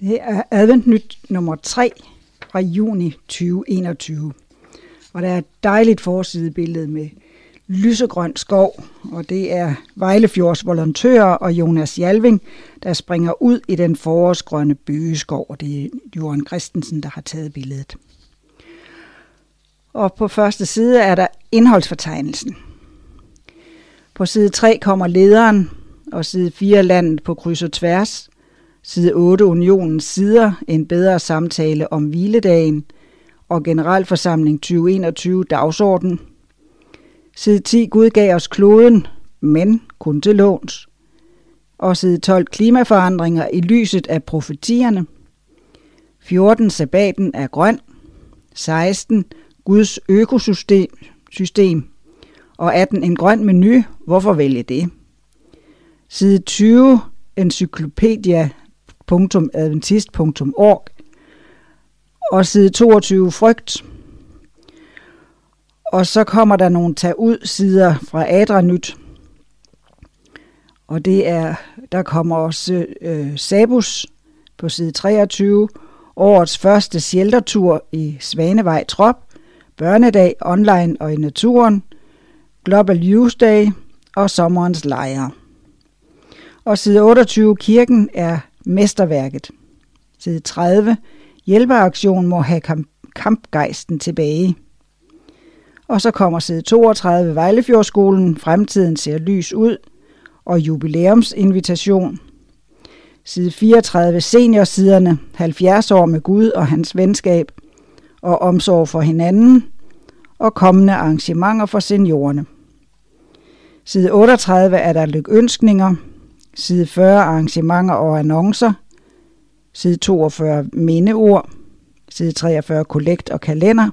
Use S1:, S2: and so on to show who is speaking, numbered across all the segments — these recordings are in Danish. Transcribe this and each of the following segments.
S1: Det er adventnyt nummer 3 fra juni 2021. Og der er et dejligt forsidebillede med lysegrøn skov, og det er Vejlefjords volontører og Jonas Jalving, der springer ud i den forårsgrønne bøgeskov, og det er Jørgen Christensen, der har taget billedet. Og på første side er der indholdsfortegnelsen. På side 3 kommer lederen, og side 4 landet på kryds og tværs. Side 8 unionens sider, en bedre samtale om hviledagen og generalforsamling 2021 dagsorden. Side 10 Gud gav os kloden, men kun til låns. Og side 12 klimaforandringer i lyset af profetierne. 14 sabbaten er grøn. 16 Guds økosystem system. og 18 en grøn menu. Hvorfor vælge det? Side 20 www.adventist.org og side 22 frygt. Og så kommer der nogle tag ud sider fra Adranyt. Og det er, der kommer også øh, Sabus på side 23, årets første sheltertur i Svanevej Trop, børnedag online og i naturen, Global Youth Day og sommerens lejre. Og side 28, kirken er mesterværket. Side 30, hjælpeaktion må have kamp kampgejsten tilbage. Og så kommer side 32, Vejlefjordskolen, fremtiden ser lys ud, og jubilæumsinvitation. Side 34, seniorsiderne, 70 år med Gud og hans venskab, og omsorg for hinanden, og kommende arrangementer for seniorerne. Side 38 er der lykønskninger, side 40 arrangementer og annoncer, side 42 mindeord, side 43 kollekt og kalender,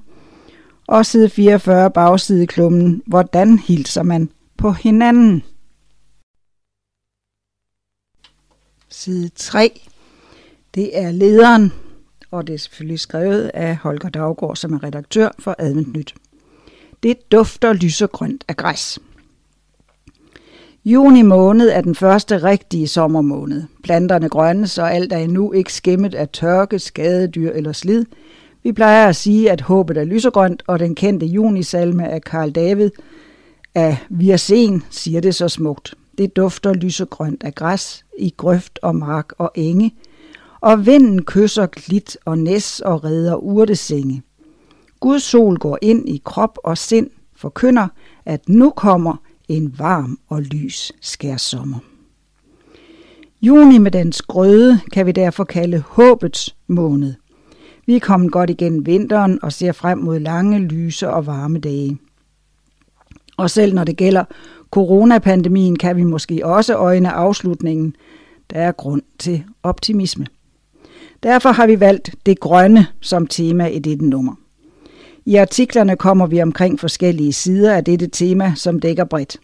S1: og side 44 bagsideklummen, hvordan hilser man på hinanden. Side 3, det er lederen, og det er selvfølgelig skrevet af Holger Daggaard, som er redaktør for Adventnyt. Det dufter lysegrønt af græs. Juni måned er den første rigtige sommermåned. Planterne grønnes, og alt er endnu ikke skimmet af tørke, skadedyr eller slid. Vi plejer at sige, at håbet er lysegrønt, og den kendte junisalme af Karl David af Virsen siger det så smukt. Det dufter lysegrønt af græs i grøft og mark og enge, og vinden kysser glit og næs og redder urtesenge. Guds sol går ind i krop og sind, forkynder, at nu kommer en varm og lys skærsommer. Juni med dens grøde kan vi derfor kalde håbets måned. Vi er kommet godt igennem vinteren og ser frem mod lange, lyse og varme dage. Og selv når det gælder coronapandemien, kan vi måske også øjne afslutningen. Der er grund til optimisme. Derfor har vi valgt det grønne som tema i dette nummer. I artiklerne kommer vi omkring forskellige sider af dette tema, som dækker bredt.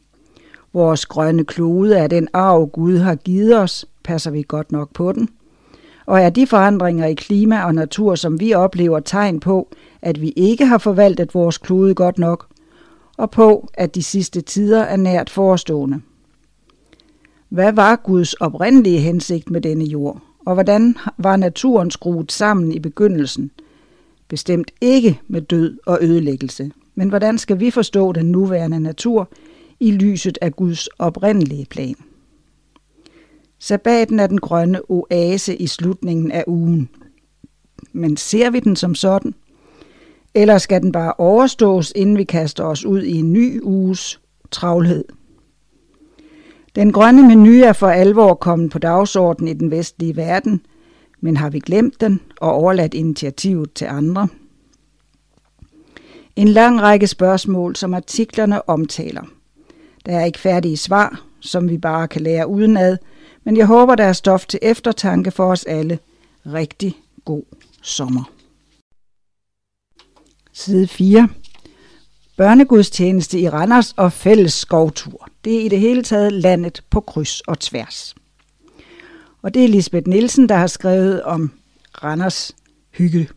S1: Vores grønne klode er den arv, Gud har givet os. Passer vi godt nok på den? Og er de forandringer i klima og natur, som vi oplever, tegn på, at vi ikke har forvaltet vores klode godt nok, og på, at de sidste tider er nært forestående. Hvad var Guds oprindelige hensigt med denne jord, og hvordan var naturen skruet sammen i begyndelsen – Bestemt ikke med død og ødelæggelse. Men hvordan skal vi forstå den nuværende natur i lyset af Guds oprindelige plan? Sabbaten er den grønne oase i slutningen af ugen. Men ser vi den som sådan? Eller skal den bare overstås, inden vi kaster os ud i en ny uges travlhed? Den grønne menu er for alvor kommet på dagsordenen i den vestlige verden, men har vi glemt den og overladt initiativet til andre? En lang række spørgsmål, som artiklerne omtaler. Der er ikke færdige svar, som vi bare kan lære udenad, men jeg håber, der er stof til eftertanke for os alle. Rigtig god sommer. Side 4. Børnegudstjeneste i Randers og fælles skovtur. Det er i det hele taget landet på kryds og tværs. Og det er Lisbeth Nielsen, der har skrevet om Randers hygge.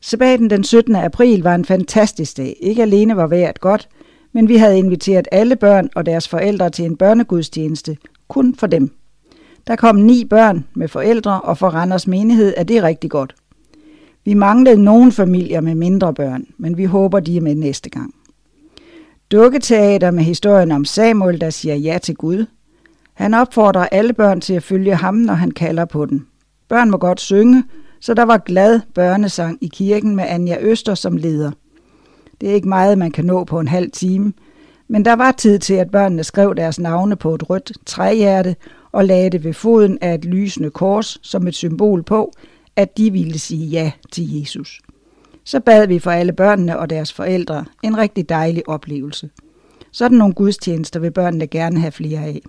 S1: Sabbaten den 17. april var en fantastisk dag. Ikke alene var vejret godt, men vi havde inviteret alle børn og deres forældre til en børnegudstjeneste, kun for dem. Der kom ni børn med forældre, og for Randers menighed er det rigtig godt. Vi manglede nogle familier med mindre børn, men vi håber, de er med næste gang. Dukketeater med historien om Samuel, der siger ja til Gud. Han opfordrer alle børn til at følge ham, når han kalder på den. Børn må godt synge, så der var glad børnesang i kirken med Anja Øster som leder. Det er ikke meget, man kan nå på en halv time, men der var tid til, at børnene skrev deres navne på et rødt træhjerte og lagde det ved foden af et lysende kors som et symbol på, at de ville sige ja til Jesus. Så bad vi for alle børnene og deres forældre en rigtig dejlig oplevelse. Sådan nogle gudstjenester vil børnene gerne have flere af.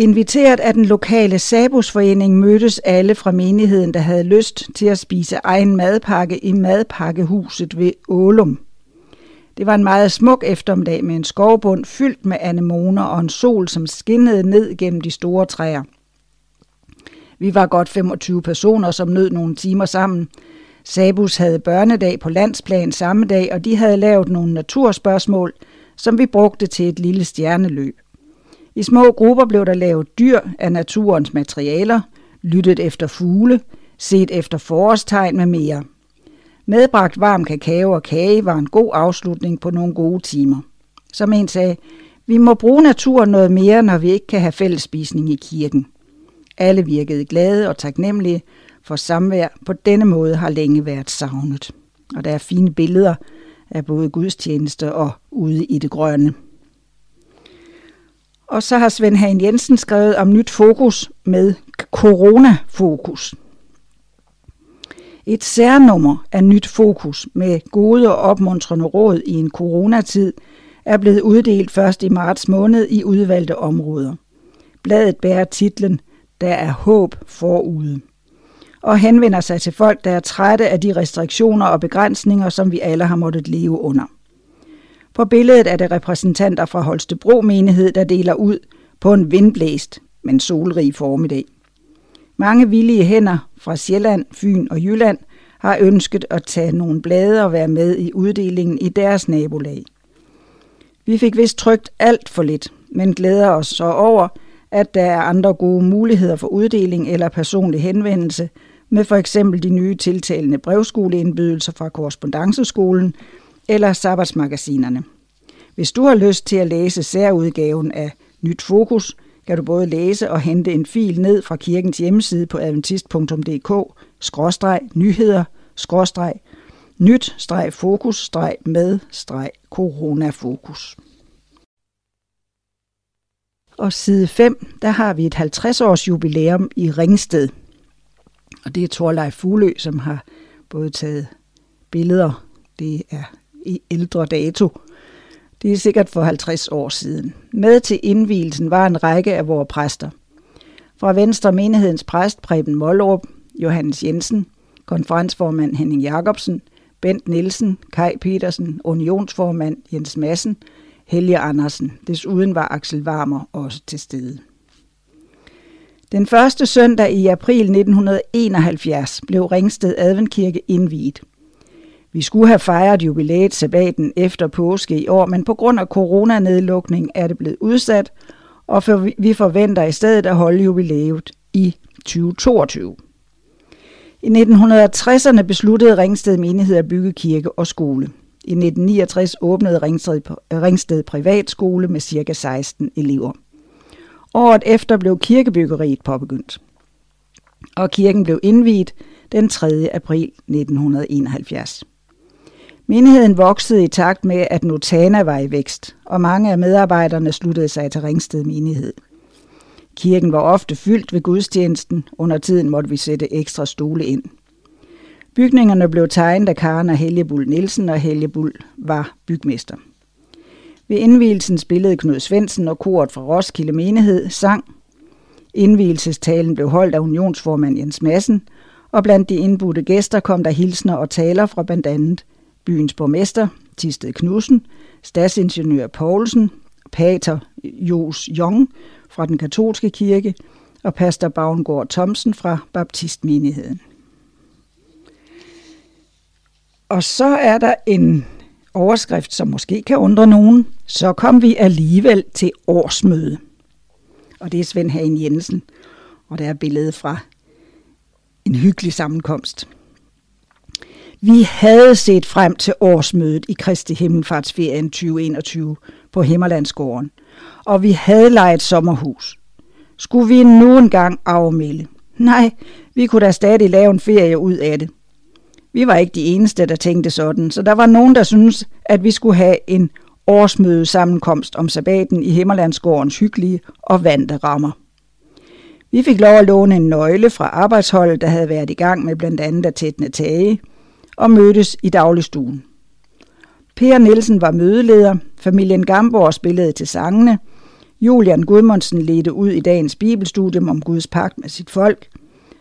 S1: Inviteret af den lokale Sabusforening mødtes alle fra menigheden, der havde lyst til at spise egen madpakke i madpakkehuset ved Ålum. Det var en meget smuk eftermiddag med en skovbund fyldt med anemoner og en sol, som skinnede ned gennem de store træer. Vi var godt 25 personer, som nød nogle timer sammen. Sabus havde børnedag på landsplan samme dag, og de havde lavet nogle naturspørgsmål, som vi brugte til et lille stjerneløb. I små grupper blev der lavet dyr af naturens materialer, lyttet efter fugle, set efter forårstegn med mere. Medbragt varm kakao og kage var en god afslutning på nogle gode timer. Som en sagde, vi må bruge naturen noget mere, når vi ikke kan have fællesspisning i kirken. Alle virkede glade og taknemmelige, for samvær på denne måde har længe været savnet. Og der er fine billeder af både gudstjeneste og ude i det grønne. Og så har Svend Hagen Jensen skrevet om nyt fokus med coronafokus. Et særnummer af nyt fokus med gode og opmuntrende råd i en coronatid er blevet uddelt først i marts måned i udvalgte områder. Bladet bærer titlen Der er håb forude og henvender sig til folk, der er trætte af de restriktioner og begrænsninger, som vi alle har måttet leve under. På billedet er det repræsentanter fra Holstebro menighed, der deler ud på en vindblæst, men solrig formiddag. Mange villige hænder fra Sjælland, Fyn og Jylland har ønsket at tage nogle blade og være med i uddelingen i deres nabolag. Vi fik vist trygt alt for lidt, men glæder os så over, at der er andre gode muligheder for uddeling eller personlig henvendelse, med for eksempel de nye tiltalende brevskoleindbydelser fra korrespondanceskolen eller sabbatsmagasinerne. Hvis du har lyst til at læse særudgaven af Nyt Fokus, kan du både læse og hente en fil ned fra kirkens hjemmeside på adventist.dk, skråstreg, nyheder, skråstreg, nyt, streg, fokus, streg, med, streg, coronafokus. Og side 5, der har vi et 50-års jubilæum i Ringsted. Og det er Torleif Fuglø, som har både taget billeder, det er i ældre dato, det er sikkert for 50 år siden. Med til indvielsen var en række af vores præster. Fra Venstre menighedens præst Preben Mollerup, Johannes Jensen, konferensformand Henning Jacobsen, Bent Nielsen, Kai Petersen, unionsformand Jens Madsen, Helge Andersen. Desuden var Axel Varmer også til stede. Den første søndag i april 1971 blev Ringsted Adventkirke indviet. Vi skulle have fejret jubilæet sabbaten efter påske i år, men på grund af coronanedlukning er det blevet udsat, og for vi forventer i stedet at holde jubilæet i 2022. I 1960'erne besluttede Ringsted menighed at bygge kirke og skole. I 1969 åbnede Ringsted, Ringsted Privatskole med ca. 16 elever. Året efter blev kirkebyggeriet påbegyndt, og kirken blev indviet den 3. april 1971. Menigheden voksede i takt med, at Notana var i vækst, og mange af medarbejderne sluttede sig til Ringsted menighed. Kirken var ofte fyldt ved gudstjenesten, under tiden måtte vi sætte ekstra stole ind. Bygningerne blev tegnet af Karen og Helge Bull Nielsen, og Helge Bull var bygmester. Ved indvielsen spillede Knud Svendsen og koret fra Roskilde Menighed sang. Indvielsestalen blev holdt af unionsformand Jens Madsen, og blandt de indbudte gæster kom der hilsner og taler fra blandt andet byens borgmester, Tisted Knudsen, stadsingeniør Poulsen, pater Jos Jong fra den katolske kirke og pastor Bavngård Thomsen fra baptistmenigheden. Og så er der en overskrift, som måske kan undre nogen. Så kom vi alligevel til årsmøde. og det er Svend Hagen Jensen. Og der er billedet fra en hyggelig sammenkomst. Vi havde set frem til årsmødet i Kristi Himmelfartsferien 2021 på Himmerlandsgården, og vi havde lejet sommerhus. Skulle vi nu engang afmelde? Nej, vi kunne da stadig lave en ferie ud af det. Vi var ikke de eneste, der tænkte sådan, så der var nogen, der syntes, at vi skulle have en årsmøde sammenkomst om sabbaten i Himmerlandsgårdens hyggelige og vante rammer. Vi fik lov at låne en nøgle fra arbejdsholdet, der havde været i gang med blandt andet at tætne tage, og mødtes i dagligstuen. Per Nielsen var mødeleder, familien Gamborg spillede til sangene, Julian Gudmundsen ledte ud i dagens bibelstudium om Guds pagt med sit folk.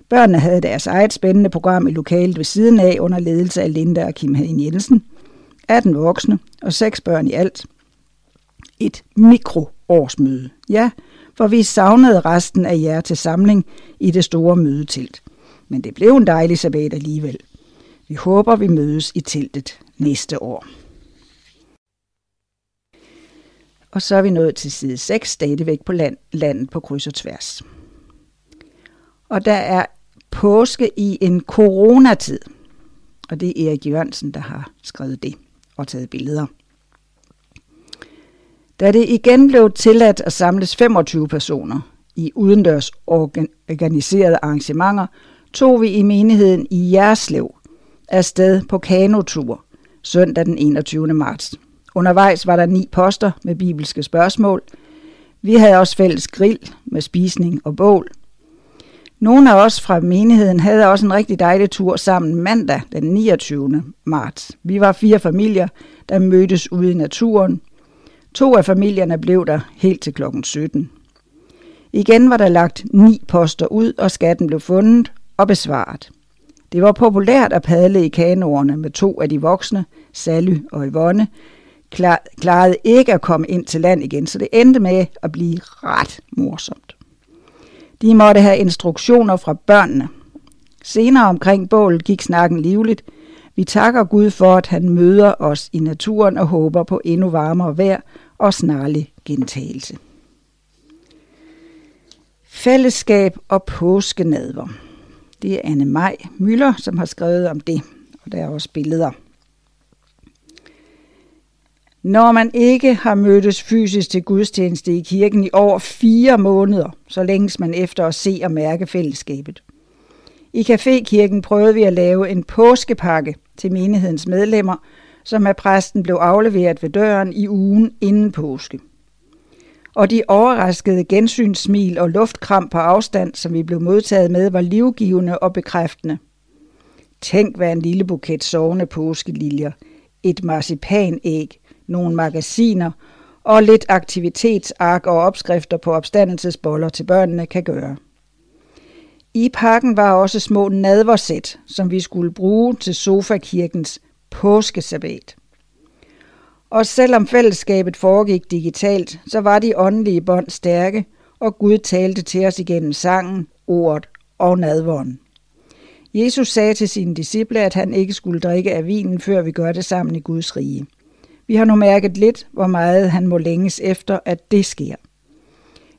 S1: Børnene havde deres eget spændende program i lokalet ved siden af under ledelse af Linda og Kim Hagen Jensen. 18 voksne og 6 børn i alt. Et mikroårsmøde. Ja, for vi savnede resten af jer til samling i det store mødetelt. Men det blev en dejlig sabbat alligevel. Vi håber, vi mødes i teltet næste år. Og så er vi nået til side 6, stadigvæk på land, landet på kryds og tværs. Og der er påske i en coronatid. Og det er Erik Jørgensen, der har skrevet det og taget billeder. Da det igen blev tilladt at samles 25 personer i udendørs organiserede arrangementer, tog vi i menigheden i Jerslev afsted på kanotur søndag den 21. marts. Undervejs var der ni poster med bibelske spørgsmål. Vi havde også fælles grill med spisning og bål. Nogle af os fra menigheden havde også en rigtig dejlig tur sammen mandag den 29. marts. Vi var fire familier, der mødtes ude i naturen. To af familierne blev der helt til klokken 17. Igen var der lagt ni poster ud, og skatten blev fundet og besvaret. Det var populært at padle i kanoerne med to af de voksne, Sally og Yvonne, klarede ikke at komme ind til land igen, så det endte med at blive ret morsomt. De måtte have instruktioner fra børnene. Senere omkring bålet gik snakken livligt. Vi takker Gud for, at han møder os i naturen og håber på endnu varmere vejr og snarlig gentagelse. Fællesskab og påskenadver. Det er Anne Maj Møller, som har skrevet om det, og der er også billeder. Når man ikke har mødtes fysisk til gudstjeneste i kirken i over fire måneder, så længes man efter at se og mærke fællesskabet. I Cafékirken prøvede vi at lave en påskepakke til menighedens medlemmer, som af præsten blev afleveret ved døren i ugen inden påske. Og de overraskede gensynssmil og luftkram på afstand, som vi blev modtaget med, var livgivende og bekræftende. Tænk, hvad en lille buket sovende påskeliljer, et marcipanæg, nogle magasiner og lidt aktivitetsark og opskrifter på opstandelsesboller til børnene kan gøre. I pakken var også små nadversæt, som vi skulle bruge til Sofakirkens påskesabbat. Og selvom fællesskabet foregik digitalt, så var de åndelige bånd stærke, og Gud talte til os igennem sangen, ordet og nadvånden. Jesus sagde til sine disciple, at han ikke skulle drikke af vinen, før vi gør det sammen i Guds rige. Vi har nu mærket lidt, hvor meget han må længes efter, at det sker.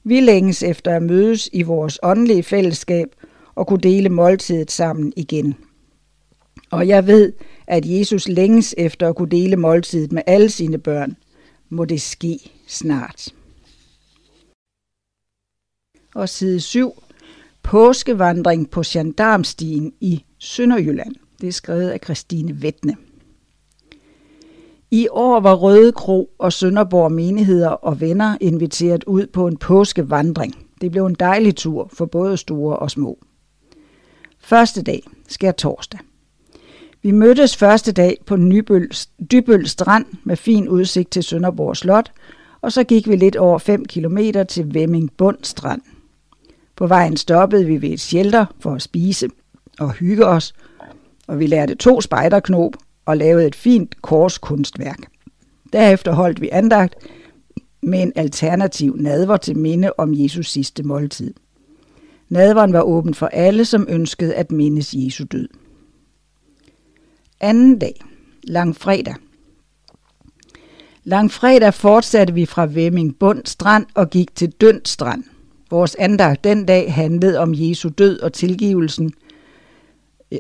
S1: Vi længes efter at mødes i vores åndelige fællesskab og kunne dele måltidet sammen igen. Og jeg ved, at Jesus længes efter at kunne dele måltidet med alle sine børn. Må det ske snart. Og side 7. Påskevandring på Gendarmstien i Sønderjylland. Det er skrevet af Christine Vettne. I år var Røde Kro og Sønderborg menigheder og venner inviteret ud på en påskevandring. Det blev en dejlig tur for både store og små. Første dag sker torsdag. Vi mødtes første dag på Nybøl, Dybøl Strand med fin udsigt til Sønderborg Slot, og så gik vi lidt over 5 km til Vemming Bund Strand. På vejen stoppede vi ved et shelter for at spise og hygge os, og vi lærte to spejderknop og lavede et fint korskunstværk. Derefter holdt vi andagt med en alternativ nadver til minde om Jesus sidste måltid. Nadveren var åben for alle, som ønskede at mindes Jesu død. Anden dag, langfredag. Langfredag fortsatte vi fra Vemming Bund Strand og gik til Dønd Strand. Vores andagt den dag handlede om Jesu død og tilgivelsen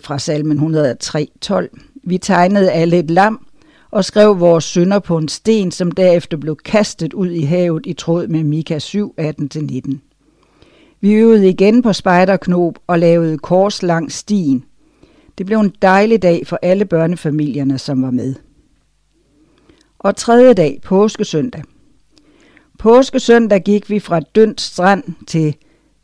S1: fra salmen 103.12. Vi tegnede alle et lam og skrev vores synder på en sten, som derefter blev kastet ud i havet i tråd med Mika 7, 18-19. Vi øvede igen på spejderknob og lavede kors langs stien. Det blev en dejlig dag for alle børnefamilierne, som var med. Og tredje dag, påskesøndag. Påskesøndag gik vi fra Dønt Strand til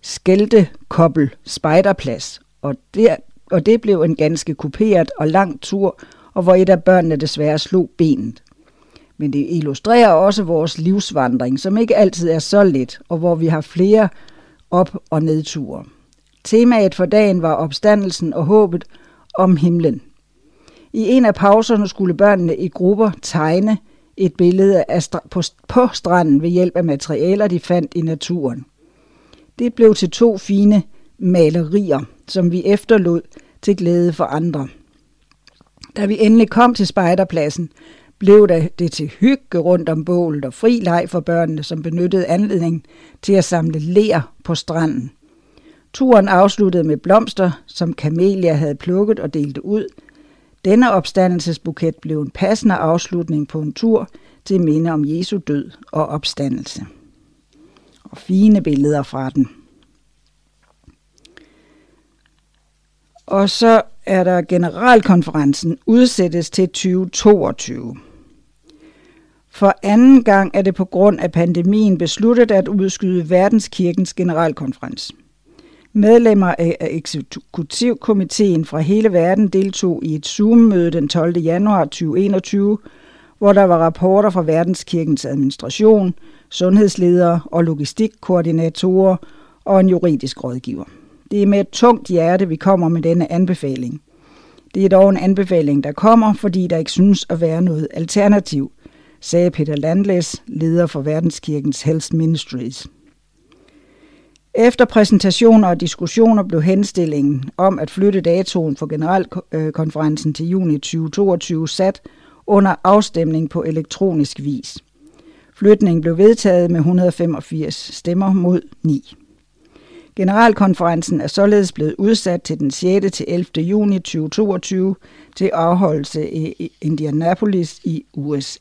S1: Skelte Kobbel Spejderplads, og, der, og det blev en ganske kuperet og lang tur, og hvor et af børnene desværre slog benet. Men det illustrerer også vores livsvandring, som ikke altid er så let, og hvor vi har flere op- og nedture. Temaet for dagen var opstandelsen og håbet om himlen. I en af pauserne skulle børnene i grupper tegne et billede af st- på, på stranden ved hjælp af materialer, de fandt i naturen. Det blev til to fine malerier, som vi efterlod til glæde for andre. Da vi endelig kom til spejderpladsen, blev det til hygge rundt om bålet og fri leg for børnene, som benyttede anledningen til at samle ler på stranden. Turen afsluttede med blomster, som Camelia havde plukket og delte ud. Denne opstandelsesbuket blev en passende afslutning på en tur til minde om Jesu død og opstandelse. Og fine billeder fra den. Og så er der generalkonferencen udsættes til 2022. For anden gang er det på grund af pandemien besluttet at udskyde Verdenskirkens generalkonference. Medlemmer af eksekutivkomiteen fra hele verden deltog i et Zoom-møde den 12. januar 2021, hvor der var rapporter fra Verdenskirkens administration, sundhedsledere og logistikkoordinatorer og en juridisk rådgiver. Det er med et tungt hjerte, vi kommer med denne anbefaling. Det er dog en anbefaling, der kommer, fordi der ikke synes at være noget alternativ, sagde Peter Landles, leder for Verdenskirkens Health Ministries. Efter præsentationer og diskussioner blev henstillingen om at flytte datoen for generalkonferencen til juni 2022 sat under afstemning på elektronisk vis. Flytningen blev vedtaget med 185 stemmer mod 9. Generalkonferencen er således blevet udsat til den 6. til 11. juni 2022 til afholdelse i Indianapolis i USA.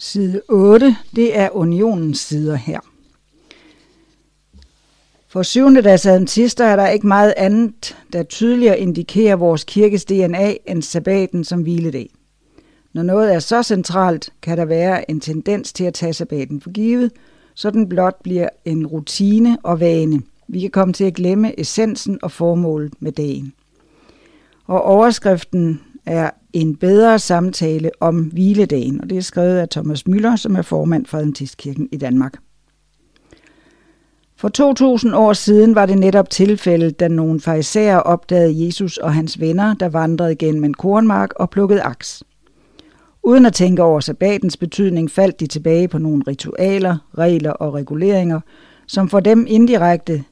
S1: Side 8, det er unionens sider her. For syvende dags adventister er der ikke meget andet, der tydeligere indikerer vores kirkes DNA end sabbaten som hviledag. Når noget er så centralt, kan der være en tendens til at tage sabbaten for givet, så den blot bliver en rutine og vane. Vi kan komme til at glemme essensen og formålet med dagen. Og overskriften er en bedre samtale om hviledagen, og det er skrevet af Thomas Møller, som er formand for Adventistkirken i Danmark. For 2000 år siden var det netop tilfældet, da nogle farisæer opdagede Jesus og hans venner, der vandrede gennem en kornmark og plukkede aks. Uden at tænke over sabbatens betydning, faldt de tilbage på nogle ritualer, regler og reguleringer, som for dem indirekte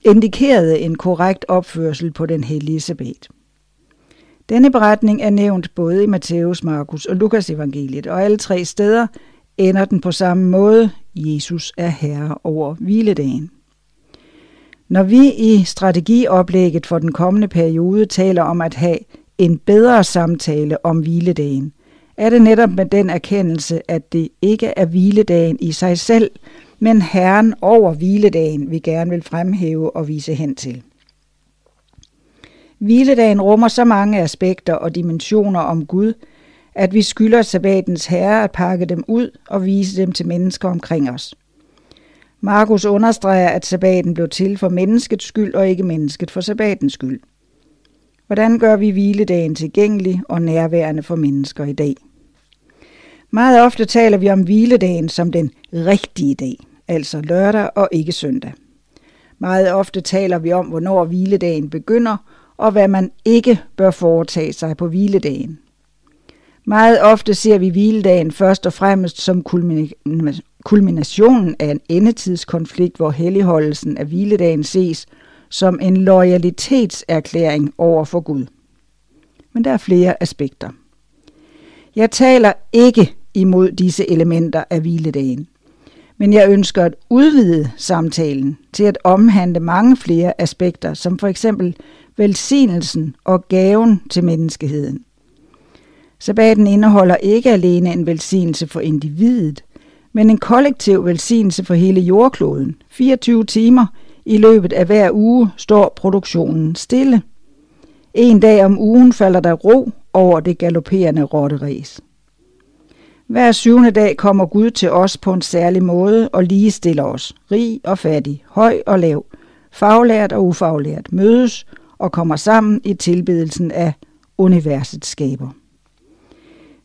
S1: indikerede en korrekt opførsel på den hellige sabbat. Denne beretning er nævnt både i Matthæus, Markus og Lukas evangeliet, og alle tre steder ender den på samme måde. Jesus er herre over hviledagen. Når vi i strategioplægget for den kommende periode taler om at have en bedre samtale om hviledagen, er det netop med den erkendelse, at det ikke er hviledagen i sig selv, men Herren over hviledagen, vi gerne vil fremhæve og vise hen til. Hviledagen rummer så mange aspekter og dimensioner om Gud, at vi skylder sabbatens herre at pakke dem ud og vise dem til mennesker omkring os. Markus understreger, at sabbaten blev til for menneskets skyld og ikke mennesket for sabbatens skyld. Hvordan gør vi hviledagen tilgængelig og nærværende for mennesker i dag? Meget ofte taler vi om hviledagen som den rigtige dag, altså lørdag og ikke søndag. Meget ofte taler vi om, hvornår hviledagen begynder, og hvad man ikke bør foretage sig på hviledagen. Meget ofte ser vi hviledagen først og fremmest som kulminationen af en endetidskonflikt, hvor helligholdelsen af hviledagen ses som en loyalitetserklæring over for Gud. Men der er flere aspekter. Jeg taler ikke imod disse elementer af hviledagen. Men jeg ønsker at udvide samtalen til at omhandle mange flere aspekter, som for eksempel velsignelsen og gaven til menneskeheden. Sabbaten indeholder ikke alene en velsignelse for individet, men en kollektiv velsignelse for hele jordkloden. 24 timer i løbet af hver uge står produktionen stille. En dag om ugen falder der ro over det galopperende rotteræs. Hver syvende dag kommer Gud til os på en særlig måde og ligestiller os, rig og fattig, høj og lav, faglært og ufaglært, mødes og kommer sammen i tilbedelsen af universets skaber.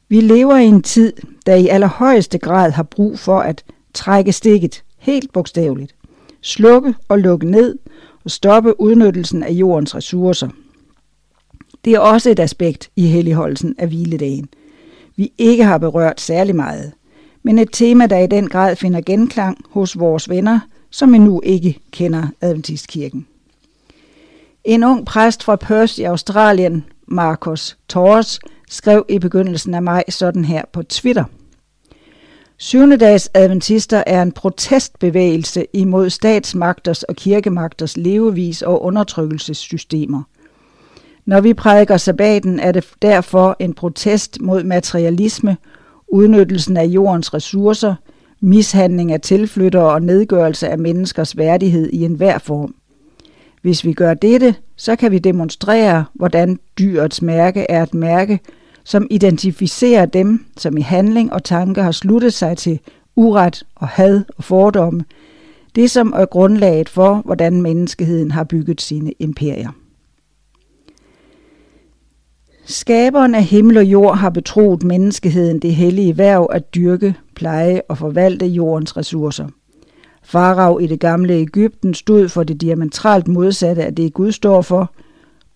S1: Vi lever i en tid, der i allerhøjeste grad har brug for at trække stikket, helt bogstaveligt, slukke og lukke ned og stoppe udnyttelsen af jordens ressourcer. Det er også et aspekt i helligholdelsen af hviledagen, vi ikke har berørt særlig meget, men et tema, der i den grad finder genklang hos vores venner, som endnu ikke kender Adventistkirken. En ung præst fra Perth i Australien, Marcos Torres, skrev i begyndelsen af maj sådan her på Twitter. Syvendedags adventister er en protestbevægelse imod statsmagters og kirkemagters levevis og undertrykkelsessystemer. Når vi prædiker sabbaten, er det derfor en protest mod materialisme, udnyttelsen af jordens ressourcer, mishandling af tilflyttere og nedgørelse af menneskers værdighed i enhver form. Hvis vi gør dette, så kan vi demonstrere, hvordan dyrets mærke er et mærke, som identificerer dem, som i handling og tanke har sluttet sig til uret og had og fordomme, det som er grundlaget for, hvordan menneskeheden har bygget sine imperier. Skaberen af himmel og jord har betroet menneskeheden det hellige værv at dyrke, pleje og forvalte jordens ressourcer. Farag i det gamle Ægypten stod for det diametralt modsatte af det Gud står for,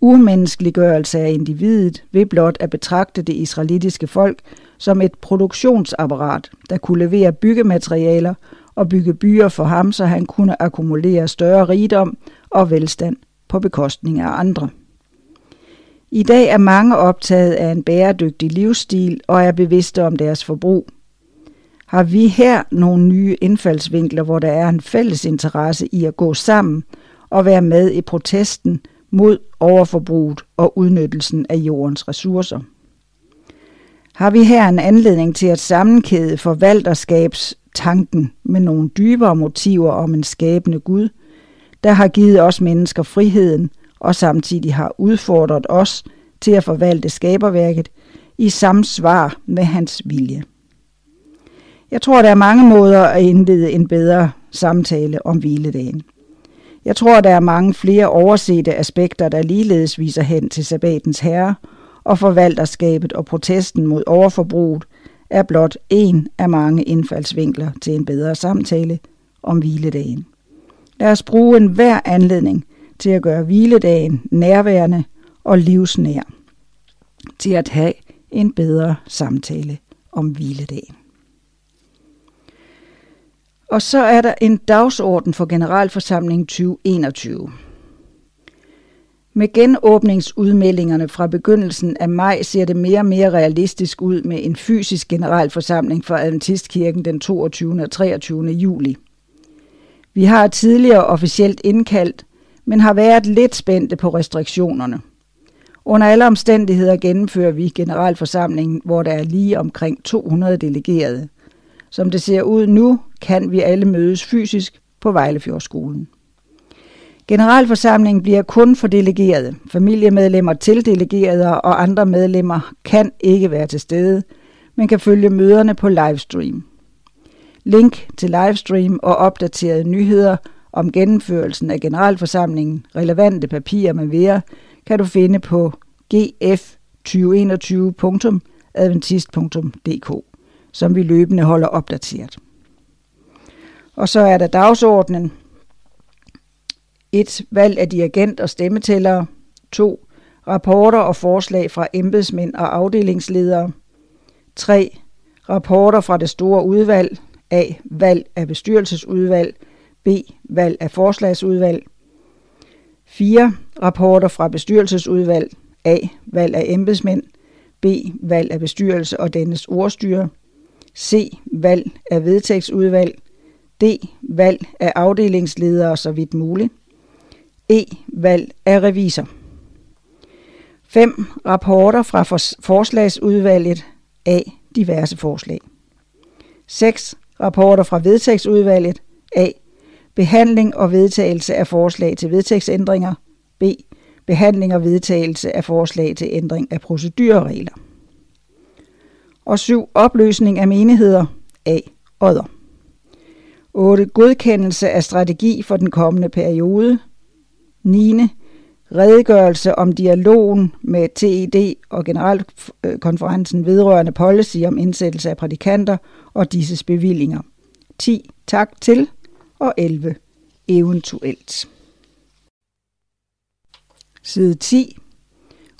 S1: umenneskeliggørelse af individet ved blot at betragte det israelitiske folk som et produktionsapparat, der kunne levere byggematerialer og bygge byer for ham, så han kunne akkumulere større rigdom og velstand på bekostning af andre. I dag er mange optaget af en bæredygtig livsstil og er bevidste om deres forbrug. Har vi her nogle nye indfaldsvinkler, hvor der er en fælles interesse i at gå sammen og være med i protesten mod overforbruget og udnyttelsen af jordens ressourcer? Har vi her en anledning til at sammenkæde forvalterskabstanken med nogle dybere motiver om en skabende Gud, der har givet os mennesker friheden – og samtidig har udfordret os til at forvalte skaberværket i samsvar med hans vilje. Jeg tror, der er mange måder at indlede en bedre samtale om hviledagen. Jeg tror, der er mange flere oversete aspekter, der ligeledes viser hen til sabbatens herre, og forvalterskabet og protesten mod overforbruget er blot en af mange indfaldsvinkler til en bedre samtale om hviledagen. Lad os bruge enhver anledning til at gøre hviledagen nærværende og livsnær, til at have en bedre samtale om hviledagen. Og så er der en dagsorden for Generalforsamlingen 2021. Med genåbningsudmeldingerne fra begyndelsen af maj ser det mere og mere realistisk ud med en fysisk generalforsamling for Adventistkirken den 22. og 23. juli. Vi har tidligere officielt indkaldt men har været lidt spændte på restriktionerne. Under alle omstændigheder gennemfører vi generalforsamlingen, hvor der er lige omkring 200 delegerede. Som det ser ud nu, kan vi alle mødes fysisk på Vejlefjordskolen. Generalforsamlingen bliver kun for delegerede. Familiemedlemmer til delegerede og andre medlemmer kan ikke være til stede, men kan følge møderne på livestream. Link til livestream og opdaterede nyheder om gennemførelsen af generalforsamlingen, relevante papirer med mere, kan du finde på gf2021.adventist.dk, som vi løbende holder opdateret. Og så er der dagsordenen. 1. Valg af dirigent og stemmetællere. 2. Rapporter og forslag fra embedsmænd og afdelingsledere. 3. Rapporter fra det store udvalg. A. Valg af bestyrelsesudvalg. B. Valg af forslagsudvalg. 4. Rapporter fra bestyrelsesudvalg. A. Valg af embedsmænd. B. Valg af bestyrelse og dennes ordstyre. C. Valg af vedtægtsudvalg. D. Valg af afdelingsledere så vidt muligt. E. Valg af revisor. 5. Rapporter fra forslagsudvalget. A. Diverse forslag. 6. Rapporter fra vedtægtsudvalget. A. Behandling og vedtagelse af forslag til vedtægtsændringer. B. Behandling og vedtagelse af forslag til ændring af procedureregler. Og 7. Opløsning af menigheder. A. Odder. 8. Godkendelse af strategi for den kommende periode. 9. Redegørelse om dialogen med TED og generalkonferencen vedrørende policy om indsættelse af prædikanter og disses bevillinger. 10. Tak til 11. Eventuelt. Side 10.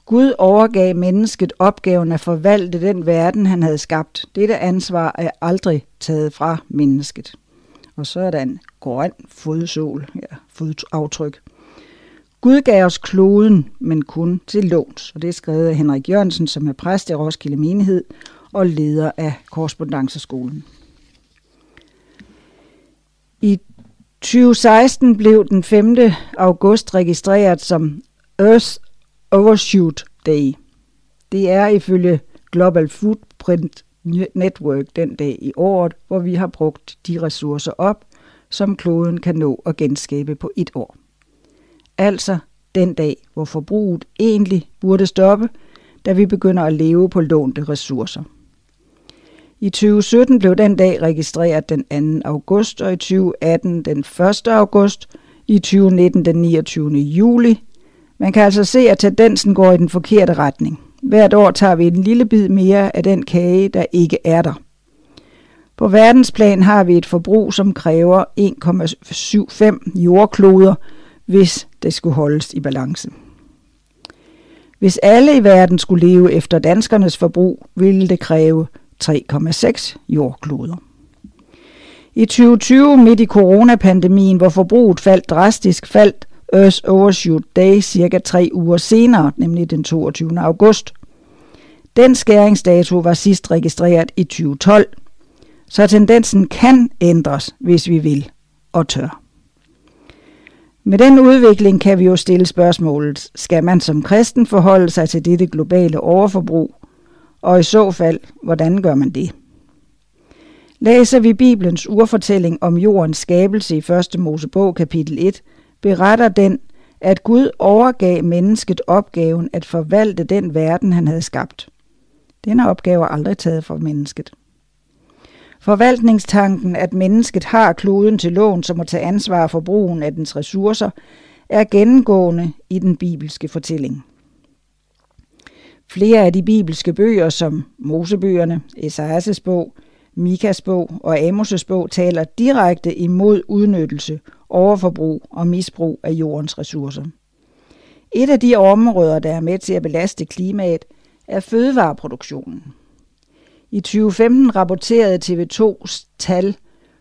S1: Gud overgav mennesket opgaven at forvalte den verden, han havde skabt. Dette ansvar er aldrig taget fra mennesket. Og så er der en grøn fodsol, ja, fodaftryk. Gud gav os kloden, men kun til låns. Og det er skrevet af Henrik Jørgensen, som er præst i Roskilde Menighed og leder af korrespondanceskolen. I 2016 blev den 5. august registreret som Earth Overshoot Day. Det er ifølge Global Footprint Network den dag i året, hvor vi har brugt de ressourcer op, som kloden kan nå at genskabe på et år. Altså den dag, hvor forbruget egentlig burde stoppe, da vi begynder at leve på lånte ressourcer. I 2017 blev den dag registreret den 2. august, og i 2018 den 1. august, i 2019 den 29. juli. Man kan altså se, at tendensen går i den forkerte retning. Hvert år tager vi en lille bid mere af den kage, der ikke er der. På verdensplan har vi et forbrug, som kræver 1,75 jordkloder, hvis det skulle holdes i balance. Hvis alle i verden skulle leve efter danskernes forbrug, ville det kræve 3,6 jordkloder. I 2020, midt i coronapandemien, hvor forbruget faldt drastisk, faldt Earth Overshoot Day cirka tre uger senere, nemlig den 22. august. Den skæringsdato var sidst registreret i 2012, så tendensen kan ændres, hvis vi vil og tør. Med den udvikling kan vi jo stille spørgsmålet, skal man som kristen forholde sig til dette globale overforbrug, og i så fald, hvordan gør man det? Læser vi Bibelens urfortælling om jordens skabelse i 1. Mosebog kapitel 1, beretter den, at Gud overgav mennesket opgaven at forvalte den verden, han havde skabt. Denne opgave er aldrig taget fra mennesket. Forvaltningstanken, at mennesket har kloden til lån, som må tage ansvar for brugen af dens ressourcer, er gennemgående i den bibelske fortælling. Flere af de bibelske bøger, som Mosebøgerne, Esajas bog, Mikas bog og Amos' bog, taler direkte imod udnyttelse, overforbrug og misbrug af jordens ressourcer. Et af de områder, der er med til at belaste klimaet, er fødevareproduktionen. I 2015 rapporterede TV2's tal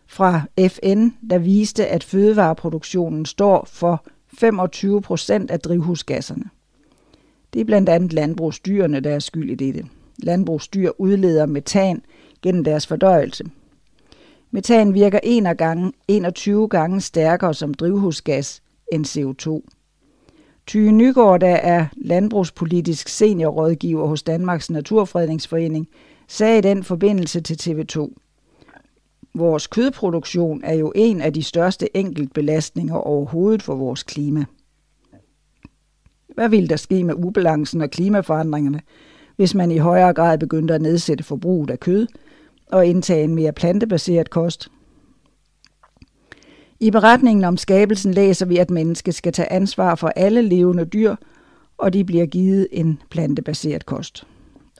S1: fra FN, der viste, at fødevareproduktionen står for 25 procent af drivhusgasserne. Det er blandt andet landbrugsdyrene, der er skyld i dette. Landbrugsdyr udleder metan gennem deres fordøjelse. Metan virker 21 gange stærkere som drivhusgas end CO2. Tyge Nygaard, der er landbrugspolitisk seniorrådgiver hos Danmarks Naturfredningsforening, sagde i den forbindelse til TV2. Vores kødproduktion er jo en af de største enkeltbelastninger overhovedet for vores klima. Hvad ville der ske med ubalancen og klimaforandringerne, hvis man i højere grad begyndte at nedsætte forbruget af kød og indtage en mere plantebaseret kost? I beretningen om skabelsen læser vi, at mennesket skal tage ansvar for alle levende dyr, og de bliver givet en plantebaseret kost.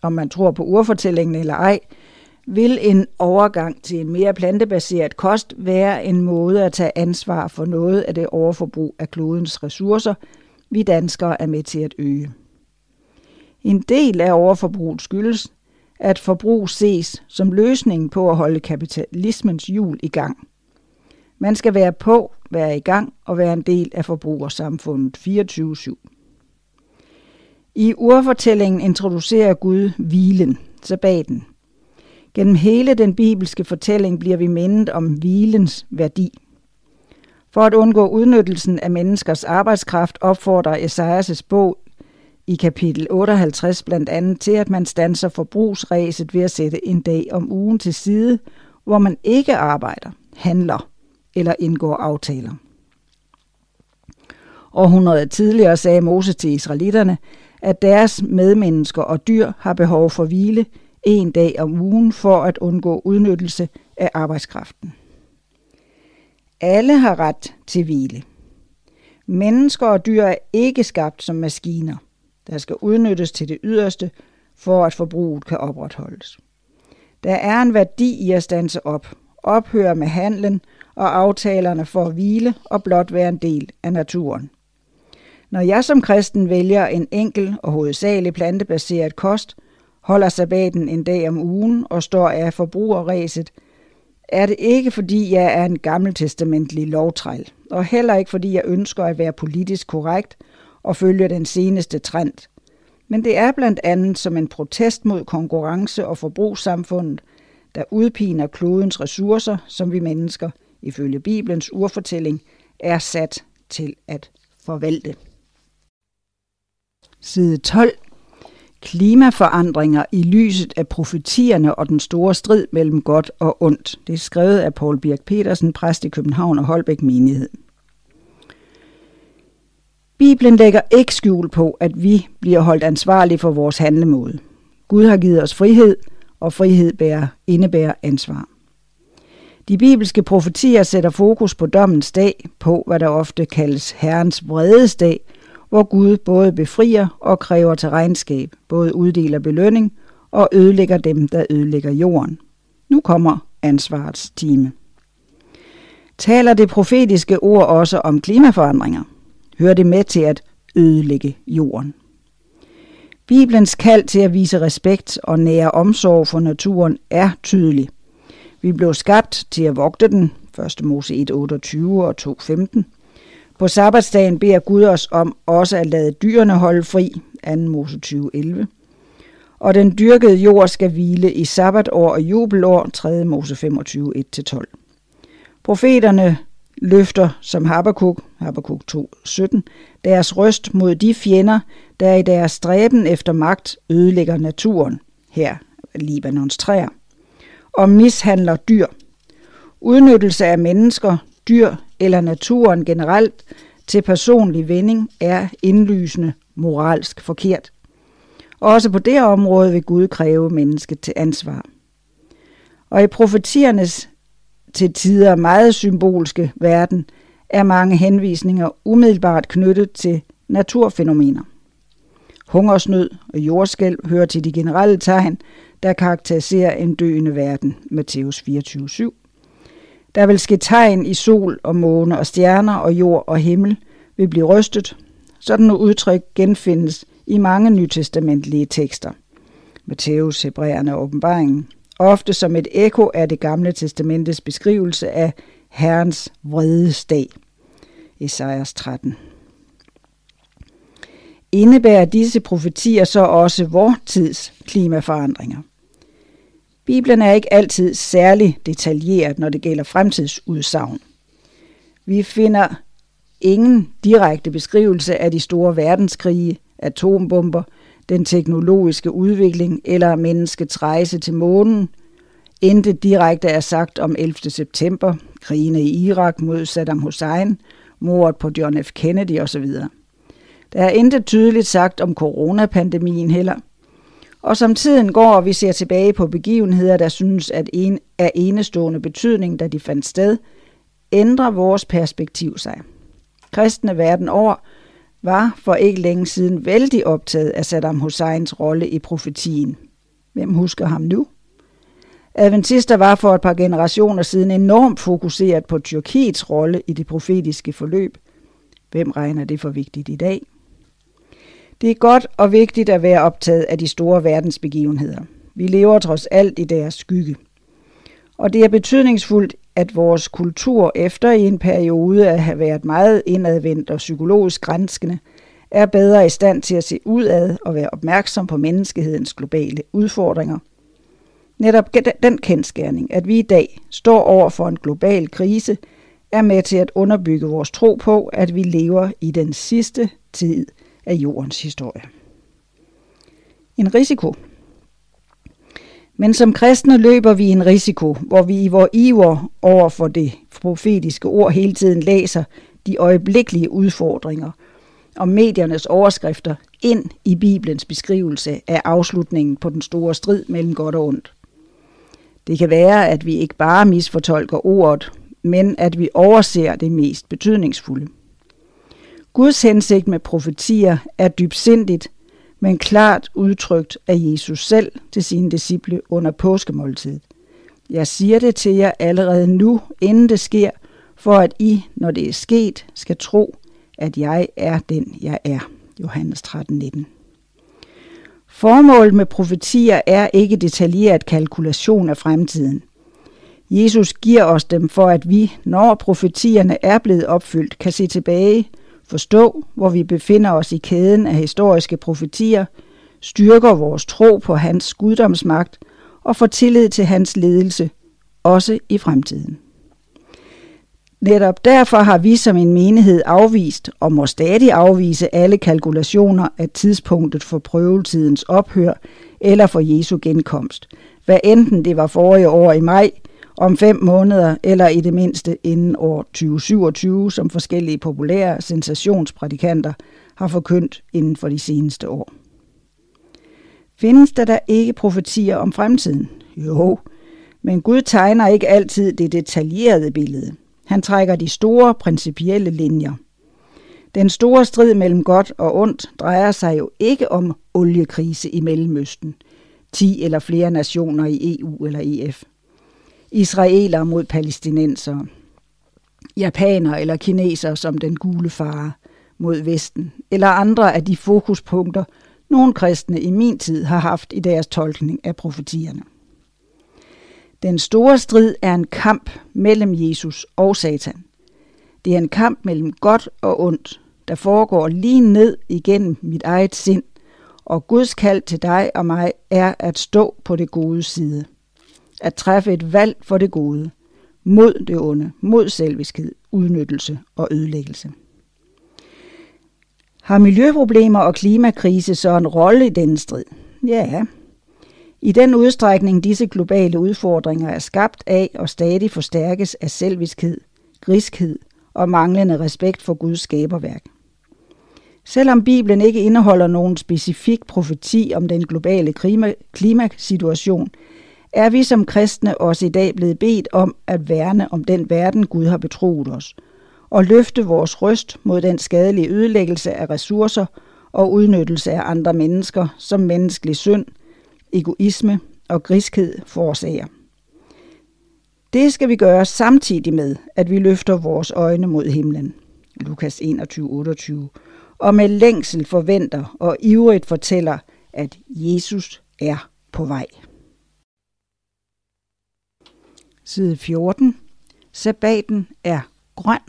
S1: Om man tror på urfortællingen eller ej, vil en overgang til en mere plantebaseret kost være en måde at tage ansvar for noget af det overforbrug af klodens ressourcer, vi danskere er med til at øge. En del af overforbruget skyldes, at forbrug ses som løsningen på at holde kapitalismens hjul i gang. Man skal være på, være i gang og være en del af forbrugersamfundet 24-7. I urfortællingen introducerer Gud hvilen, sabbaten. Gennem hele den bibelske fortælling bliver vi mindet om hvilens værdi. For at undgå udnyttelsen af menneskers arbejdskraft opfordrer Esajas' bog i kapitel 58 blandt andet til, at man stanser forbrugsræset ved at sætte en dag om ugen til side, hvor man ikke arbejder, handler eller indgår aftaler. Århundreder tidligere sagde Moses til israelitterne, at deres medmennesker og dyr har behov for hvile en dag om ugen for at undgå udnyttelse af arbejdskraften. Alle har ret til hvile. Mennesker og dyr er ikke skabt som maskiner, der skal udnyttes til det yderste, for at forbruget kan opretholdes. Der er en værdi i at stanse op, ophøre med handlen og aftalerne for at hvile og blot være en del af naturen. Når jeg som kristen vælger en enkel og hovedsagelig plantebaseret kost, holder sabbaten en dag om ugen og står af forbrugerræset, er det ikke fordi jeg er en gammeltestamentlig lovtræl, og heller ikke fordi jeg ønsker at være politisk korrekt og følge den seneste trend. Men det er blandt andet som en protest mod konkurrence- og forbrugssamfundet, der udpiner klodens ressourcer, som vi mennesker, ifølge Bibelens urfortælling, er sat til at forvalte. Side 12. Klimaforandringer i lyset af profetierne og den store strid mellem godt og ondt. Det er skrevet af Paul Birk Petersen, præst i København og Holbæk Menighed. Bibelen lægger ikke skjul på, at vi bliver holdt ansvarlige for vores handlemåde. Gud har givet os frihed, og frihed bærer, indebærer ansvar. De bibelske profetier sætter fokus på dommens dag, på hvad der ofte kaldes Herrens vredesdag, hvor Gud både befrier og kræver til regnskab, både uddeler belønning og ødelægger dem, der ødelægger jorden. Nu kommer ansvarets time. Taler det profetiske ord også om klimaforandringer? Hører det med til at ødelægge jorden? Bibelens kald til at vise respekt og nære omsorg for naturen er tydelig. Vi blev skabt til at vogte den, 1. Mose 1.28 og 2.15. På sabbatsdagen beder Gud os om også at lade dyrene holde fri, 2. Mose 20.11. Og den dyrkede jord skal hvile i sabbatår og jubelår, 3. Mose 25, 1-12. Profeterne løfter som Habakkuk, Habakkuk 2.17, deres røst mod de fjender, der i deres stræben efter magt ødelægger naturen, her Libanons træer, og mishandler dyr. Udnyttelse af mennesker, dyr eller naturen generelt til personlig vinding er indlysende moralsk forkert. Også på det område vil Gud kræve mennesket til ansvar. Og i profetiernes til tider meget symbolske verden er mange henvisninger umiddelbart knyttet til naturfænomener. Hungersnød og jordskælv hører til de generelle tegn, der karakteriserer en døende verden. Matthæus 24:7. Der vil ske tegn i sol og måne og stjerner og jord og himmel vil blive rystet. Sådan nogle udtryk genfindes i mange nytestamentlige tekster. Matthæus, Hebræerne og åbenbaringen. Ofte som et ekko af det gamle testamentes beskrivelse af Herrens vredesdag. Esajas 13. Indebærer disse profetier så også vor tids klimaforandringer? Bibelen er ikke altid særlig detaljeret, når det gælder fremtidsudsagn. Vi finder ingen direkte beskrivelse af de store verdenskrige, atombomber, den teknologiske udvikling eller menneskets rejse til månen. Intet direkte er sagt om 11. september, krigene i Irak mod Saddam Hussein, mordet på John F. Kennedy osv. Der er intet tydeligt sagt om coronapandemien heller – og som tiden går, og vi ser tilbage på begivenheder, der synes at en, er enestående betydning, da de fandt sted, ændrer vores perspektiv sig. Kristne verden over var for ikke længe siden vældig optaget af Saddam Husseins rolle i profetien. Hvem husker ham nu? Adventister var for et par generationer siden enormt fokuseret på Tyrkiets rolle i det profetiske forløb. Hvem regner det for vigtigt i dag? Det er godt og vigtigt at være optaget af de store verdensbegivenheder. Vi lever trods alt i deres skygge. Og det er betydningsfuldt, at vores kultur efter i en periode at have været meget indadvendt og psykologisk grænskende, er bedre i stand til at se udad og være opmærksom på menneskehedens globale udfordringer. Netop den kendskærning, at vi i dag står over for en global krise, er med til at underbygge vores tro på, at vi lever i den sidste tid af jordens historie. En risiko. Men som kristne løber vi en risiko, hvor vi i vores iver over for det profetiske ord hele tiden læser de øjeblikkelige udfordringer og mediernes overskrifter ind i Bibelens beskrivelse af afslutningen på den store strid mellem godt og ondt. Det kan være, at vi ikke bare misfortolker ordet, men at vi overser det mest betydningsfulde. Guds hensigt med profetier er dybsindigt, men klart udtrykt af Jesus selv til sine disciple under påskemåltidet. Jeg siger det til jer allerede nu, inden det sker, for at I, når det er sket, skal tro, at jeg er den, jeg er. Johannes 13, 19. Formålet med profetier er ikke detaljeret kalkulation af fremtiden. Jesus giver os dem for, at vi, når profetierne er blevet opfyldt, kan se tilbage, forstå, hvor vi befinder os i kæden af historiske profetier, styrker vores tro på hans guddomsmagt og får tillid til hans ledelse, også i fremtiden. Netop derfor har vi som en menighed afvist og må stadig afvise alle kalkulationer af tidspunktet for prøvetidens ophør eller for Jesu genkomst, hvad enten det var forrige år i maj, om fem måneder eller i det mindste inden år 2027, som forskellige populære sensationsprædikanter har forkyndt inden for de seneste år. Findes der da ikke profetier om fremtiden? Jo, men Gud tegner ikke altid det detaljerede billede. Han trækker de store principielle linjer. Den store strid mellem godt og ondt drejer sig jo ikke om oliekrise i Mellemøsten, 10 eller flere nationer i EU eller EF. Israeler mod palæstinenser, japanere eller kinesere som den gule fare mod Vesten, eller andre af de fokuspunkter, nogle kristne i min tid har haft i deres tolkning af profetierne. Den store strid er en kamp mellem Jesus og Satan. Det er en kamp mellem godt og ondt, der foregår lige ned igennem mit eget sind, og Guds kald til dig og mig er at stå på det gode side. At træffe et valg for det gode, mod det onde, mod selviskhed, udnyttelse og ødelæggelse. Har miljøproblemer og klimakrise så en rolle i denne strid? Ja, i den udstrækning disse globale udfordringer er skabt af og stadig forstærkes af selviskhed, griskhed og manglende respekt for Guds skaberværk. Selvom Bibelen ikke indeholder nogen specifik profeti om den globale klima klimasituation, er vi som kristne også i dag blevet bedt om at værne om den verden, Gud har betroet os, og løfte vores røst mod den skadelige ødelæggelse af ressourcer og udnyttelse af andre mennesker som menneskelig synd – egoisme og griskhed forårsager. Det skal vi gøre samtidig med, at vi løfter vores øjne mod himlen. Lukas 21, 28. Og med længsel forventer og ivrigt fortæller, at Jesus er på vej. Side 14. Sabbaten er grøn.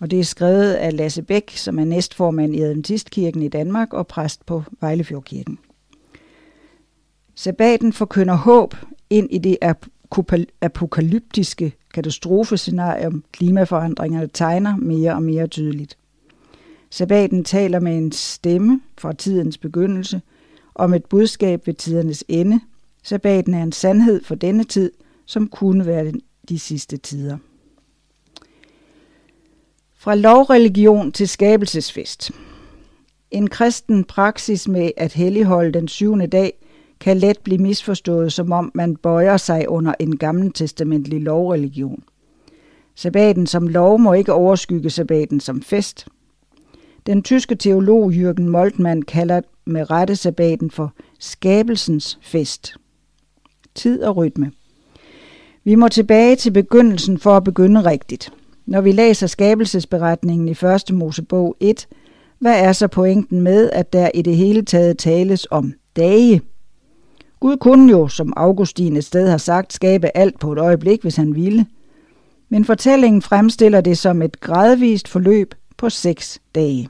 S1: Og det er skrevet af Lasse Bæk, som er næstformand i Adventistkirken i Danmark og præst på Vejlefjordkirken. Sabbaten forkynder håb ind i det apokalyptiske katastrofescenarium, klimaforandringerne tegner mere og mere tydeligt. Sabbaten taler med en stemme fra tidens begyndelse, om et budskab ved tidernes ende. Sabbaten er en sandhed for denne tid, som kunne være de sidste tider. Fra lovreligion til skabelsesfest. En kristen praksis med at helligholde den syvende dag kan let blive misforstået, som om man bøjer sig under en gammeltestamentlig lovreligion. Sabbaten som lov må ikke overskygge sabbaten som fest. Den tyske teolog Jürgen Moltmann kalder med rette sabbaten for skabelsens fest. Tid og rytme. Vi må tilbage til begyndelsen for at begynde rigtigt. Når vi læser skabelsesberetningen i 1. Mosebog 1, hvad er så pointen med, at der i det hele taget tales om dage? Gud kunne jo, som Augustin et sted har sagt, skabe alt på et øjeblik, hvis han ville. Men fortællingen fremstiller det som et gradvist forløb på seks dage.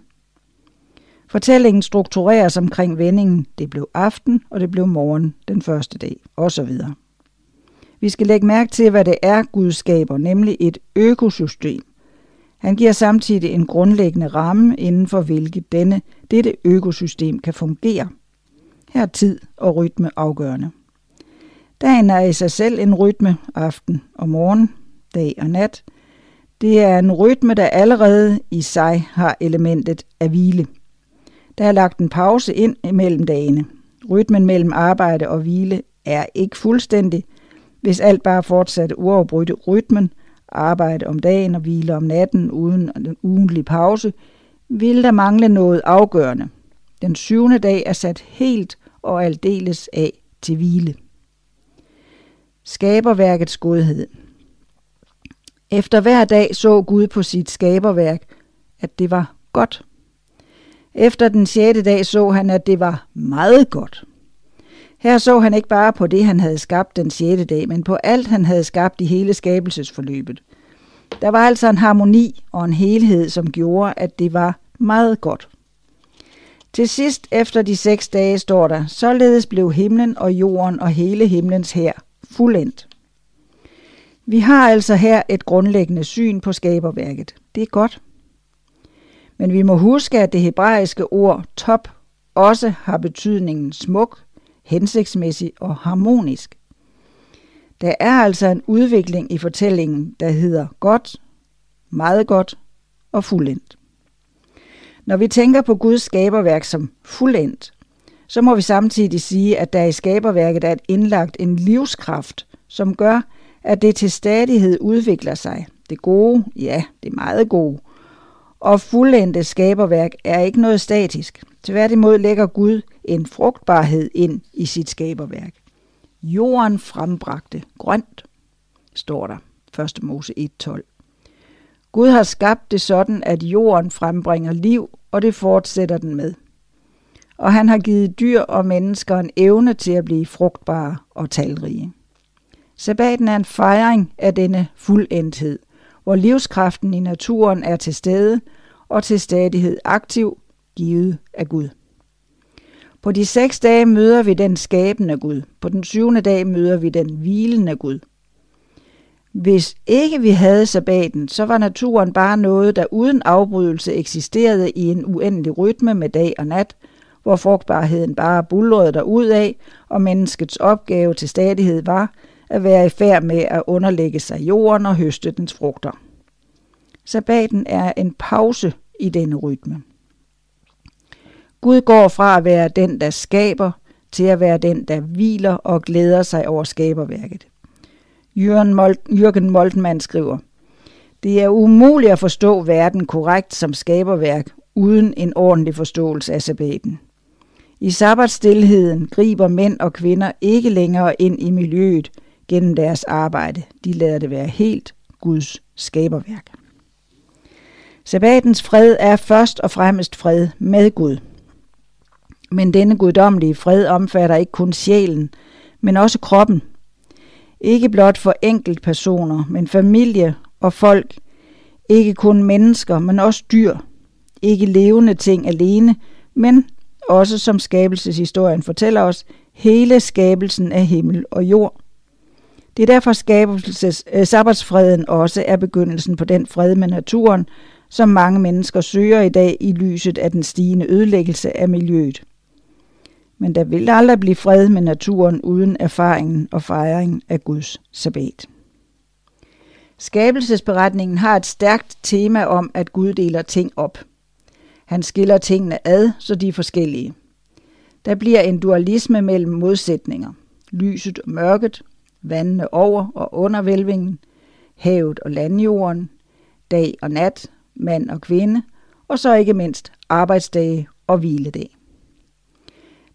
S1: Fortællingen struktureres omkring vendingen, det blev aften, og det blev morgen den første dag, osv. Vi skal lægge mærke til, hvad det er, Gud skaber, nemlig et økosystem. Han giver samtidig en grundlæggende ramme, inden for hvilket denne, dette økosystem kan fungere. Her er tid og rytme afgørende. Dagen er i sig selv en rytme, aften og morgen, dag og nat. Det er en rytme, der allerede i sig har elementet af hvile. Der er lagt en pause ind imellem dagene. Rytmen mellem arbejde og hvile er ikke fuldstændig, hvis alt bare fortsatte uafbrudt rytmen, arbejde om dagen og hvile om natten uden en ugentlig pause, ville der mangle noget afgørende. Den syvende dag er sat helt og aldeles af til hvile. Skaberværkets godhed. Efter hver dag så Gud på sit skaberværk, at det var godt. Efter den sjette dag så han, at det var meget godt. Her så han ikke bare på det, han havde skabt den sjette dag, men på alt, han havde skabt i hele skabelsesforløbet. Der var altså en harmoni og en helhed, som gjorde, at det var meget godt. Til sidst efter de seks dage står der, således blev himlen og jorden og hele himlens her fuldendt. Vi har altså her et grundlæggende syn på skaberværket. Det er godt. Men vi må huske, at det hebraiske ord top også har betydningen smuk, hensigtsmæssig og harmonisk. Der er altså en udvikling i fortællingen, der hedder godt, meget godt og fuldendt. Når vi tænker på Guds skaberværk som fuldendt, så må vi samtidig sige, at der i skaberværket er indlagt en livskraft, som gør, at det til stadighed udvikler sig. Det gode, ja, det meget gode. Og fuldendte skaberværk er ikke noget statisk. Tværtimod lægger Gud en frugtbarhed ind i sit skaberværk. Jorden frembragte grønt, står der. 1. Mose 1.12. Gud har skabt det sådan, at jorden frembringer liv, og det fortsætter den med. Og han har givet dyr og mennesker en evne til at blive frugtbare og talrige. Sabbaten er en fejring af denne fuldendthed, hvor livskraften i naturen er til stede og til stadighed aktiv, givet af Gud. På de seks dage møder vi den skabende Gud. På den syvende dag møder vi den hvilende Gud. Hvis ikke vi havde sabbaten, så var naturen bare noget, der uden afbrydelse eksisterede i en uendelig rytme med dag og nat, hvor frugtbarheden bare bulrede ud af, og menneskets opgave til stadighed var at være i færd med at underlægge sig jorden og høste dens frugter. Sabbaten er en pause i denne rytme. Gud går fra at være den, der skaber, til at være den, der hviler og glæder sig over skaberværket. Jørgen Moltmann skriver, Det er umuligt at forstå verden korrekt som skaberværk, uden en ordentlig forståelse af sabbaten. I sabbatstilheden griber mænd og kvinder ikke længere ind i miljøet gennem deres arbejde. De lader det være helt Guds skaberværk. Sabbatens fred er først og fremmest fred med Gud. Men denne guddommelige fred omfatter ikke kun sjælen, men også kroppen. Ikke blot for enkelt personer, men familie og folk. Ikke kun mennesker, men også dyr. Ikke levende ting alene, men også som skabelseshistorien fortæller os, hele skabelsen af himmel og jord. Det er derfor skabelses, øh, sabbatsfreden også er begyndelsen på den fred med naturen, som mange mennesker søger i dag i lyset af den stigende ødelæggelse af miljøet. Men der vil aldrig blive fred med naturen uden erfaringen og fejringen af Guds sabbat. Skabelsesberetningen har et stærkt tema om, at Gud deler ting op. Han skiller tingene ad, så de er forskellige. Der bliver en dualisme mellem modsætninger. Lyset og mørket, vandene over og under vælvingen, havet og landjorden, dag og nat, mand og kvinde, og så ikke mindst arbejdsdage og hviledage.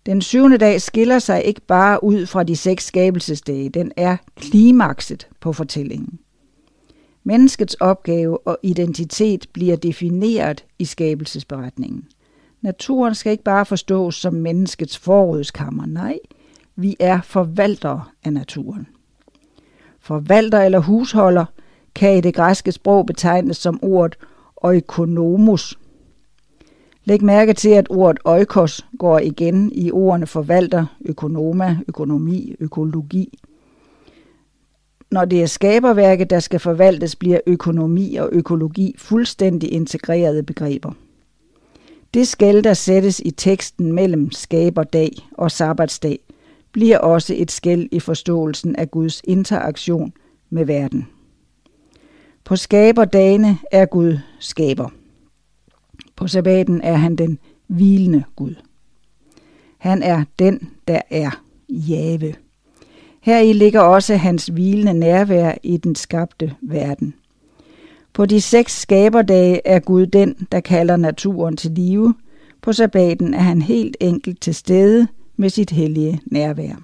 S1: Den syvende dag skiller sig ikke bare ud fra de seks skabelsesdage, den er klimakset på fortællingen. Menneskets opgave og identitet bliver defineret i skabelsesberetningen. Naturen skal ikke bare forstås som menneskets forrådskammer, nej, vi er forvaltere af naturen. Forvalter eller husholder kan i det græske sprog betegnes som ordet oikonomos. Læg mærke til, at ordet øjkos går igen i ordene forvalter, økonoma, økonomi, økologi. Når det er skaberværket, der skal forvaltes, bliver økonomi og økologi fuldstændig integrerede begreber. Det skæld, der sættes i teksten mellem skaberdag og sabbatsdag, bliver også et skæld i forståelsen af Guds interaktion med verden. På skaberdagene er Gud skaber. På sabbaten er han den hvilende Gud. Han er den, der er Jave. Her i ligger også hans hvilende nærvær i den skabte verden. På de seks skaberdage er Gud den, der kalder naturen til live. På sabbaten er han helt enkelt til stede med sit hellige nærvær.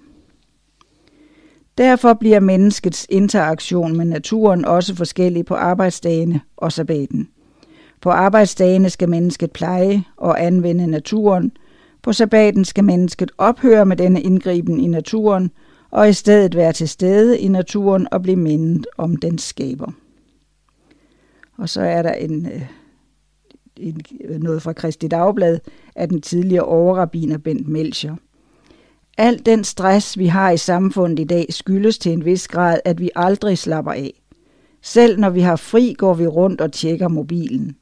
S1: Derfor bliver menneskets interaktion med naturen også forskellig på arbejdsdagene og sabbaten. På arbejdsdagene skal mennesket pleje og anvende naturen. På sabbaten skal mennesket ophøre med denne indgriben i naturen og i stedet være til stede i naturen og blive mindet om den skaber. Og så er der en, øh, en, øh, noget fra Kristi Dagblad af den tidligere overrabiner Bent Melcher. Al den stress, vi har i samfundet i dag, skyldes til en vis grad, at vi aldrig slapper af. Selv når vi har fri, går vi rundt og tjekker mobilen.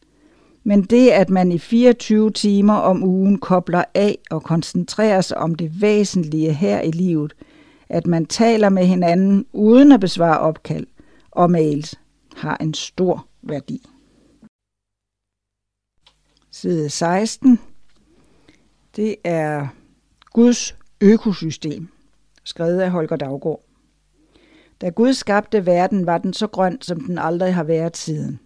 S1: Men det, at man i 24 timer om ugen kobler af og koncentrerer sig om det væsentlige her i livet, at man taler med hinanden uden at besvare opkald og mails, har en stor værdi. Side 16. Det er Guds økosystem, skrevet af Holger Daggaard. Da Gud skabte verden, var den så grøn, som den aldrig har været siden.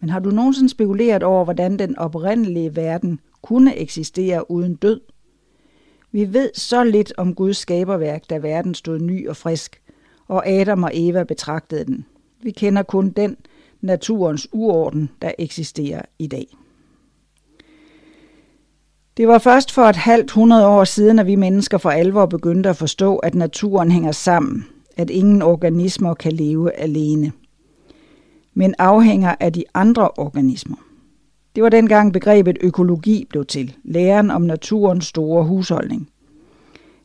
S1: Men har du nogensinde spekuleret over, hvordan den oprindelige verden kunne eksistere uden død? Vi ved så lidt om Guds skaberværk, da verden stod ny og frisk, og Adam og Eva betragtede den. Vi kender kun den naturens uorden, der eksisterer i dag. Det var først for et halvt hundrede år siden, at vi mennesker for alvor begyndte at forstå, at naturen hænger sammen, at ingen organismer kan leve alene, men afhænger af de andre organismer. Det var dengang begrebet økologi blev til, læren om naturens store husholdning.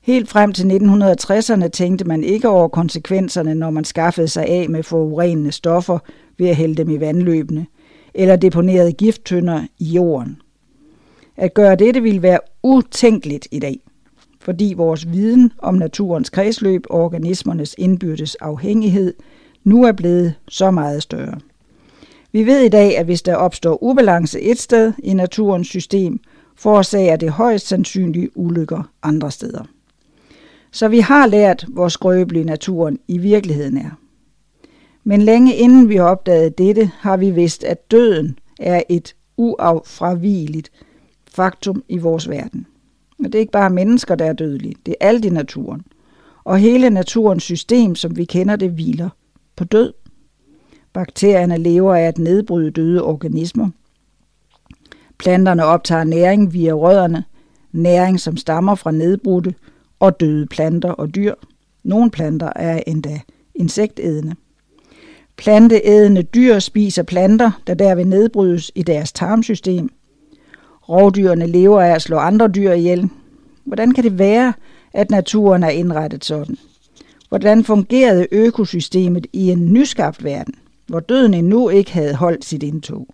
S1: Helt frem til 1960'erne tænkte man ikke over konsekvenserne, når man skaffede sig af med forurenende stoffer ved at hælde dem i vandløbene, eller deponerede gifttønder i jorden. At gøre dette ville være utænkeligt i dag, fordi vores viden om naturens kredsløb og organismernes indbyrdes afhængighed nu er blevet så meget større. Vi ved i dag, at hvis der opstår ubalance et sted i naturens system, forårsager det højst sandsynlige ulykker andre steder. Så vi har lært, hvor skrøbelig naturen i virkeligheden er. Men længe inden vi opdagede dette, har vi vidst, at døden er et uafravigeligt faktum i vores verden. Og det er ikke bare mennesker, der er dødelige, det er alt i naturen. Og hele naturens system, som vi kender det, hviler på død. Bakterierne lever af at nedbryde døde organismer. Planterne optager næring via rødderne, næring som stammer fra nedbrudte og døde planter og dyr. Nogle planter er endda insektædende. Planteædende dyr spiser planter, der derved nedbrydes i deres tarmsystem. Rovdyrene lever af at slå andre dyr ihjel. Hvordan kan det være, at naturen er indrettet sådan? Hvordan fungerede økosystemet i en nyskabt verden, hvor døden endnu ikke havde holdt sit indtog?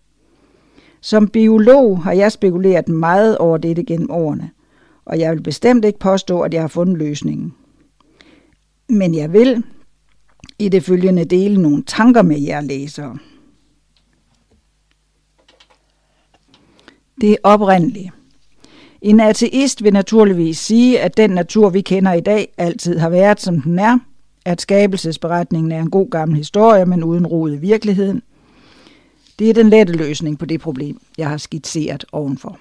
S1: Som biolog har jeg spekuleret meget over dette gennem årene, og jeg vil bestemt ikke påstå, at jeg har fundet løsningen. Men jeg vil i det følgende dele nogle tanker med jer læsere. Det oprindelige. En ateist vil naturligvis sige, at den natur, vi kender i dag, altid har været, som den er, at skabelsesberetningen er en god gammel historie, men uden rod i virkeligheden. Det er den lette løsning på det problem, jeg har skitseret ovenfor.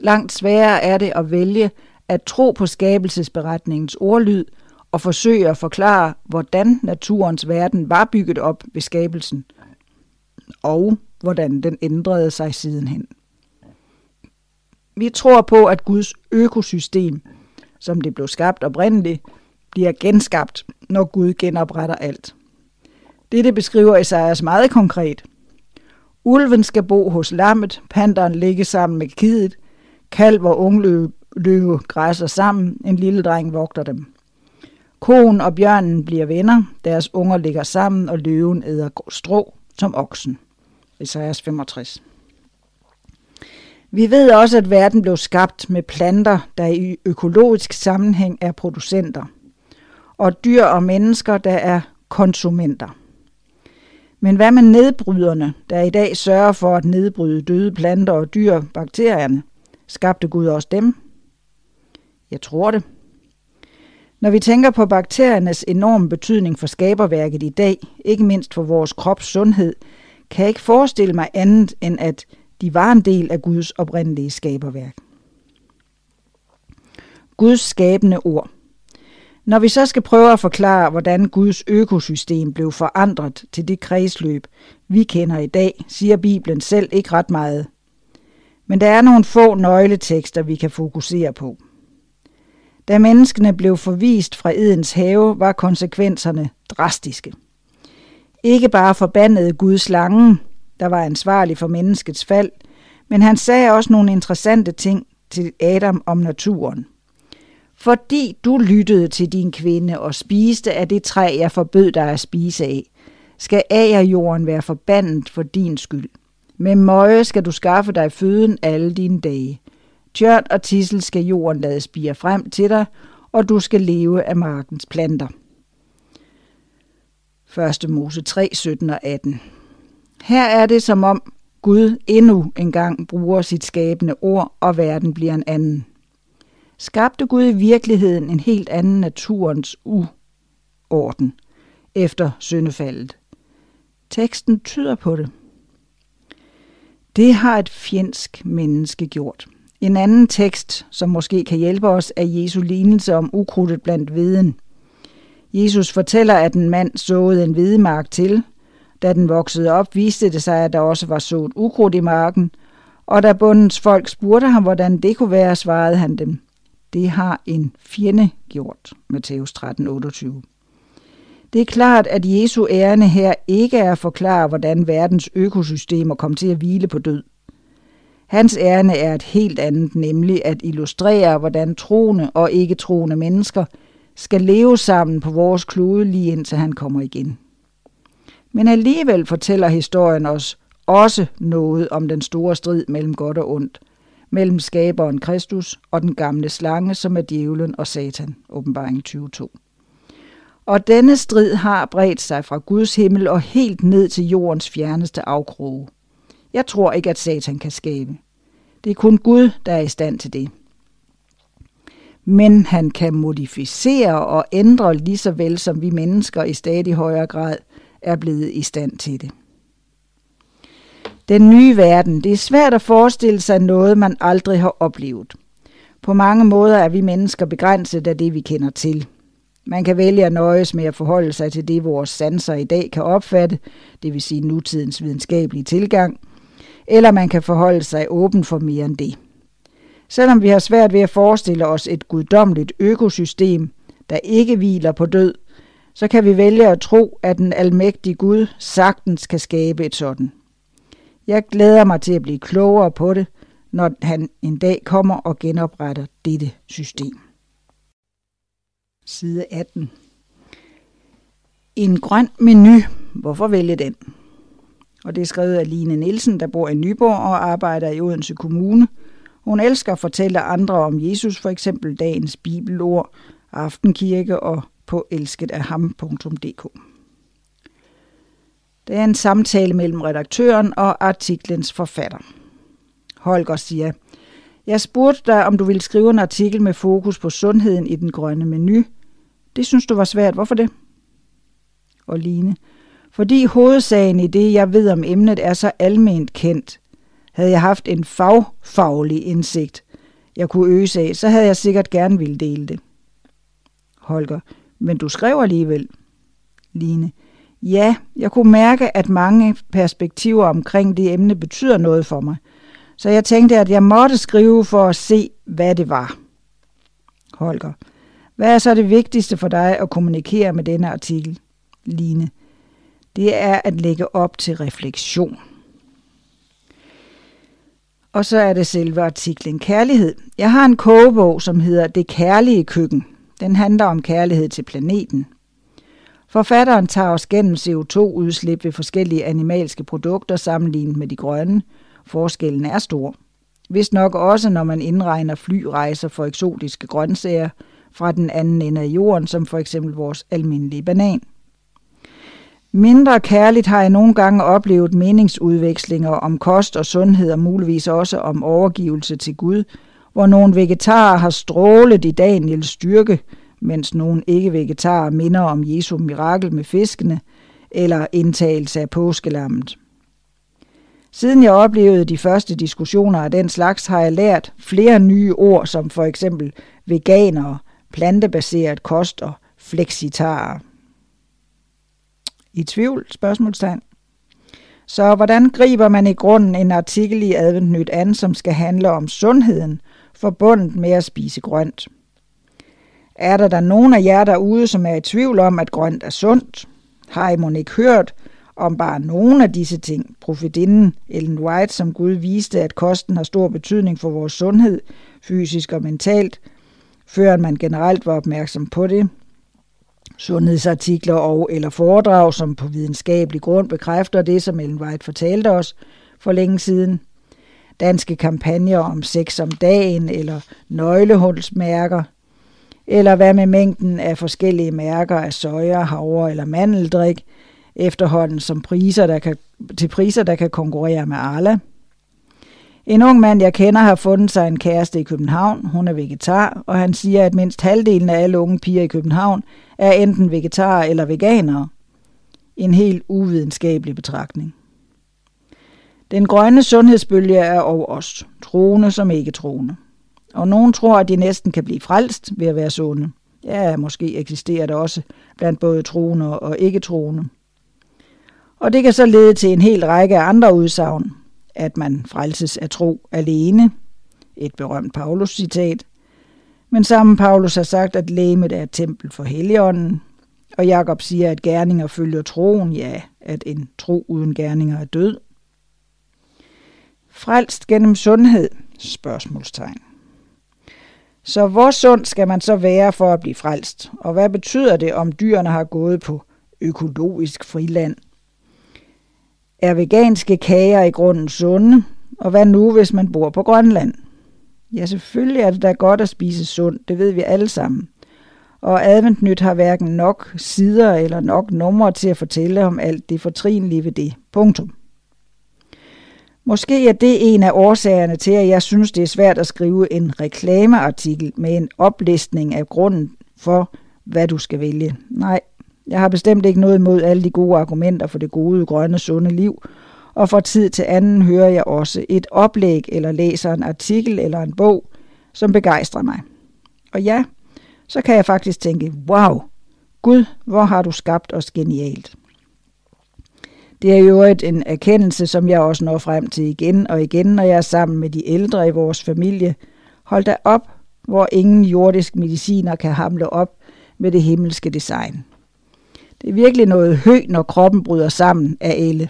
S1: Langt sværere er det at vælge at tro på skabelsesberetningens ordlyd og forsøge at forklare, hvordan naturens verden var bygget op ved skabelsen, og hvordan den ændrede sig sidenhen. Vi tror på, at Guds økosystem, som det blev skabt oprindeligt, bliver genskabt, når Gud genopretter alt. Dette beskriver Esajas meget konkret. Ulven skal bo hos lammet, panderen ligge sammen med kidet, Kalv og ungløve løve græsser sammen, en lille dreng vogter dem. Koen og bjørnen bliver venner, deres unger ligger sammen, og løven æder strå som oksen. Esajas 65. Vi ved også, at verden blev skabt med planter, der i økologisk sammenhæng er producenter, og dyr og mennesker, der er konsumenter. Men hvad med nedbryderne, der i dag sørger for at nedbryde døde planter og dyr, bakterierne? Skabte Gud også dem? Jeg tror det. Når vi tænker på bakteriernes enorme betydning for skaberværket i dag, ikke mindst for vores krops sundhed, kan jeg ikke forestille mig andet end at de var en del af Guds oprindelige skaberværk. Guds skabende ord. Når vi så skal prøve at forklare, hvordan Guds økosystem blev forandret til det kredsløb, vi kender i dag, siger Bibelen selv ikke ret meget. Men der er nogle få nøgletekster, vi kan fokusere på. Da menneskene blev forvist fra Edens have, var konsekvenserne drastiske. Ikke bare forbandede Gud slangen, der var ansvarlig for menneskets fald, men han sagde også nogle interessante ting til Adam om naturen. Fordi du lyttede til din kvinde og spiste af det træ, jeg forbød dig at spise af, skal jorden være forbandet for din skyld. Med møje skal du skaffe dig føden alle dine dage. Tjørt og tissel skal jorden lade spire frem til dig, og du skal leve af markens planter. 1. Mose 3, 17 og 18. Her er det som om Gud endnu engang bruger sit skabende ord, og verden bliver en anden. Skabte Gud i virkeligheden en helt anden naturens uorden efter syndefaldet? Teksten tyder på det. Det har et fjendsk menneske gjort. En anden tekst, som måske kan hjælpe os, er Jesu lignelse om ukrudtet blandt viden. Jesus fortæller, at en mand såede en hvedemark til. Da den voksede op, viste det sig, at der også var sået ukrudt i marken, og da bundens folk spurgte ham, hvordan det kunne være, svarede han dem. Det har en fjende gjort, Matthæus 13, 28. Det er klart, at Jesu ærne her ikke er at forklare, hvordan verdens økosystemer kom til at hvile på død. Hans ærne er et helt andet, nemlig at illustrere, hvordan troende og ikke troende mennesker skal leve sammen på vores klode lige indtil han kommer igen. Men alligevel fortæller historien os også noget om den store strid mellem godt og ondt, mellem skaberen Kristus og den gamle slange, som er djævlen og satan, åbenbaring 22. Og denne strid har bredt sig fra Guds himmel og helt ned til jordens fjerneste afkroge. Jeg tror ikke, at Satan kan skabe. Det er kun Gud, der er i stand til det. Men han kan modificere og ændre lige så vel som vi mennesker i stadig højere grad er blevet i stand til det. Den nye verden. Det er svært at forestille sig noget, man aldrig har oplevet. På mange måder er vi mennesker begrænset af det, vi kender til. Man kan vælge at nøjes med at forholde sig til det, vores sanser i dag kan opfatte, det vil sige nutidens videnskabelige tilgang, eller man kan forholde sig åben for mere end det. Selvom vi har svært ved at forestille os et guddommeligt økosystem, der ikke hviler på død, så kan vi vælge at tro, at den almægtige Gud sagtens kan skabe et sådan. Jeg glæder mig til at blive klogere på det, når han en dag kommer og genopretter dette system. Side 18. En grøn menu. Hvorfor vælge den? Og det er skrevet af Line Nielsen, der bor i Nyborg og arbejder i Odense Kommune. Hun elsker at fortælle andre om Jesus, for eksempel dagens bibelord, aftenkirke og på elsketafham.dk. Det er en samtale mellem redaktøren og artiklens forfatter. Holger siger, jeg spurgte dig, om du ville skrive en artikel med fokus på sundheden i den grønne menu. Det synes du var svært. Hvorfor det? Og Line, fordi hovedsagen i det, jeg ved om emnet, er så alment kendt. Havde jeg haft en fagfaglig indsigt, jeg kunne øse af, så havde jeg sikkert gerne ville dele det. Holger, men du skrev alligevel. Line, ja, jeg kunne mærke, at mange perspektiver omkring det emne betyder noget for mig. Så jeg tænkte, at jeg måtte skrive for at se, hvad det var. Holger, hvad er så det vigtigste for dig at kommunikere med denne artikel? Line, det er at lægge op til refleksion. Og så er det selve artiklen Kærlighed. Jeg har en kogebog, som hedder Det kærlige køkken. Den handler om kærlighed til planeten. Forfatteren tager os gennem CO2-udslip ved forskellige animalske produkter sammenlignet med de grønne. Forskellen er stor. Hvis nok også, når man indregner flyrejser for eksotiske grøntsager fra den anden ende af jorden, som for eksempel vores almindelige banan. Mindre kærligt har jeg nogle gange oplevet meningsudvekslinger om kost og sundhed og muligvis også om overgivelse til Gud, hvor nogle vegetarer har strålet i Daniels styrke, mens nogle ikke-vegetarer minder om Jesu mirakel med fiskene eller indtagelse af påskelammet. Siden jeg oplevede de første diskussioner af den slags, har jeg lært flere nye ord, som for eksempel veganere, plantebaseret kost og flexitarer. I tvivl? Spørgsmålstegn. Så hvordan griber man i grunden en artikel i Advent Nyt an, som skal handle om sundheden, forbundet med at spise grønt? Er der da nogen af jer derude, som er i tvivl om, at grønt er sundt? Har I mon ikke hørt om bare nogen af disse ting? Profetinden Ellen White, som Gud viste, at kosten har stor betydning for vores sundhed, fysisk og mentalt, før man generelt var opmærksom på det. Sundhedsartikler og eller foredrag, som på videnskabelig grund bekræfter det, som Ellen White fortalte os for længe siden. Danske kampagner om sex om dagen eller nøglehulsmærker – eller hvad med mængden af forskellige mærker af soja, havre eller mandeldrik, efterhånden som priser, der kan, til priser, der kan konkurrere med Arla. En ung mand, jeg kender, har fundet sig en kæreste i København. Hun er vegetar, og han siger, at mindst halvdelen af alle unge piger i København er enten vegetarer eller veganere. En helt uvidenskabelig betragtning. Den grønne sundhedsbølge er over os, troende som ikke troende. Og nogen tror, at de næsten kan blive frelst ved at være sunde. Ja, måske eksisterer det også blandt både troende og ikke-troende. Og det kan så lede til en hel række andre udsagn. At man frelses af tro alene. Et berømt Paulus-citat. Men sammen Paulus har sagt, at lægemet er et tempel for Helligånden. Og Jakob siger, at gerninger følger troen. Ja, at en tro uden gerninger er død. Frelst gennem sundhed? Spørgsmålstegn. Så hvor sund skal man så være for at blive frelst? Og hvad betyder det, om dyrene har gået på økologisk friland? Er veganske kager i grunden sunde? Og hvad nu, hvis man bor på Grønland? Ja, selvfølgelig er det da godt at spise sundt, det ved vi alle sammen. Og Adventnyt har hverken nok sider eller nok numre til at fortælle om alt det fortrinlige ved det. Punktum. Måske er det en af årsagerne til, at jeg synes, det er svært at skrive en reklameartikel med en oplistning af grunden for, hvad du skal vælge. Nej, jeg har bestemt ikke noget imod alle de gode argumenter for det gode, grønne, sunde liv, og fra tid til anden hører jeg også et oplæg eller læser en artikel eller en bog, som begejstrer mig. Og ja, så kan jeg faktisk tænke, wow, Gud, hvor har du skabt os genialt. Det er jo et en erkendelse, som jeg også når frem til igen og igen, når jeg er sammen med de ældre i vores familie. Hold da op, hvor ingen jordisk mediciner kan hamle op med det himmelske design. Det er virkelig noget hø, når kroppen bryder sammen af elle.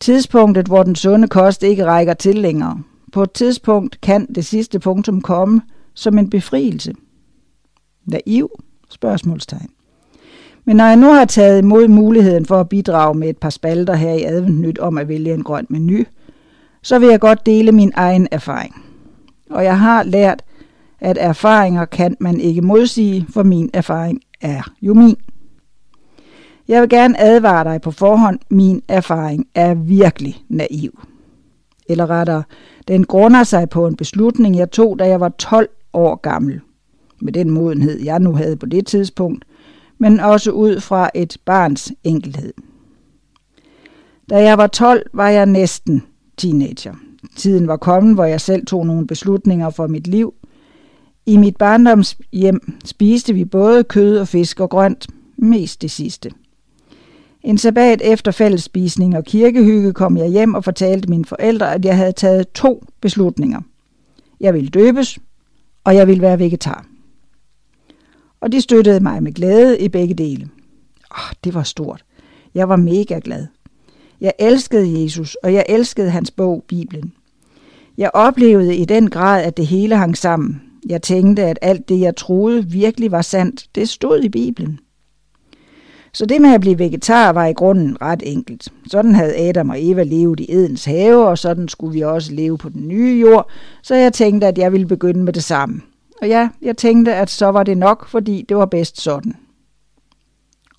S1: Tidspunktet, hvor den sunde kost ikke rækker til længere. På et tidspunkt kan det sidste punktum komme som en befrielse. Naiv? Spørgsmålstegn. Men når jeg nu har taget imod muligheden for at bidrage med et par spalter her i Adventnyt om at vælge en grøn menu, så vil jeg godt dele min egen erfaring. Og jeg har lært, at erfaringer kan man ikke modsige, for min erfaring er jo min. Jeg vil gerne advare dig på forhånd, min erfaring er virkelig naiv. Eller rettere, den grunder sig på en beslutning, jeg tog, da jeg var 12 år gammel. Med den modenhed, jeg nu havde på det tidspunkt, men også ud fra et barns enkelhed. Da jeg var 12, var jeg næsten teenager. Tiden var kommet, hvor jeg selv tog nogle beslutninger for mit liv. I mit barndomshjem spiste vi både kød og fisk og grønt, mest det sidste. En sabbat efter fællesspisning og kirkehygge kom jeg hjem og fortalte mine forældre, at jeg havde taget to beslutninger. Jeg ville døbes, og jeg ville være vegetar og de støttede mig med glæde i begge dele. Oh, det var stort. Jeg var mega glad. Jeg elskede Jesus, og jeg elskede hans bog, Bibelen. Jeg oplevede i den grad, at det hele hang sammen. Jeg tænkte, at alt det, jeg troede virkelig var sandt, det stod i Bibelen. Så det med at blive vegetar var i grunden ret enkelt. Sådan havde Adam og Eva levet i Edens have, og sådan skulle vi også leve på den nye jord, så jeg tænkte, at jeg ville begynde med det samme. Og ja, jeg tænkte, at så var det nok, fordi det var bedst sådan.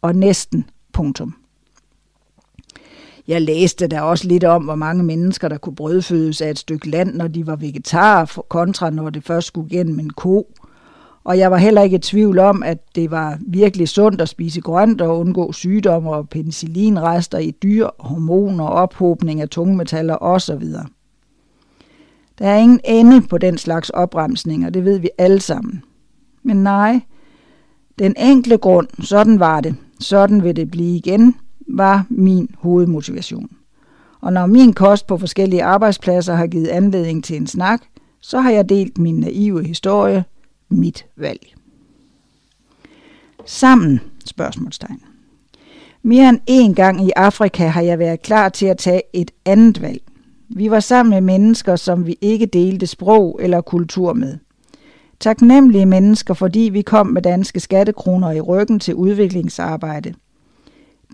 S1: Og næsten punktum. Jeg læste der også lidt om, hvor mange mennesker, der kunne brødfødes af et stykke land, når de var vegetarer, kontra når det først skulle gennem en ko. Og jeg var heller ikke i tvivl om, at det var virkelig sundt at spise grønt og undgå sygdomme og penicillinrester i dyr, hormoner, ophobning af tungmetaller osv. Der er ingen ende på den slags opremsninger, det ved vi alle sammen. Men nej, den enkle grund, sådan var det, sådan vil det blive igen, var min hovedmotivation. Og når min kost på forskellige arbejdspladser har givet anledning til en snak, så har jeg delt min naive historie, mit valg. Sammen, spørgsmålstegn. Mere end en gang i Afrika har jeg været klar til at tage et andet valg. Vi var sammen med mennesker, som vi ikke delte sprog eller kultur med. Taknemmelige mennesker, fordi vi kom med danske skattekroner i ryggen til udviklingsarbejde.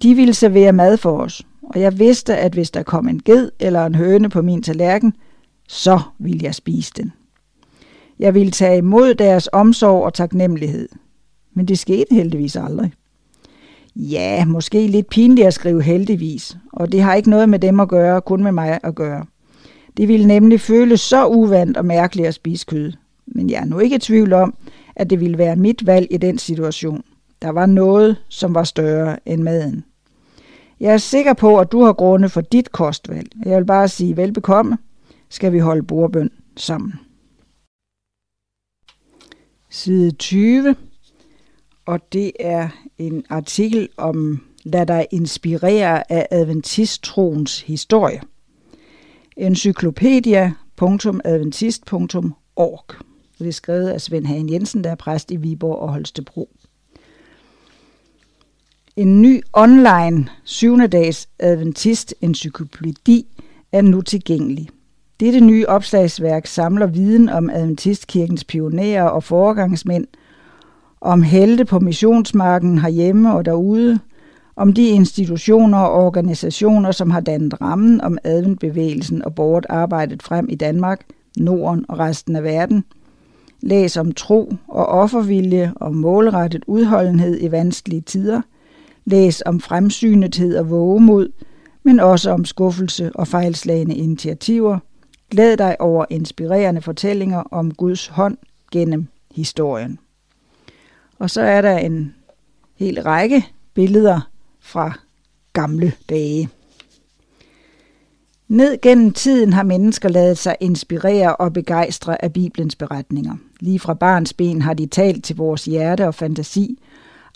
S1: De ville servere mad for os, og jeg vidste, at hvis der kom en ged eller en høne på min tallerken, så ville jeg spise den. Jeg ville tage imod deres omsorg og taknemmelighed. Men det skete heldigvis aldrig. Ja, måske lidt pinligt at skrive heldigvis, og det har ikke noget med dem at gøre, kun med mig at gøre. Det ville nemlig føles så uvandt og mærkeligt at spise kød. Men jeg er nu ikke i tvivl om, at det ville være mit valg i den situation. Der var noget, som var større end maden. Jeg er sikker på, at du har grunde for dit kostvalg. Jeg vil bare sige velbekomme. Skal vi holde bordbøn sammen. Side 20. Og det er en artikel om Lad dig inspirere af adventisttroens historie. Encyclopedia.adventist.org. Det er skrevet af Svend Hagen Jensen, der er præst i Viborg og Holstebro. En ny online 7. dags Adventist encyklopædi er nu tilgængelig. Dette nye opslagsværk samler viden om Adventistkirkens pionerer og foregangsmænd, om helte på missionsmarken herhjemme og derude, om de institutioner og organisationer, som har dannet rammen om adventbevægelsen og borget arbejdet frem i Danmark, Norden og resten af verden. Læs om tro og offervilje og målrettet udholdenhed i vanskelige tider – Læs om fremsynethed og vågemod, men også om skuffelse og fejlslagende initiativer. Glæd dig over inspirerende fortællinger om Guds hånd gennem historien. Og så er der en hel række billeder fra gamle dage. Ned gennem tiden har mennesker lavet sig inspirere og begejstre af Bibelens beretninger. Lige fra barns ben har de talt til vores hjerte og fantasi,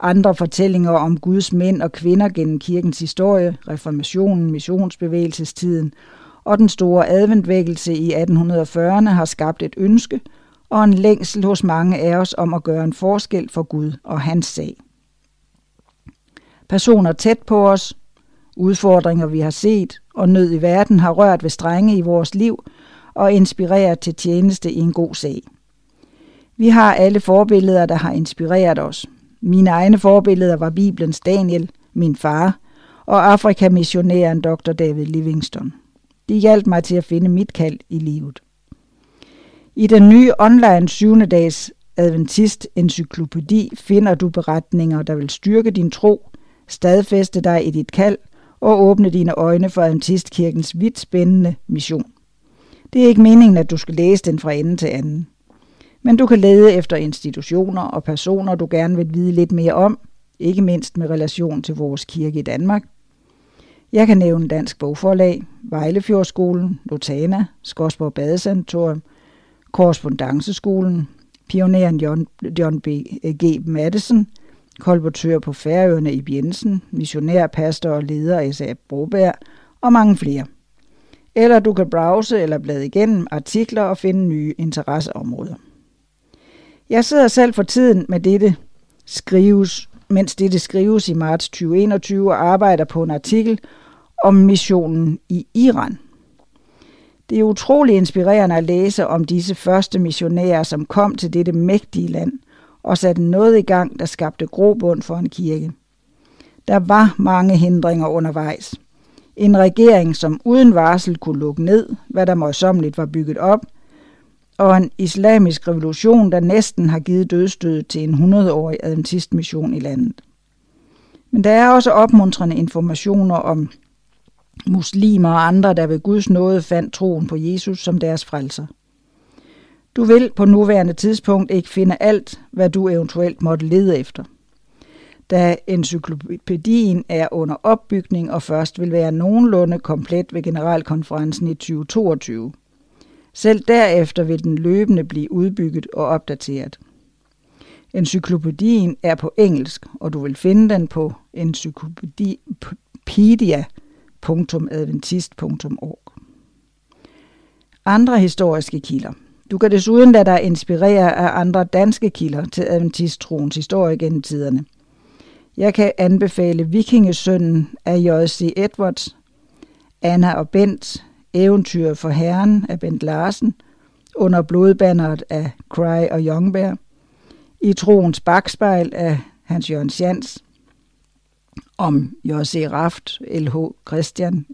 S1: andre fortællinger om Guds mænd og kvinder gennem kirkens historie, reformationen, missionsbevægelsestiden og den store adventvækkelse i 1840'erne har skabt et ønske og en længsel hos mange af os om at gøre en forskel for Gud og hans sag. Personer tæt på os, udfordringer vi har set og nød i verden har rørt ved strenge i vores liv og inspireret til tjeneste i en god sag. Vi har alle forbilleder, der har inspireret os, mine egne forbilleder var Bibelens Daniel, min far, og Afrikamissionæren Dr. David Livingstone. De hjalp mig til at finde mit kald i livet. I den nye online 7. dags Adventist encyklopædi finder du beretninger, der vil styrke din tro, stadfæste dig i dit kald og åbne dine øjne for Adventistkirkens vidt spændende mission. Det er ikke meningen, at du skal læse den fra ende til anden. Men du kan lede efter institutioner og personer, du gerne vil vide lidt mere om, ikke mindst med relation til vores kirke i Danmark. Jeg kan nævne Dansk Bogforlag, Vejlefjordskolen, Lotana, Skodsborg Badesanatorium, Korrespondanceskolen, pioneren John, John B. G. Madison, kolportør på Færøerne i Jensen, missionær, pastor og leder af S.A. Broberg og mange flere. Eller du kan browse eller blade igennem artikler og finde nye interesseområder. Jeg sidder selv for tiden med dette skrives, mens dette skrives i marts 2021 og arbejder på en artikel om missionen i Iran. Det er utrolig inspirerende at læse om disse første missionærer, som kom til dette mægtige land og satte noget i gang, der skabte grobund for en kirke. Der var mange hindringer undervejs. En regering, som uden varsel kunne lukke ned, hvad der møjsommeligt var bygget op, og en islamisk revolution, der næsten har givet dødstød til en 100-årig adventistmission i landet. Men der er også opmuntrende informationer om muslimer og andre, der ved Guds nåde fandt troen på Jesus som deres frelser. Du vil på nuværende tidspunkt ikke finde alt, hvad du eventuelt måtte lede efter. Da encyklopædien er under opbygning og først vil være nogenlunde komplet ved generalkonferencen i 2022. Selv derefter vil den løbende blive udbygget og opdateret. Encyklopædien er på engelsk, og du vil finde den på www.adventist.org. Andre historiske kilder. Du kan desuden lade dig inspirere af andre danske kilder til adventisttroens historie gennem tiderne. Jeg kan anbefale Vikingesønnen af J.C. Edwards, Anna og Bent, Eventyr for Herren af Bent Larsen, Under blodbanneret af Cry og Youngberg, I troens bagspejl af Hans Jørgen Sjans, om J.C. Raft, L.H. Christian,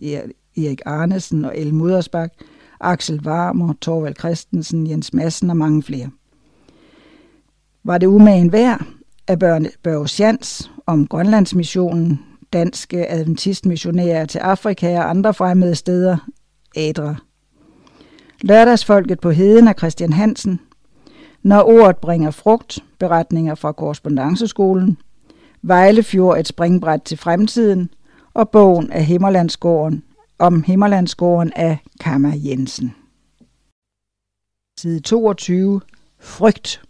S1: Erik Arnesen og El Mudersbak, Axel Varmer, Torvald Christensen, Jens Madsen og mange flere. Var det umagen værd af Børge Sjans om Grønlandsmissionen, danske adventistmissionærer til Afrika og andre fremmede steder, Adra. Lørdagsfolket på heden af Christian Hansen, Når ordet bringer frugt, beretninger fra korrespondanceskolen, Vejlefjord et springbræt til fremtiden, og bogen af Himmerlandsgården om Himmerlandsgården af Kammer Jensen. Side 22. Frygt.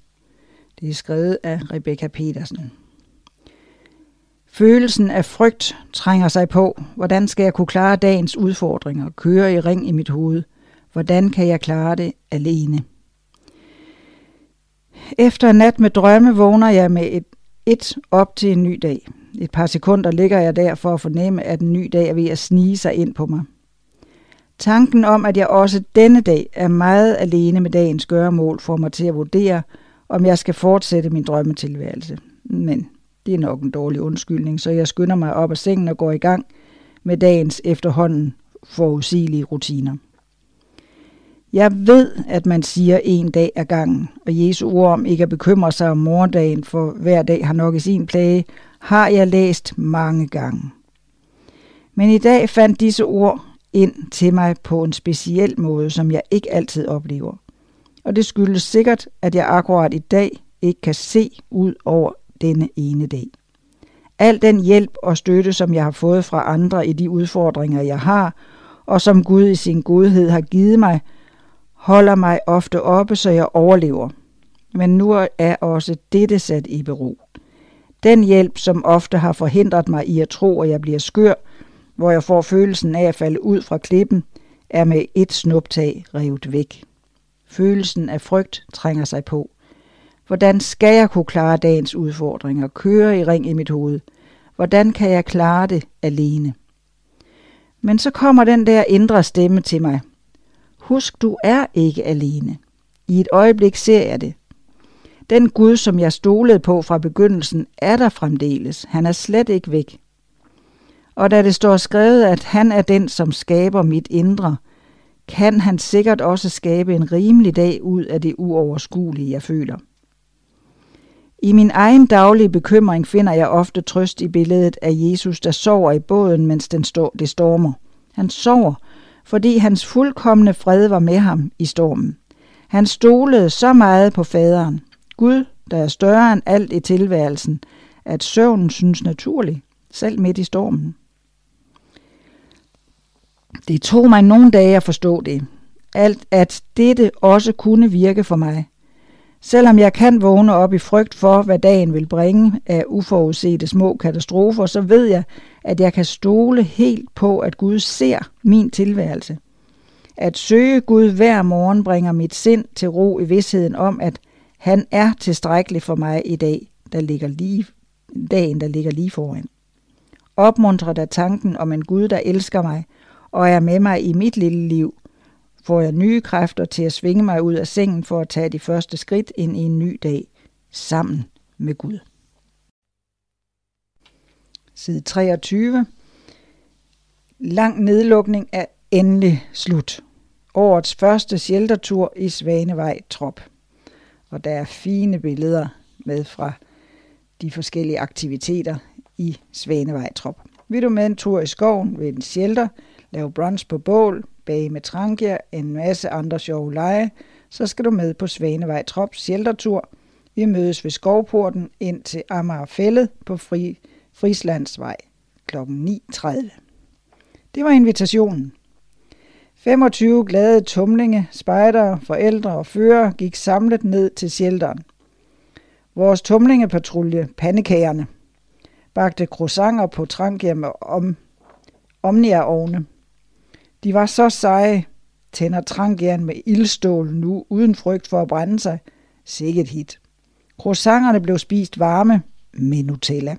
S1: Det er skrevet af Rebecca Petersen. Følelsen af frygt trænger sig på. Hvordan skal jeg kunne klare dagens udfordringer? Køre i ring i mit hoved. Hvordan kan jeg klare det alene? Efter en nat med drømme vågner jeg med et, et op til en ny dag. Et par sekunder ligger jeg der for at fornemme, at en ny dag er ved at snige sig ind på mig. Tanken om, at jeg også denne dag er meget alene med dagens gøremål, får mig til at vurdere, om jeg skal fortsætte min drømmetilværelse. Men det er nok en dårlig undskyldning, så jeg skynder mig op af sengen og går i gang med dagens efterhånden forudsigelige rutiner. Jeg ved, at man siger en dag ad gangen, og Jesu ord om ikke at bekymre sig om morgendagen, for hver dag har nok i sin plage, har jeg læst mange gange. Men i dag fandt disse ord ind til mig på en speciel måde, som jeg ikke altid oplever. Og det skyldes sikkert, at jeg akkurat i dag ikke kan se ud over denne ene dag. Al den hjælp og støtte, som jeg har fået fra andre i de udfordringer, jeg har, og som Gud i sin godhed har givet mig, holder mig ofte oppe, så jeg overlever. Men nu er også dette sat i bero. Den hjælp, som ofte har forhindret mig i at tro, at jeg bliver skør, hvor jeg får følelsen af at falde ud fra klippen, er med et snuptag revet væk. Følelsen af frygt trænger sig på. Hvordan skal jeg kunne klare dagens udfordringer, køre i ring i mit hoved? Hvordan kan jeg klare det alene? Men så kommer den der indre stemme til mig. Husk, du er ikke alene. I et øjeblik ser jeg det. Den Gud, som jeg stolede på fra begyndelsen, er der fremdeles. Han er slet ikke væk. Og da det står skrevet, at han er den, som skaber mit indre, kan han sikkert også skabe en rimelig dag ud af det uoverskuelige, jeg føler. I min egen daglige bekymring finder jeg ofte trøst i billedet af Jesus, der sover i båden, mens den stå, det stormer. Han sover, fordi hans fuldkommende fred var med ham i stormen. Han stolede så meget på faderen, Gud, der er større end alt i tilværelsen, at søvnen synes naturlig, selv midt i stormen. Det tog mig nogle dage at forstå det, alt at dette også kunne virke for mig. Selvom jeg kan vågne op i frygt for, hvad dagen vil bringe af uforudsete små katastrofer, så ved jeg, at jeg kan stole helt på, at Gud ser min tilværelse. At søge Gud hver morgen bringer mit sind til ro i vidsheden om, at han er tilstrækkelig for mig i dag, der ligger lige, dagen, der ligger lige foran. Opmuntrer der tanken om en Gud, der elsker mig og er med mig i mit lille liv, får jeg nye kræfter til at svinge mig ud af sengen for at tage de første skridt ind i en ny dag sammen med Gud. Side 23. Lang nedlukning er endelig slut. Årets første sheltertur i Svanevej Trop. Og der er fine billeder med fra de forskellige aktiviteter i Svanevej Trop. Vil du med en tur i skoven ved en shelter, lave brunch på bål, bage med trankia, en masse andre sjove lege, så skal du med på Svanevej Trop sheltertur. Vi mødes ved skovporten ind til Amagerfællet på Fri, Frislandsvej kl. 9.30. Det var invitationen. 25 glade tumlinge, spejdere, forældre og fører gik samlet ned til shelteren. Vores tumlingepatrulje, pandekagerne, bagte croissanter på trankia om, omnia-ovne. De var så seje, tænder trangjern med ildstål nu, uden frygt for at brænde sig. Sikkert hit. Croissanterne blev spist varme med Nutella.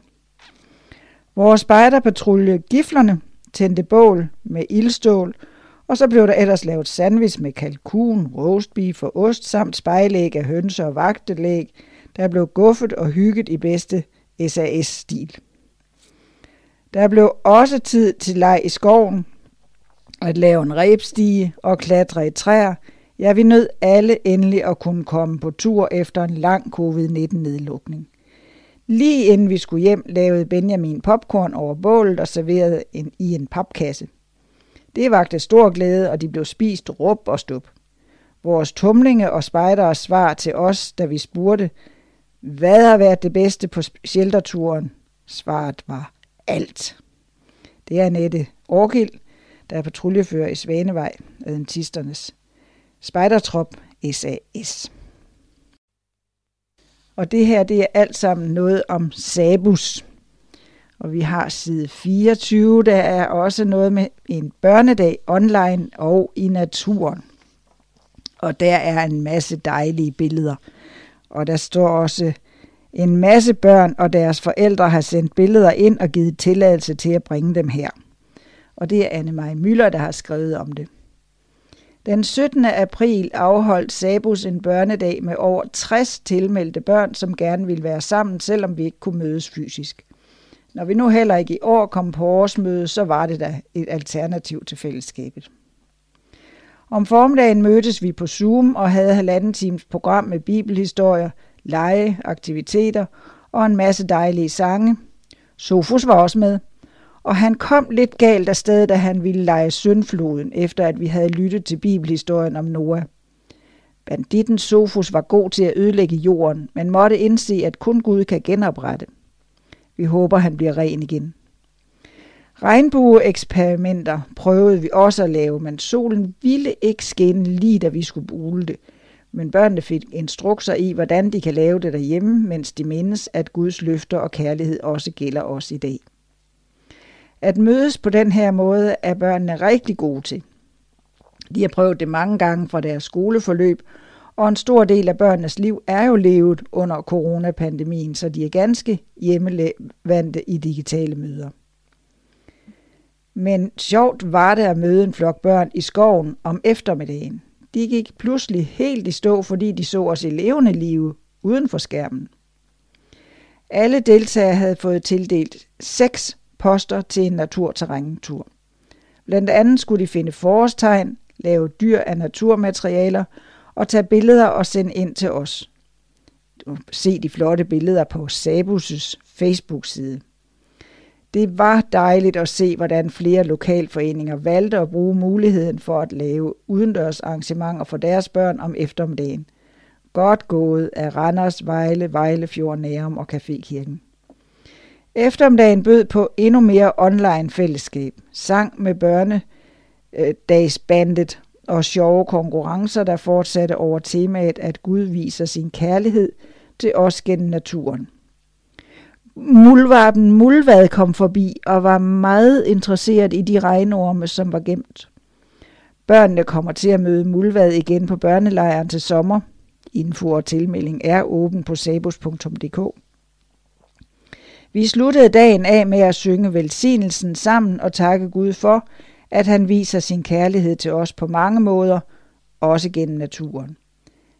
S1: Vores spejderpatrulje Giflerne tændte bål med ildstål, og så blev der ellers lavet sandwich med kalkun, roastbeef og ost samt spejlæg af hønser og vagtelæg, der blev guffet og hygget i bedste SAS-stil. Der blev også tid til leg i skoven, at lave en rebstige og klatre i træer. Ja, vi nød alle endelig at kunne komme på tur efter en lang covid-19-nedlukning. Lige inden vi skulle hjem, lavede Benjamin popcorn over bålet og serverede en, i en papkasse. Det vagte stor glæde, og de blev spist rup og stup. Vores tumlinge og spejdere svar til os, da vi spurgte, hvad har været det bedste på shelterturen? Svaret var alt. Det er Nette Orkild, der er patruljefører i Svanevej, adventisternes spejdertrop SAS. Og det her, det er alt sammen noget om Sabus. Og vi har side 24, der er også noget med en børnedag online og i naturen. Og der er en masse dejlige billeder. Og der står også, en masse børn og deres forældre har sendt billeder ind og givet tilladelse til at bringe dem her. Og det er Anne-Marie Møller, der har skrevet om det. Den 17. april afholdt Sabus en børnedag med over 60 tilmeldte børn, som gerne ville være sammen, selvom vi ikke kunne mødes fysisk. Når vi nu heller ikke i år kom på årsmøde, så var det da et alternativ til fællesskabet. Om formiddagen mødtes vi på Zoom og havde halvanden times program med bibelhistorier, lege, aktiviteter og en masse dejlige sange. Sofus var også med, og han kom lidt galt af sted, da han ville lege syndfloden, efter at vi havde lyttet til bibelhistorien om Noah. Banditten Sofus var god til at ødelægge jorden, men måtte indse, at kun Gud kan genoprette. Vi håber, han bliver ren igen. Regnbueeksperimenter prøvede vi også at lave, men solen ville ikke skinne lige da vi skulle bruge det. Men børnene fik instrukser i, hvordan de kan lave det derhjemme, mens de mindes, at Guds løfter og kærlighed også gælder os i dag. At mødes på den her måde er børnene rigtig gode til. De har prøvet det mange gange fra deres skoleforløb, og en stor del af børnenes liv er jo levet under coronapandemien, så de er ganske hjemmevandte i digitale møder. Men sjovt var det at møde en flok børn i skoven om eftermiddagen. De gik pludselig helt i stå, fordi de så os i levende live uden for skærmen. Alle deltagere havde fået tildelt seks poster til en naturterræntur. Blandt andet skulle de finde forårstegn, lave dyr af naturmaterialer og tage billeder og sende ind til os. Se de flotte billeder på Sabus' Facebook-side. Det var dejligt at se, hvordan flere lokalforeninger valgte at bruge muligheden for at lave udendørs arrangementer for deres børn om eftermiddagen. Godt gået af Randers, Vejle, Vejlefjord, Nærum og Cafékirken. Eftermiddagen bød på endnu mere online fællesskab, sang med børnedagsbandet øh, og sjove konkurrencer, der fortsatte over temaet, at Gud viser sin kærlighed til os gennem naturen. Mulvarpen Mulvad kom forbi og var meget interesseret i de regnorme, som var gemt. Børnene kommer til at møde Mulvad igen på børnelejren til sommer. Info og tilmelding er åben på sabus.dk. Vi sluttede dagen af med at synge velsignelsen sammen og takke Gud for, at han viser sin kærlighed til os på mange måder, også gennem naturen.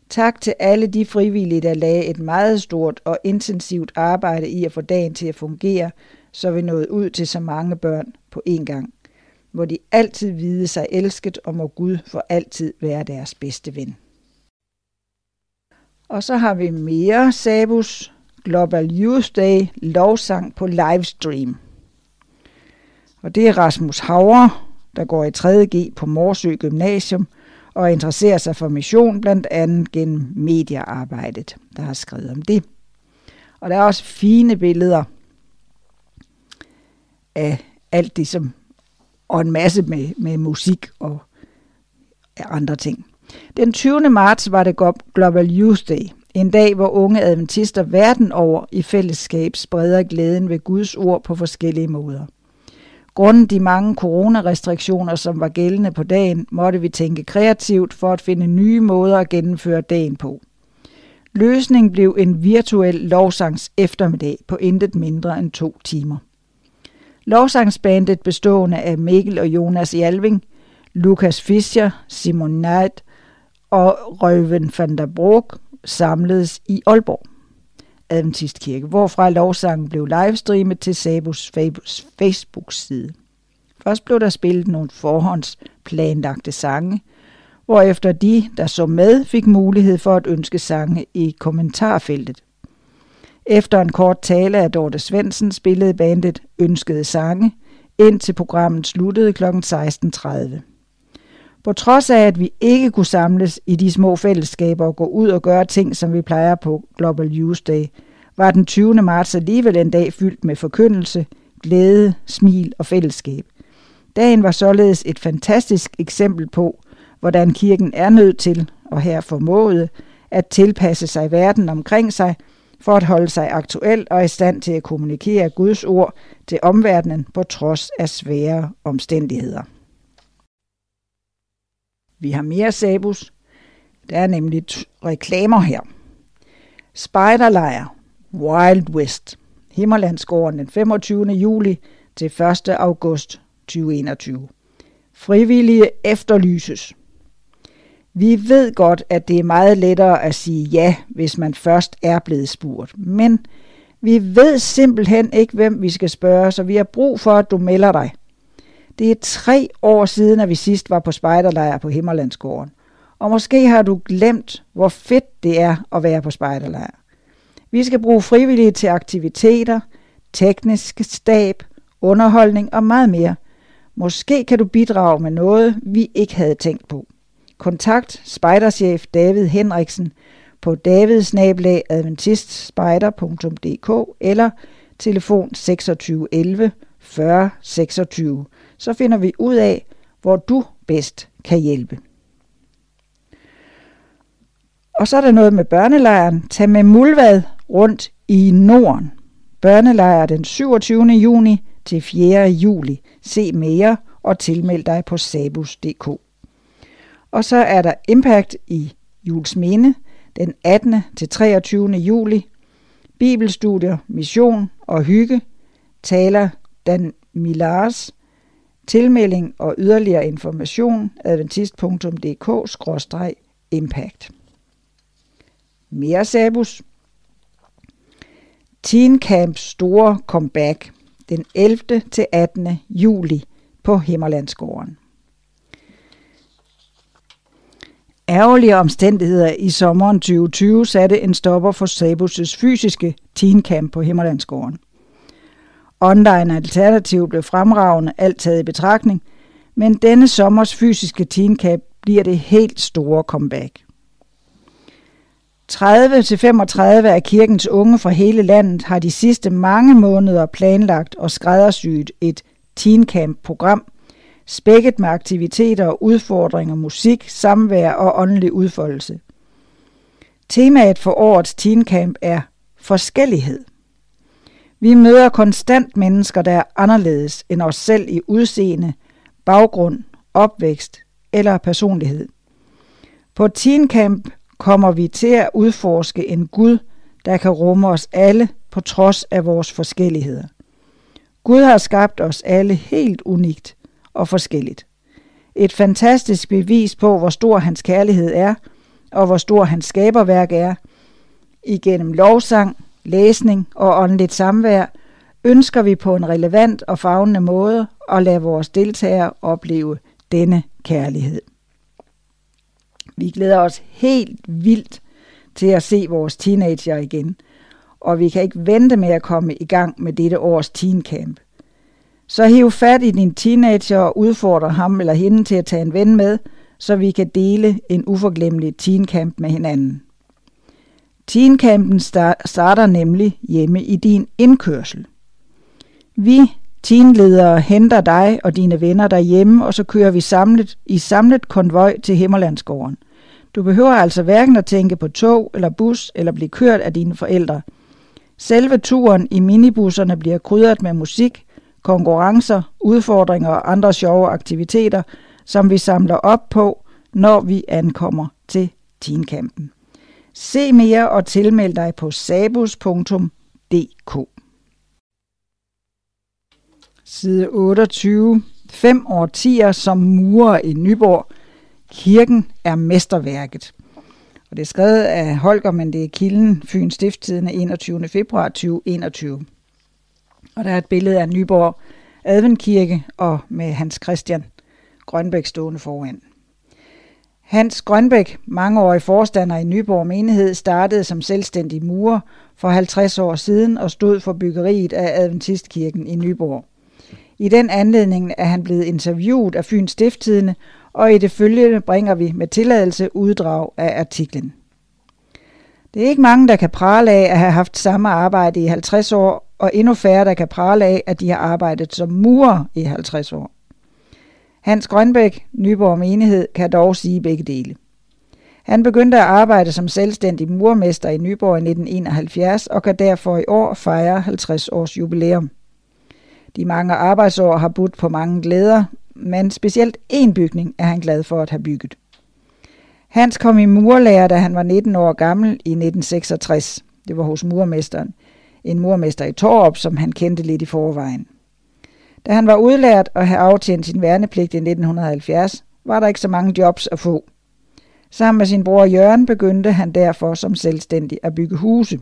S1: Tak til alle de frivillige, der lagde et meget stort og intensivt arbejde i at få dagen til at fungere, så vi nåede ud til så mange børn på én gang. Må de altid vide sig elsket, og må Gud for altid være deres bedste ven. Og så har vi mere Sabus Global Youth Day lovsang på livestream. Og det er Rasmus Hauer, der går i 3.G på Morsø Gymnasium og interesserer sig for mission, blandt andet gennem mediearbejdet, der har skrevet om det. Og der er også fine billeder af alt det, som, og en masse med, med musik og andre ting. Den 20. marts var det Global Youth Day, en dag, hvor unge adventister verden over i fællesskab spreder glæden ved Guds ord på forskellige måder. Grundet de mange coronarestriktioner, som var gældende på dagen, måtte vi tænke kreativt for at finde nye måder at gennemføre dagen på. Løsningen blev en virtuel lovsangs eftermiddag på intet mindre end to timer. Lovsangsbandet bestående af Mikkel og Jonas Jalving, Lukas Fischer, Simon Neid og Røven van der Broek samledes i Aalborg Adventistkirke, hvorfra lovsangen blev livestreamet til Sabus Facebook-side. Først blev der spillet nogle forhåndsplanlagte sange, hvorefter de, der så med, fik mulighed for at ønske sange i kommentarfeltet. Efter en kort tale af Dorte Svendsen spillede bandet ønskede sange, indtil programmet sluttede kl. 16.30. På trods af, at vi ikke kunne samles i de små fællesskaber og gå ud og gøre ting, som vi plejer på Global Youth Day, var den 20. marts alligevel en dag fyldt med forkyndelse, glæde, smil og fællesskab. Dagen var således et fantastisk eksempel på, hvordan kirken er nødt til, og her formåede, at tilpasse sig verden omkring sig, for at holde sig aktuel og i stand til at kommunikere Guds ord til omverdenen på trods af svære omstændigheder. Vi har mere sabus. Der er nemlig reklamer her. Spejderlejr Wild West. Himmerlandsgården den 25. juli til 1. august 2021. Frivillige efterlyses. Vi ved godt, at det er meget lettere at sige ja, hvis man først er blevet spurgt. Men vi ved simpelthen ikke, hvem vi skal spørge, så vi har brug for, at du melder dig. Det er tre år siden, at vi sidst var på spejderlejr på Himmerlandsgården. Og måske har du glemt, hvor fedt det er at være på spejderlejr. Vi skal bruge frivillige til aktiviteter, teknisk stab, underholdning og meget mere. Måske kan du bidrage med noget, vi ikke havde tænkt på. Kontakt spejderchef David Henriksen på davidsnabelag.adventistspejder.dk eller telefon 2611 40 26 så finder vi ud af, hvor du bedst kan hjælpe. Og så er der noget med børnelejren. Tag med Mulvad rundt i Norden. Børnelejr den 27. juni til 4. juli. Se mere og tilmeld dig på sabus.dk. Og så er der Impact i Jules Minde den 18. til 23. juli. Bibelstudier, mission og hygge taler Dan Milars Tilmelding og yderligere information adventist.dk-impact. Mere Sabus. Teen Camps store comeback den 11. til 18. juli på Himmerlandsgården. Ærgerlige omstændigheder i sommeren 2020 satte en stopper for Sabus' fysiske teen camp på Himmerlandsgården. Online alternativ blev fremragende, alt taget i betragtning, men denne sommers fysiske teencap bliver det helt store comeback. 30-35 af kirkens unge fra hele landet har de sidste mange måneder planlagt og skræddersyet et teencamp-program, spækket med aktiviteter og udfordringer, musik, samvær og åndelig udfoldelse. Temaet for årets teencamp er forskellighed. Vi møder konstant mennesker, der er anderledes end os selv i udseende, baggrund, opvækst eller personlighed. På Teen Camp kommer vi til at udforske en Gud, der kan rumme os alle på trods af vores forskelligheder. Gud har skabt os alle helt unikt og forskelligt. Et fantastisk bevis på, hvor stor hans kærlighed er, og hvor stor hans skaberværk er. Igennem lovsang, læsning og åndeligt samvær ønsker vi på en relevant og fagnende måde at lade vores deltagere opleve denne kærlighed. Vi glæder os helt vildt til at se vores teenager igen, og vi kan ikke vente med at komme i gang med dette års teencamp. Så hiv fat i din teenager og udfordre ham eller hende til at tage en ven med, så vi kan dele en uforglemmelig teencamp med hinanden. Teenkampen starter nemlig hjemme i din indkørsel. Vi teenledere henter dig og dine venner derhjemme, og så kører vi samlet i samlet konvoj til Himmerlandsgården. Du behøver altså hverken at tænke på tog eller bus eller blive kørt af dine forældre. Selve turen i minibusserne bliver krydret med musik, konkurrencer, udfordringer og andre sjove aktiviteter, som vi samler op på, når vi ankommer til teencampen. Se mere og tilmeld dig på sabus.dk. Side 28. Fem årtier som murer i Nyborg. Kirken er mesterværket. Og det er skrevet af Holger, men det er kilden Fyns Stifttiden 21. februar 2021. Og der er et billede af Nyborg Adventkirke og med Hans Christian Grønbæk stående foran. Hans Grønbæk, mangeårig forstander i Nyborg Menighed, startede som selvstændig murer for 50 år siden og stod for byggeriet af Adventistkirken i Nyborg. I den anledning er han blevet interviewet af Fyns Stifttidene, og i det følgende bringer vi med tilladelse uddrag af artiklen. Det er ikke mange, der kan prale af at have haft samme arbejde i 50 år, og endnu færre, der kan prale af, at de har arbejdet som murer i 50 år. Hans Grønbæk, Nyborg Menighed, kan dog sige begge dele. Han begyndte at arbejde som selvstændig murmester i Nyborg i 1971 og kan derfor i år fejre 50 års jubilæum. De mange arbejdsår har budt på mange glæder, men specielt én bygning er han glad for at have bygget. Hans kom i murlærer, da han var 19 år gammel i 1966. Det var hos murmesteren. En murmester i Torup, som han kendte lidt i forvejen. Da han var udlært og havde aftjent sin værnepligt i 1970, var der ikke så mange jobs at få. Sammen med sin bror Jørgen begyndte han derfor som selvstændig at bygge huse.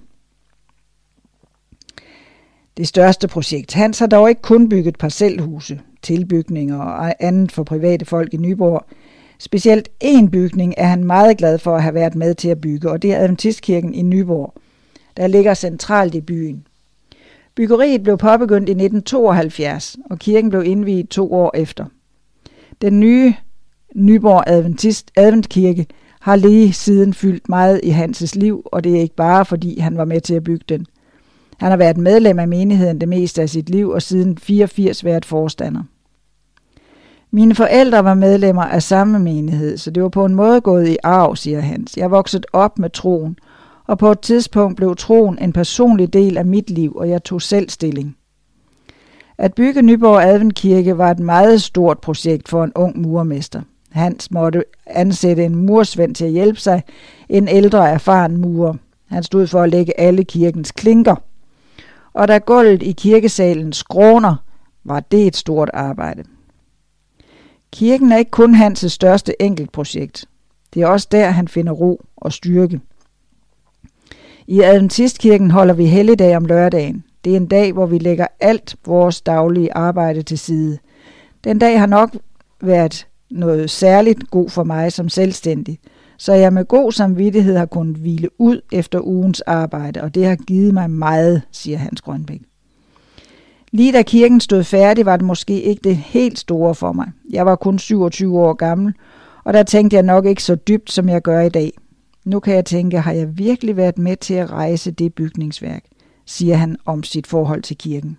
S1: Det største projekt. Hans har dog ikke kun bygget parcelhuse, tilbygninger og andet for private folk i Nyborg. Specielt én bygning er han meget glad for at have været med til at bygge, og det er Adventistkirken i Nyborg, der ligger centralt i byen. Byggeriet blev påbegyndt i 1972, og kirken blev indviet to år efter. Den nye Nyborg Adventist Adventkirke har lige siden fyldt meget i Hanses liv, og det er ikke bare fordi han var med til at bygge den. Han har været medlem af menigheden det meste af sit liv og siden 84 været forstander. Mine forældre var medlemmer af samme menighed, så det var på en måde gået i arv, siger Hans. Jeg voksede op med troen, og på et tidspunkt blev troen en personlig del af mit liv, og jeg tog selv stilling. At bygge Nyborg Adventkirke var et meget stort projekt for en ung murmester. Hans måtte ansætte en mursvend til at hjælpe sig, en ældre erfaren murer. Han stod for at lægge alle kirkens klinker. Og da gulvet i kirkesalen skråner, var det et stort arbejde. Kirken er ikke kun hans største enkeltprojekt. Det er også der, han finder ro og styrke. I Adventistkirken holder vi helligdag om lørdagen. Det er en dag, hvor vi lægger alt vores daglige arbejde til side. Den dag har nok været noget særligt god for mig som selvstændig, så jeg med god samvittighed har kunnet hvile ud efter ugens arbejde, og det har givet mig meget, siger Hans Grønbæk. Lige da kirken stod færdig, var det måske ikke det helt store for mig. Jeg var kun 27 år gammel, og der tænkte jeg nok ikke så dybt, som jeg gør i dag. Nu kan jeg tænke, har jeg virkelig været med til at rejse det bygningsværk, siger han om sit forhold til kirken.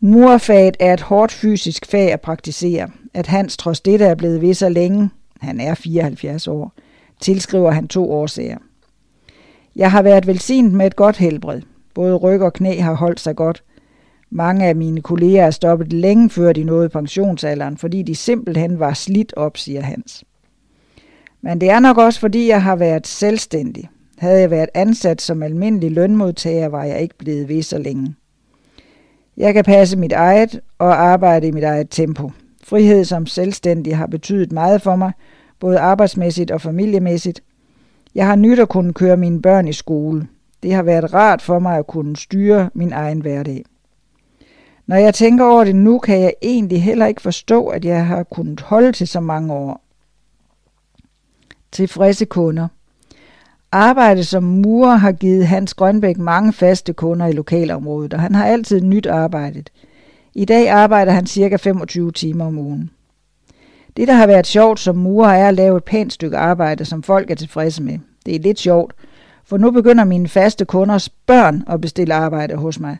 S1: Murfaget er et hårdt fysisk fag at praktisere. At Hans trods dette er blevet ved så længe, han er 74 år, tilskriver han to årsager. Jeg har været velsignet med et godt helbred. Både ryg og knæ har holdt sig godt. Mange af mine kolleger er stoppet længe før de nåede pensionsalderen, fordi de simpelthen var slidt op, siger Hans. Men det er nok også, fordi jeg har været selvstændig. Havde jeg været ansat som almindelig lønmodtager, var jeg ikke blevet ved så længe. Jeg kan passe mit eget og arbejde i mit eget tempo. Frihed som selvstændig har betydet meget for mig, både arbejdsmæssigt og familiemæssigt. Jeg har nyt at kunne køre mine børn i skole. Det har været rart for mig at kunne styre min egen hverdag. Når jeg tænker over det nu, kan jeg egentlig heller ikke forstå, at jeg har kunnet holde til så mange år. Tilfredse kunder. Arbejdet som murer har givet Hans Grønbæk mange faste kunder i lokalområdet, og han har altid nyt arbejdet. I dag arbejder han cirka 25 timer om ugen. Det, der har været sjovt som murer, er at lave et pænt stykke arbejde, som folk er tilfredse med. Det er lidt sjovt, for nu begynder mine faste kunders børn at bestille arbejde hos mig.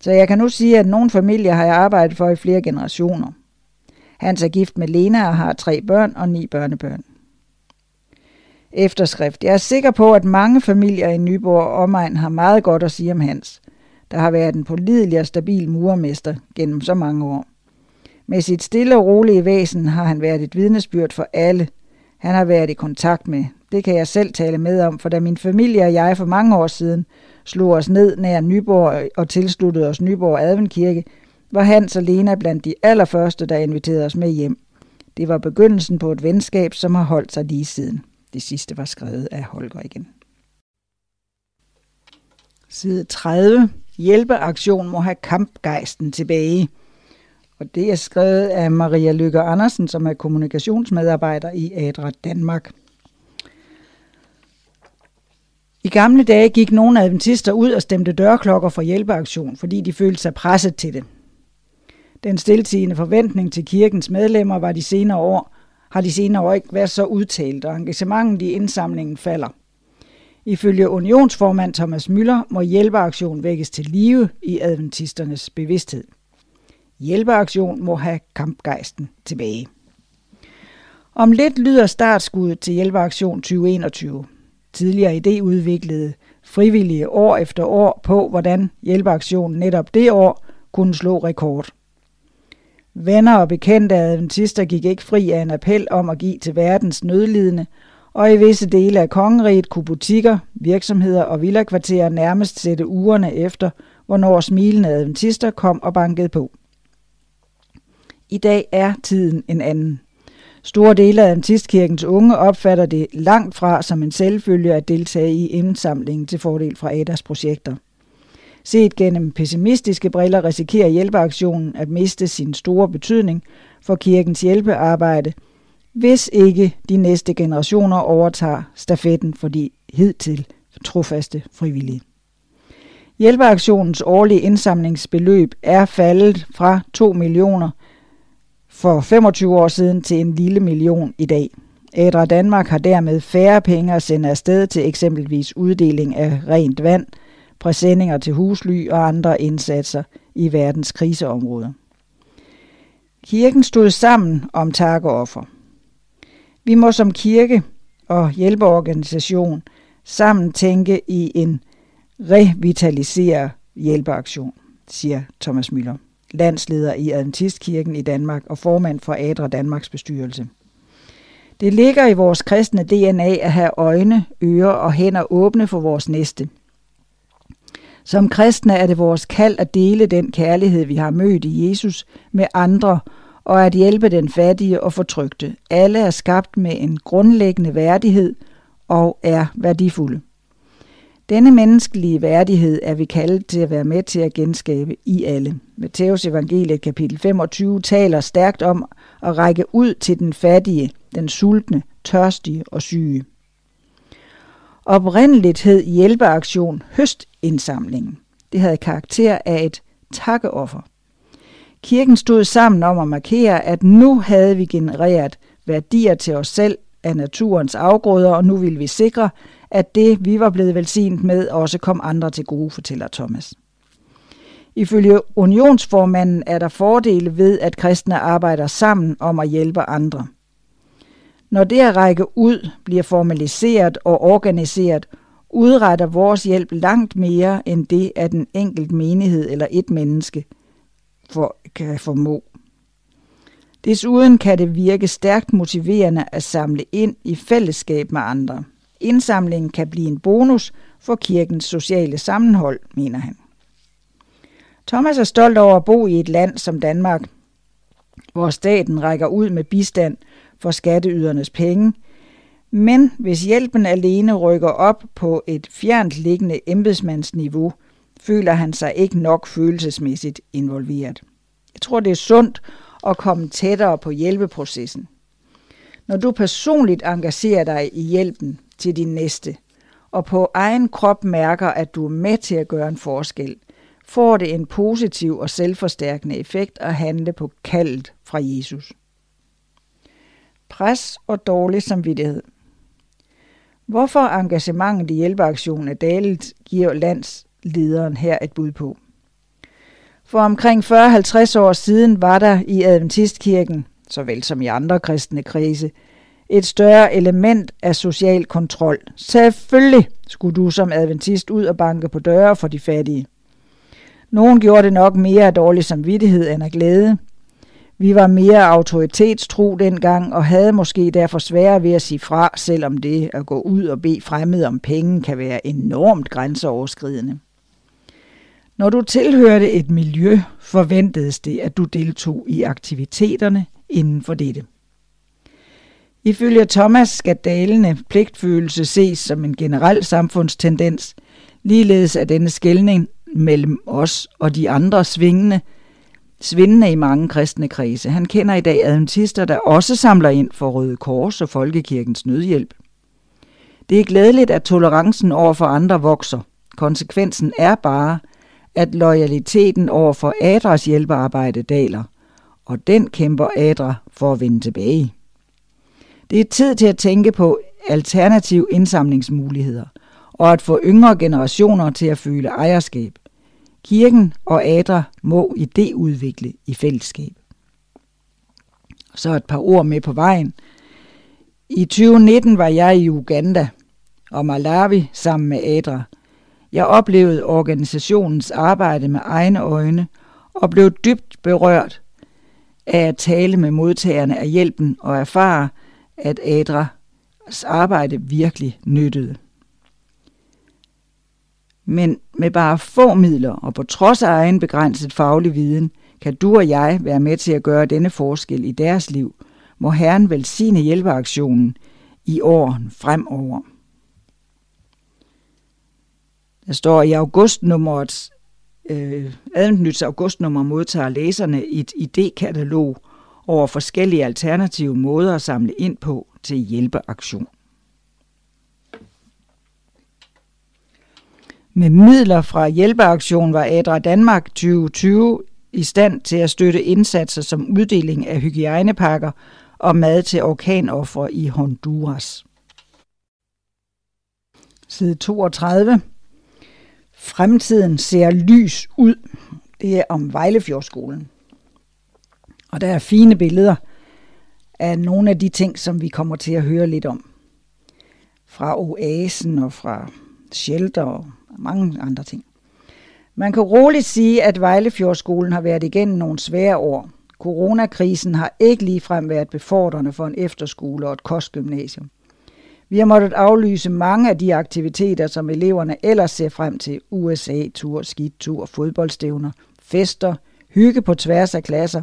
S1: Så jeg kan nu sige, at nogle familier har jeg arbejdet for i flere generationer. Hans er gift med Lena og har tre børn og ni børnebørn. Efterskrift. Jeg er sikker på, at mange familier i Nyborg og omegn har meget godt at sige om Hans, der har været en pålidelig og stabil murermester gennem så mange år. Med sit stille og rolige væsen har han været et vidnesbyrd for alle, han har været i kontakt med. Det kan jeg selv tale med om, for da min familie og jeg for mange år siden slog os ned nær Nyborg og tilsluttede os Nyborg Adventkirke, var Hans og Lena blandt de allerførste, der inviterede os med hjem. Det var begyndelsen på et venskab, som har holdt sig lige siden. Det sidste var skrevet af Holger igen. Side 30. Hjælpeaktion må have kampgejsten tilbage. Og det er skrevet af Maria Lykke Andersen, som er kommunikationsmedarbejder i Adra Danmark. I gamle dage gik nogle adventister ud og stemte dørklokker for hjælpeaktion, fordi de følte sig presset til det. Den stiltigende forventning til kirkens medlemmer var de senere år, har de senere år ikke været så udtalt, og engagementet i indsamlingen falder. Ifølge unionsformand Thomas Møller må hjælpeaktion vækkes til live i adventisternes bevidsthed. Hjælpeaktion må have kampgejsten tilbage. Om lidt lyder startskuddet til Hjælpeaktion 2021. Tidligere idé udviklede frivillige år efter år på, hvordan hjælpeaktionen netop det år kunne slå rekord. Venner og bekendte adventister gik ikke fri af en appel om at give til verdens nødlidende, og i visse dele af kongeriget kunne butikker, virksomheder og villakvarterer nærmest sætte ugerne efter, hvornår smilende adventister kom og bankede på. I dag er tiden en anden. Store dele af Adventistkirkens unge opfatter det langt fra som en selvfølge at deltage i indsamlingen til fordel fra Adas projekter. Set gennem pessimistiske briller risikerer hjælpeaktionen at miste sin store betydning for kirkens hjælpearbejde, hvis ikke de næste generationer overtager stafetten for de hidtil trofaste frivillige. Hjælpeaktionens årlige indsamlingsbeløb er faldet fra 2 millioner for 25 år siden til en lille million i dag. Ædra Danmark har dermed færre penge at sende afsted til eksempelvis uddeling af rent vand, præsendinger til husly og andre indsatser i verdens kriseområder. Kirken stod sammen om takkeoffer. Vi må som kirke og hjælpeorganisation sammen tænke i en revitalisere hjælpeaktion, siger Thomas Møller landsleder i Adventistkirken i Danmark og formand for Adra Danmarks bestyrelse. Det ligger i vores kristne DNA at have øjne, ører og hænder åbne for vores næste. Som kristne er det vores kald at dele den kærlighed, vi har mødt i Jesus med andre, og at hjælpe den fattige og fortrygte. Alle er skabt med en grundlæggende værdighed og er værdifulde. Denne menneskelige værdighed er vi kaldet til at være med til at genskabe i alle. Matteus evangeliet kapitel 25 taler stærkt om at række ud til den fattige, den sultne, tørstige og syge. Oprindeligt hed hjælpeaktion høst indsamlingen. Det havde karakter af et takkeoffer. Kirken stod sammen om at markere, at nu havde vi genereret værdier til os selv af naturens afgrøder, og nu ville vi sikre, at det, vi var blevet velsignet med, også kom andre til gode, fortæller Thomas. Ifølge unionsformanden er der fordele ved, at kristne arbejder sammen om at hjælpe andre. Når det at række ud bliver formaliseret og organiseret, udretter vores hjælp langt mere end det, at en enkelt menighed eller et menneske for, kan formå. Desuden kan det virke stærkt motiverende at samle ind i fællesskab med andre. Indsamlingen kan blive en bonus for kirkens sociale sammenhold, mener han. Thomas er stolt over at bo i et land som Danmark. hvor staten rækker ud med bistand for skatteydernes penge, men hvis hjælpen alene rykker op på et fjernt liggende embedsmandsniveau, føler han sig ikke nok følelsesmæssigt involveret. Jeg tror, det er sundt at komme tættere på hjælpeprocessen. Når du personligt engagerer dig i hjælpen til din næste, og på egen krop mærker, at du er med til at gøre en forskel, får det en positiv og selvforstærkende effekt at handle på kaldet fra Jesus. Pres og dårlig samvittighed. Hvorfor engagementet i hjælpeaktionen er dalet, giver landslederen her et bud på. For omkring 40-50 år siden var der i Adventistkirken, såvel som i andre kristne krise, et større element af social kontrol. Selvfølgelig skulle du som adventist ud og banke på døre for de fattige. Nogen gjorde det nok mere af dårlig samvittighed end af glæde. Vi var mere autoritetstro dengang og havde måske derfor svære ved at sige fra, selvom det at gå ud og bede fremmede om penge kan være enormt grænseoverskridende. Når du tilhørte et miljø, forventedes det, at du deltog i aktiviteterne inden for dette. Ifølge Thomas skal dalende pligtfølelse ses som en generel samfundstendens, ligeledes er denne skældning mellem os og de andre svingende, svindende i mange kristne kredse. Han kender i dag adventister, der også samler ind for Røde Kors og Folkekirkens nødhjælp. Det er glædeligt, at tolerancen over for andre vokser. Konsekvensen er bare, at loyaliteten over for Adras hjælpearbejde daler, og den kæmper Adra for at vende tilbage. Det er tid til at tænke på alternative indsamlingsmuligheder og at få yngre generationer til at føle ejerskab. Kirken og Adra må idéudvikle i fællesskab. Så et par ord med på vejen. I 2019 var jeg i Uganda og Malawi sammen med Adra. Jeg oplevede organisationens arbejde med egne øjne og blev dybt berørt af at tale med modtagerne af hjælpen og erfare, at Adras arbejde virkelig nyttede. Men med bare få midler og på trods af egen begrænset faglig viden, kan du og jeg være med til at gøre denne forskel i deres liv, må Herren velsigne hjælpeaktionen i åren fremover. Der står i augustnummeret, øh, Adventnyts augustnummer modtager læserne et idékatalog over forskellige alternative måder at samle ind på til hjælpeaktion. Med midler fra hjælpeaktionen var Adra Danmark 2020 i stand til at støtte indsatser som uddeling af hygiejnepakker og mad til orkanoffer i Honduras. Side 32. Fremtiden ser lys ud. Det er om Vejlefjordskolen. Og der er fine billeder af nogle af de ting, som vi kommer til at høre lidt om. Fra oasen og fra shelter og mange andre ting. Man kan roligt sige, at Vejlefjordskolen har været igennem nogle svære år. Coronakrisen har ikke ligefrem været befordrende for en efterskole og et kostgymnasium. Vi har måttet aflyse mange af de aktiviteter, som eleverne ellers ser frem til. USA-tur, skidtur, fodboldstævner, fester, hygge på tværs af klasser.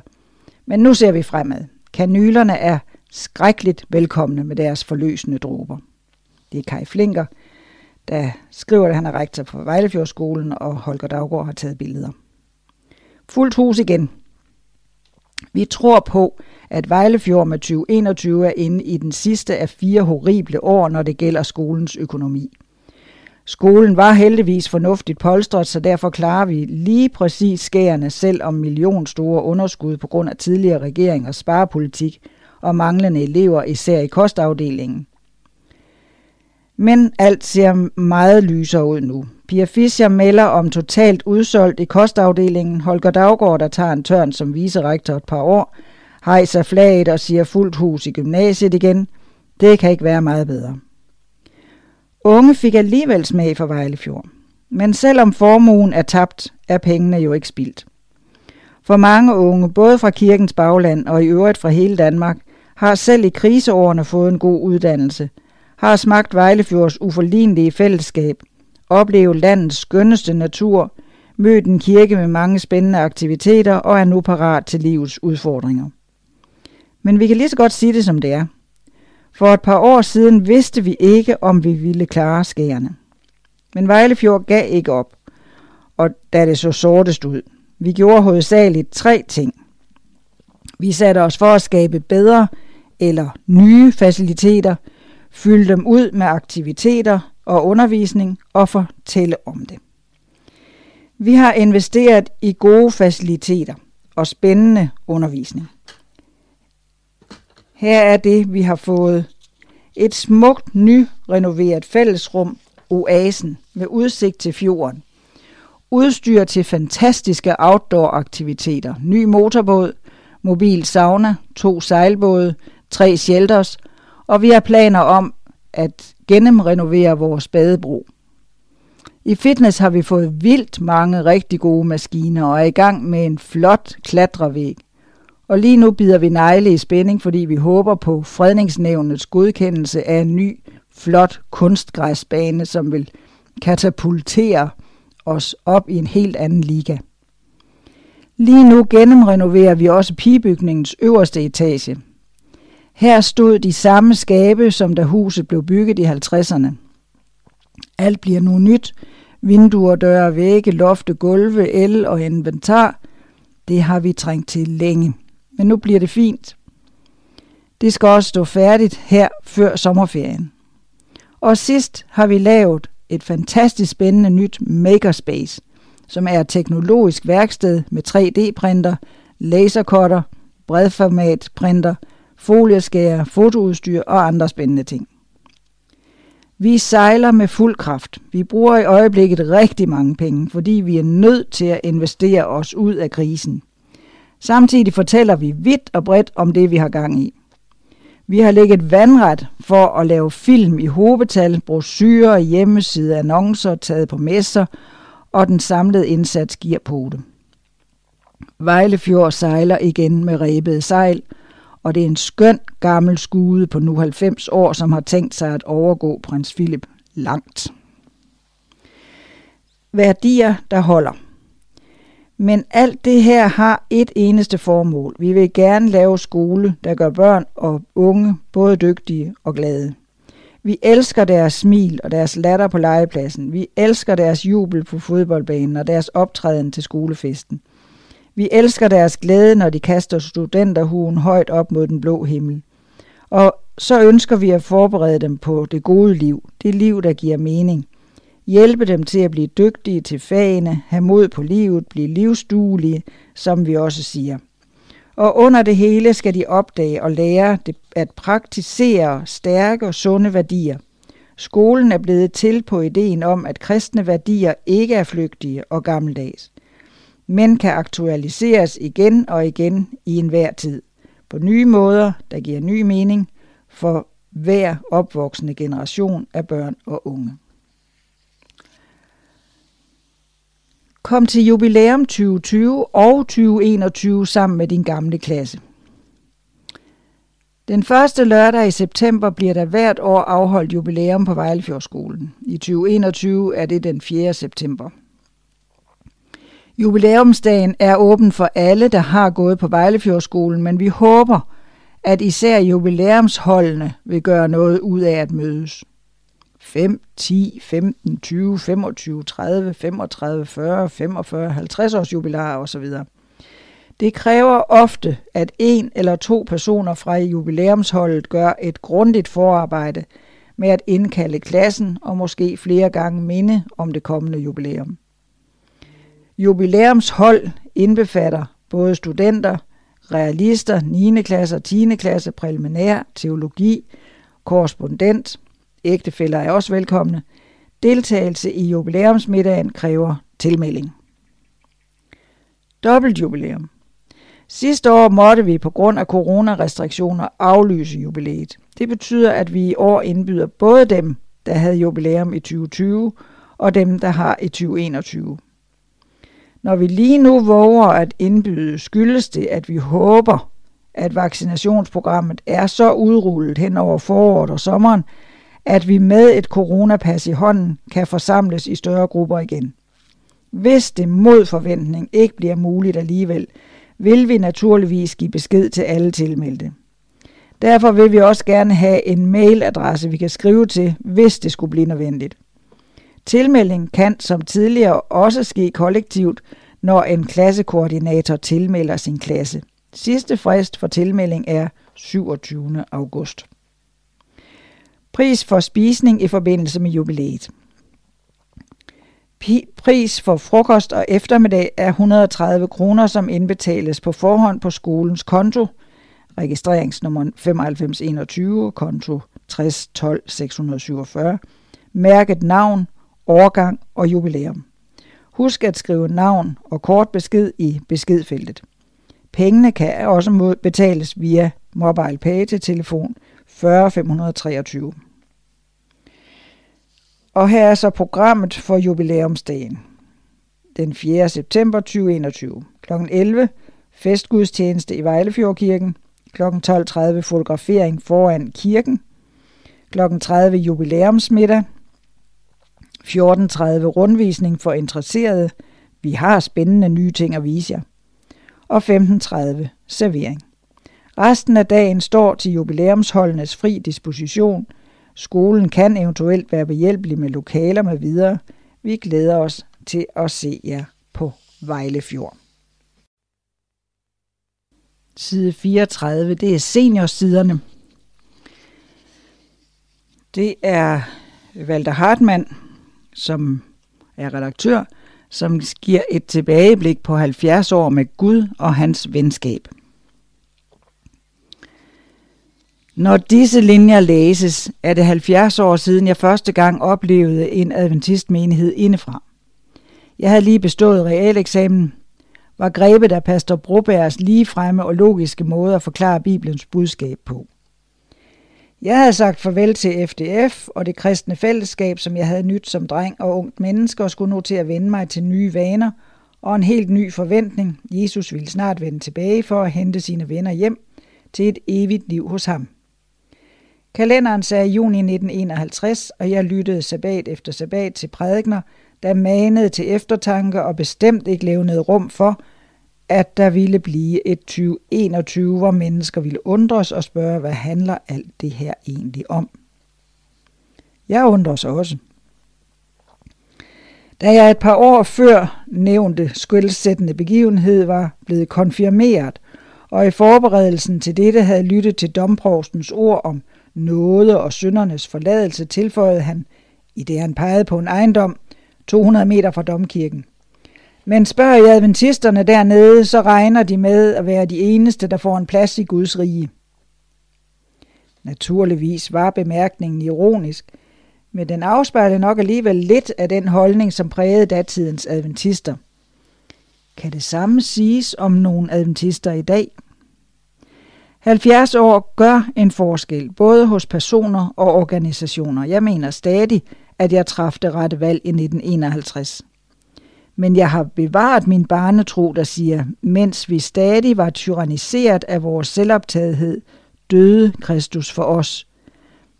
S1: Men nu ser vi fremad. Kanylerne er skrækkeligt velkomne med deres forløsende dråber. Det er Kai Flinker, der skriver, at han er rektor på Vejlefjordskolen, og Holger Daggaard har taget billeder. Fuldt hus igen. Vi tror på, at Vejlefjord med 2021 er inde i den sidste af fire horrible år, når det gælder skolens økonomi. Skolen var heldigvis fornuftigt polstret, så derfor klarer vi lige præcis skærende selv om millionstore underskud på grund af tidligere regeringers sparepolitik og manglende elever, især i kostafdelingen. Men alt ser meget lysere ud nu. Pia Fischer melder om totalt udsolgt i kostafdelingen. Holger Daggaard, der tager en tørn som viserektor et par år, hejser flaget og siger fuldt hus i gymnasiet igen. Det kan ikke være meget bedre. Unge fik alligevel smag for Vejlefjord. Men selvom formuen er tabt, er pengene jo ikke spildt. For mange unge, både fra kirkens bagland og i øvrigt fra hele Danmark, har selv i kriseårene fået en god uddannelse, har smagt Vejlefjords uforlignelige fællesskab, oplevet landets skønneste natur, mødt en kirke med mange spændende aktiviteter og er nu parat til livets udfordringer. Men vi kan lige så godt sige det, som det er. For et par år siden vidste vi ikke, om vi ville klare skærene. Men Vejlefjord gav ikke op, og da det så sortest ud. Vi gjorde hovedsageligt tre ting. Vi satte os for at skabe bedre eller nye faciliteter, fylde dem ud med aktiviteter og undervisning og fortælle om det. Vi har investeret i gode faciliteter og spændende undervisning. Her er det, vi har fået. Et smukt, nyrenoveret fællesrum, Oasen, med udsigt til fjorden. Udstyr til fantastiske outdoor-aktiviteter. Ny motorbåd, mobil sauna, to sejlbåde, tre shelters, og vi har planer om at gennemrenovere vores badebro. I fitness har vi fået vildt mange rigtig gode maskiner og er i gang med en flot klatrevæg. Og lige nu bider vi negle i spænding, fordi vi håber på fredningsnævnets godkendelse af en ny, flot kunstgræsbane, som vil katapultere os op i en helt anden liga. Lige nu gennemrenoverer vi også pigebygningens øverste etage. Her stod de samme skabe, som da huset blev bygget i 50'erne. Alt bliver nu nyt. Vinduer, døre, vægge, lofte, gulve, el og inventar. Det har vi trængt til længe. Men nu bliver det fint. Det skal også stå færdigt her før sommerferien. Og sidst har vi lavet et fantastisk spændende nyt makerspace, som er et teknologisk værksted med 3D-printer, lasercutter, bredformatprinter, printer, folieskærer, fotoudstyr og andre spændende ting. Vi sejler med fuld kraft. Vi bruger i øjeblikket rigtig mange penge, fordi vi er nødt til at investere os ud af krisen. Samtidig fortæller vi vidt og bredt om det, vi har gang i. Vi har lægget vandret for at lave film i hovedtal, brosyrer, hjemmeside, annoncer, taget på messer, og den samlede indsats giver på det. Vejlefjord sejler igen med rebede sejl, og det er en skøn gammel skude på nu 90 år, som har tænkt sig at overgå prins Philip langt. Værdier, der holder. Men alt det her har et eneste formål. Vi vil gerne lave skole, der gør børn og unge både dygtige og glade. Vi elsker deres smil og deres latter på legepladsen. Vi elsker deres jubel på fodboldbanen og deres optræden til skolefesten. Vi elsker deres glæde, når de kaster studenterhuen højt op mod den blå himmel. Og så ønsker vi at forberede dem på det gode liv, det liv, der giver mening. Hjælpe dem til at blive dygtige til fagene, have mod på livet, blive livsduelige, som vi også siger. Og under det hele skal de opdage og lære at praktisere stærke og sunde værdier. Skolen er blevet til på ideen om, at kristne værdier ikke er flygtige og gammeldags men kan aktualiseres igen og igen i enhver tid, på nye måder, der giver ny mening for hver opvoksende generation af børn og unge. Kom til jubilæum 2020 og 2021 sammen med din gamle klasse. Den første lørdag i september bliver der hvert år afholdt jubilæum på Vejlefjordskolen. I 2021 er det den 4. september. Jubilæumsdagen er åben for alle, der har gået på Vejlefjordskolen, men vi håber, at især jubilæumsholdene vil gøre noget ud af at mødes. 5, 10, 15, 20, 25, 30, 35, 40, 45, 50 års jubilæer osv. Det kræver ofte, at en eller to personer fra jubilæumsholdet gør et grundigt forarbejde med at indkalde klassen og måske flere gange minde om det kommende jubilæum. Jubilæumshold indbefatter både studenter, realister, 9. klasse og 10. klasse, preliminær, teologi, korrespondent, ægtefæller er også velkomne. Deltagelse i jubilæumsmiddagen kræver tilmelding. Dobbelt jubilæum. Sidste år måtte vi på grund af coronarestriktioner aflyse jubilæet. Det betyder, at vi i år indbyder både dem, der havde jubilæum i 2020, og dem, der har i 2021. Når vi lige nu våger at indbyde, skyldes det, at vi håber, at vaccinationsprogrammet er så udrullet hen over foråret og sommeren, at vi med et coronapas i hånden kan forsamles i større grupper igen. Hvis det mod forventning ikke bliver muligt alligevel, vil vi naturligvis give besked til alle tilmeldte. Derfor vil vi også gerne have en mailadresse, vi kan skrive til, hvis det skulle blive nødvendigt. Tilmelding kan som tidligere også ske kollektivt, når en klassekoordinator tilmelder sin klasse. Sidste frist for tilmelding er 27. august. Pris for spisning i forbindelse med jubilæet. Pris for frokost og eftermiddag er 130 kroner, som indbetales på forhånd på skolens konto. Registreringsnummer 9521, konto 60 12 647. Mærket navn, årgang og jubilæum. Husk at skrive navn og kort besked i beskedfeltet. Pengene kan også betales via mobile pay til telefon 40 523. Og her er så programmet for jubilæumsdagen. Den 4. september 2021. Kl. 11. Festgudstjeneste i Vejlefjordkirken. Kl. 12.30 fotografering foran kirken. Kl. 30 jubilæumsmiddag. 14.30 rundvisning for interesserede. Vi har spændende nye ting at vise jer. Og 15.30 servering. Resten af dagen står til jubilæumsholdenes fri disposition. Skolen kan eventuelt være behjælpelig med lokaler med videre. Vi glæder os til at se jer på Vejlefjord. Side 34, det er seniorsiderne. Det er Walter Hartmann, som er redaktør, som giver et tilbageblik på 70 år med Gud og hans venskab. Når disse linjer læses, er det 70 år siden, jeg første gang oplevede en adventistmenighed indefra. Jeg havde lige bestået realeksamen, var grebet af pastor Brobergs ligefremme og logiske måde at forklare Bibelens budskab på. Jeg havde sagt farvel til FDF og det kristne fællesskab, som jeg havde nyt som dreng og ungt menneske, og skulle nu til at vende mig til nye vaner og en helt ny forventning. Jesus ville snart vende tilbage for at hente sine venner hjem til et evigt liv hos ham. Kalenderen sagde juni 1951, og jeg lyttede sabbat efter sabbat til prædikner, der manede til eftertanke og bestemt ikke levnede rum for, at der ville blive et 2021, hvor mennesker ville undres og spørge, hvad handler alt det her egentlig om? Jeg undres også. Da jeg et par år før nævnte skyldsættende begivenhed var blevet konfirmeret, og i forberedelsen til dette havde lyttet til domprovstens ord om nåde og syndernes forladelse, tilføjede han, i det han pegede på en ejendom, 200 meter fra domkirken. Men spørger I adventisterne dernede, så regner de med at være de eneste, der får en plads i Guds rige. Naturligvis var bemærkningen ironisk, men den afspejler nok alligevel lidt af den holdning, som prægede datidens adventister. Kan det samme siges om nogle adventister i dag? 70 år gør en forskel, både hos personer og organisationer. Jeg mener stadig, at jeg træffede rette valg i 1951. Men jeg har bevaret min barnetro, der siger, mens vi stadig var tyranniseret af vores selvoptagethed, døde Kristus for os.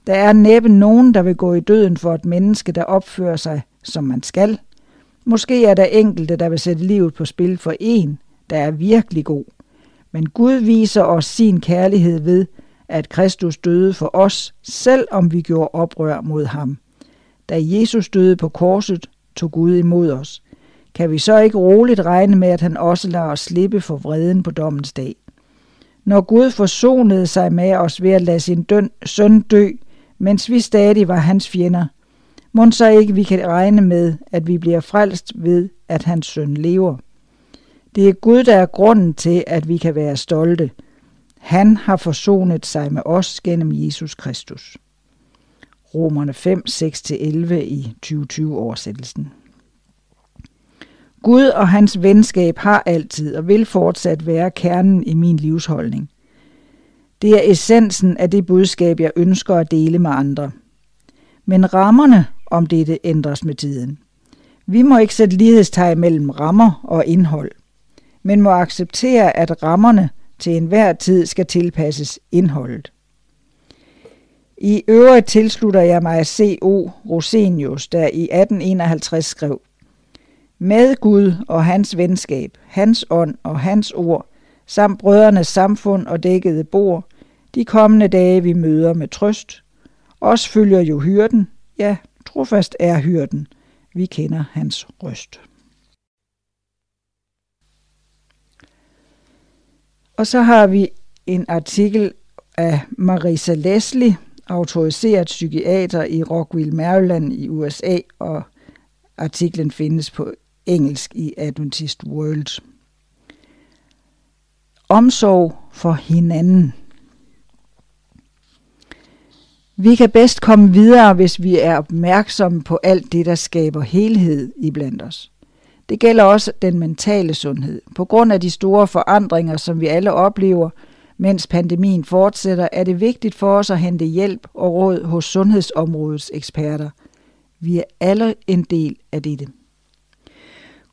S1: Der er næppe nogen, der vil gå i døden for et menneske, der opfører sig, som man skal. Måske er der enkelte, der vil sætte livet på spil for en, der er virkelig god. Men Gud viser os sin kærlighed ved, at Kristus døde for os, selv om vi gjorde oprør mod ham. Da Jesus døde på korset, tog Gud imod os. Kan vi så ikke roligt regne med, at han også lader os slippe for vreden på dommens dag? Når Gud forsonede sig med os ved at lade sin døn, søn dø, mens vi stadig var hans fjender, må så ikke vi kan regne med, at vi bliver frelst ved, at hans søn lever. Det er Gud, der er grunden til, at vi kan være stolte. Han har forsonet sig med os gennem Jesus Kristus. Romerne 5, 6-11 i 2020-oversættelsen. Gud og hans venskab har altid og vil fortsat være kernen i min livsholdning. Det er essensen af det budskab, jeg ønsker at dele med andre. Men rammerne om dette ændres med tiden. Vi må ikke sætte lighedstegn mellem rammer og indhold – men må acceptere, at rammerne til enhver tid skal tilpasses indholdet. I øvrigt tilslutter jeg mig C.O. Rosenius, der i 1851 skrev, med Gud og hans venskab, hans ånd og hans ord, samt brødrenes samfund og dækkede bord, De kommende dage vi møder med trøst. Os følger jo hyrden. Ja, trofast er hyrden. Vi kender hans røst. Og så har vi en artikel af Marisa Leslie, autoriseret psykiater i Rockville, Maryland i USA, og artiklen findes på engelsk i Adventist World. Omsorg for hinanden. Vi kan bedst komme videre, hvis vi er opmærksomme på alt det, der skaber helhed i blandt os. Det gælder også den mentale sundhed. På grund af de store forandringer, som vi alle oplever, mens pandemien fortsætter, er det vigtigt for os at hente hjælp og råd hos sundhedsområdets eksperter. Vi er alle en del af dette.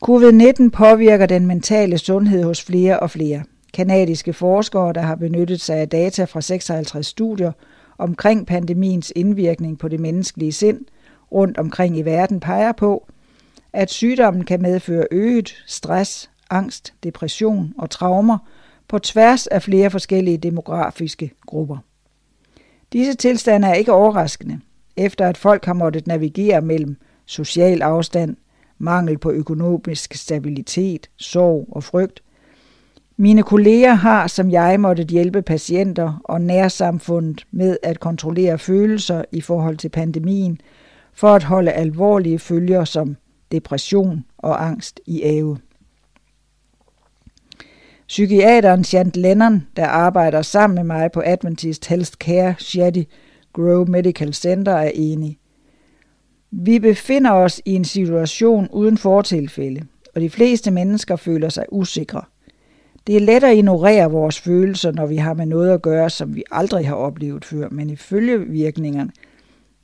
S1: Covid-19 påvirker den mentale sundhed hos flere og flere. Kanadiske forskere, der har benyttet sig af data fra 56 studier omkring pandemiens indvirkning på det menneskelige sind rundt omkring i verden, peger på, at sygdommen kan medføre øget stress, angst, depression og traumer på tværs af flere forskellige demografiske grupper. Disse tilstande er ikke overraskende, efter at folk har måttet navigere mellem social afstand, mangel på økonomisk stabilitet, sorg og frygt. Mine kolleger har, som jeg, måttet hjælpe patienter og nærsamfundet med at kontrollere følelser i forhold til pandemien, for at holde alvorlige følger som depression og angst i ave. Psykiateren Shant Lennon, der arbejder sammen med mig på Adventist Health Care Shady Grove Medical Center, er enig. Vi befinder os i en situation uden fortilfælde, og de fleste mennesker føler sig usikre. Det er let at ignorere vores følelser, når vi har med noget at gøre, som vi aldrig har oplevet før, men ifølge virkningerne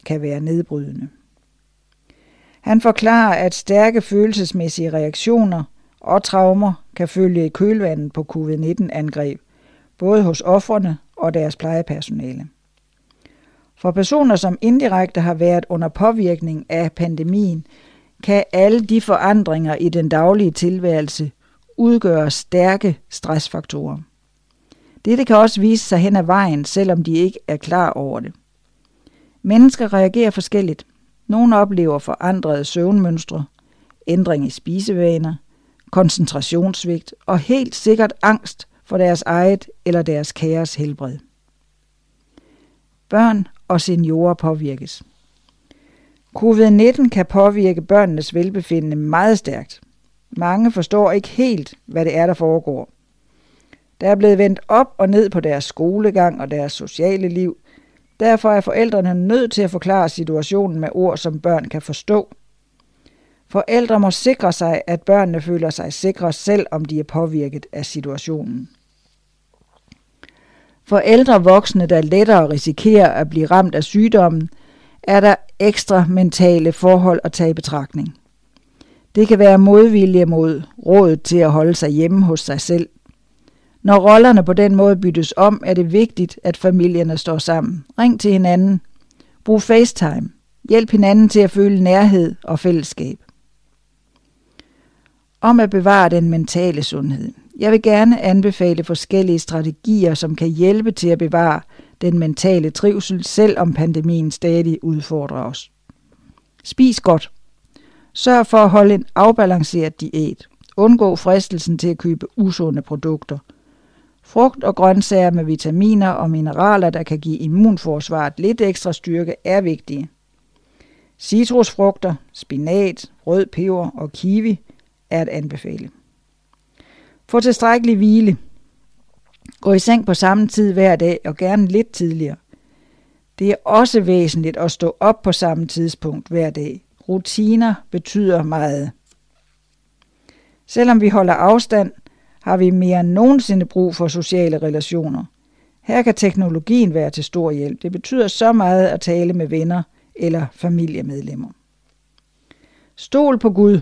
S1: kan være nedbrydende. Han forklarer, at stærke følelsesmæssige reaktioner og traumer kan følge i kølvandet på covid-19-angreb, både hos offrene og deres plejepersonale. For personer, som indirekte har været under påvirkning af pandemien, kan alle de forandringer i den daglige tilværelse udgøre stærke stressfaktorer. Dette kan også vise sig hen ad vejen, selvom de ikke er klar over det. Mennesker reagerer forskelligt. Nogle oplever forandrede søvnmønstre, ændring i spisevaner, koncentrationssvigt og helt sikkert angst for deres eget eller deres kæres helbred. Børn og seniorer påvirkes. Covid-19 kan påvirke børnenes velbefindende meget stærkt. Mange forstår ikke helt, hvad det er, der foregår. Der er blevet vendt op og ned på deres skolegang og deres sociale liv. Derfor er forældrene nødt til at forklare situationen med ord, som børn kan forstå. Forældre må sikre sig, at børnene føler sig sikre, selv om de er påvirket af situationen. For ældre voksne, der lettere risikerer at blive ramt af sygdommen, er der ekstra mentale forhold at tage i betragtning. Det kan være modvilje mod rådet til at holde sig hjemme hos sig selv. Når rollerne på den måde byttes om, er det vigtigt, at familierne står sammen. Ring til hinanden. Brug FaceTime. Hjælp hinanden til at føle nærhed og fællesskab. Om at bevare den mentale sundhed. Jeg vil gerne anbefale forskellige strategier, som kan hjælpe til at bevare den mentale trivsel, selvom pandemien stadig udfordrer os. Spis godt. Sørg for at holde en afbalanceret diæt. Undgå fristelsen til at købe usunde produkter. Frugt og grøntsager med vitaminer og mineraler, der kan give immunforsvaret lidt ekstra styrke, er vigtige. Citrusfrugter, spinat, rød peber og kiwi er at anbefale. Få tilstrækkelig hvile. Gå i seng på samme tid hver dag og gerne lidt tidligere. Det er også væsentligt at stå op på samme tidspunkt hver dag. Rutiner betyder meget. Selvom vi holder afstand, har vi mere end nogensinde brug for sociale relationer. Her kan teknologien være til stor hjælp. Det betyder så meget at tale med venner eller familiemedlemmer. Stol på Gud.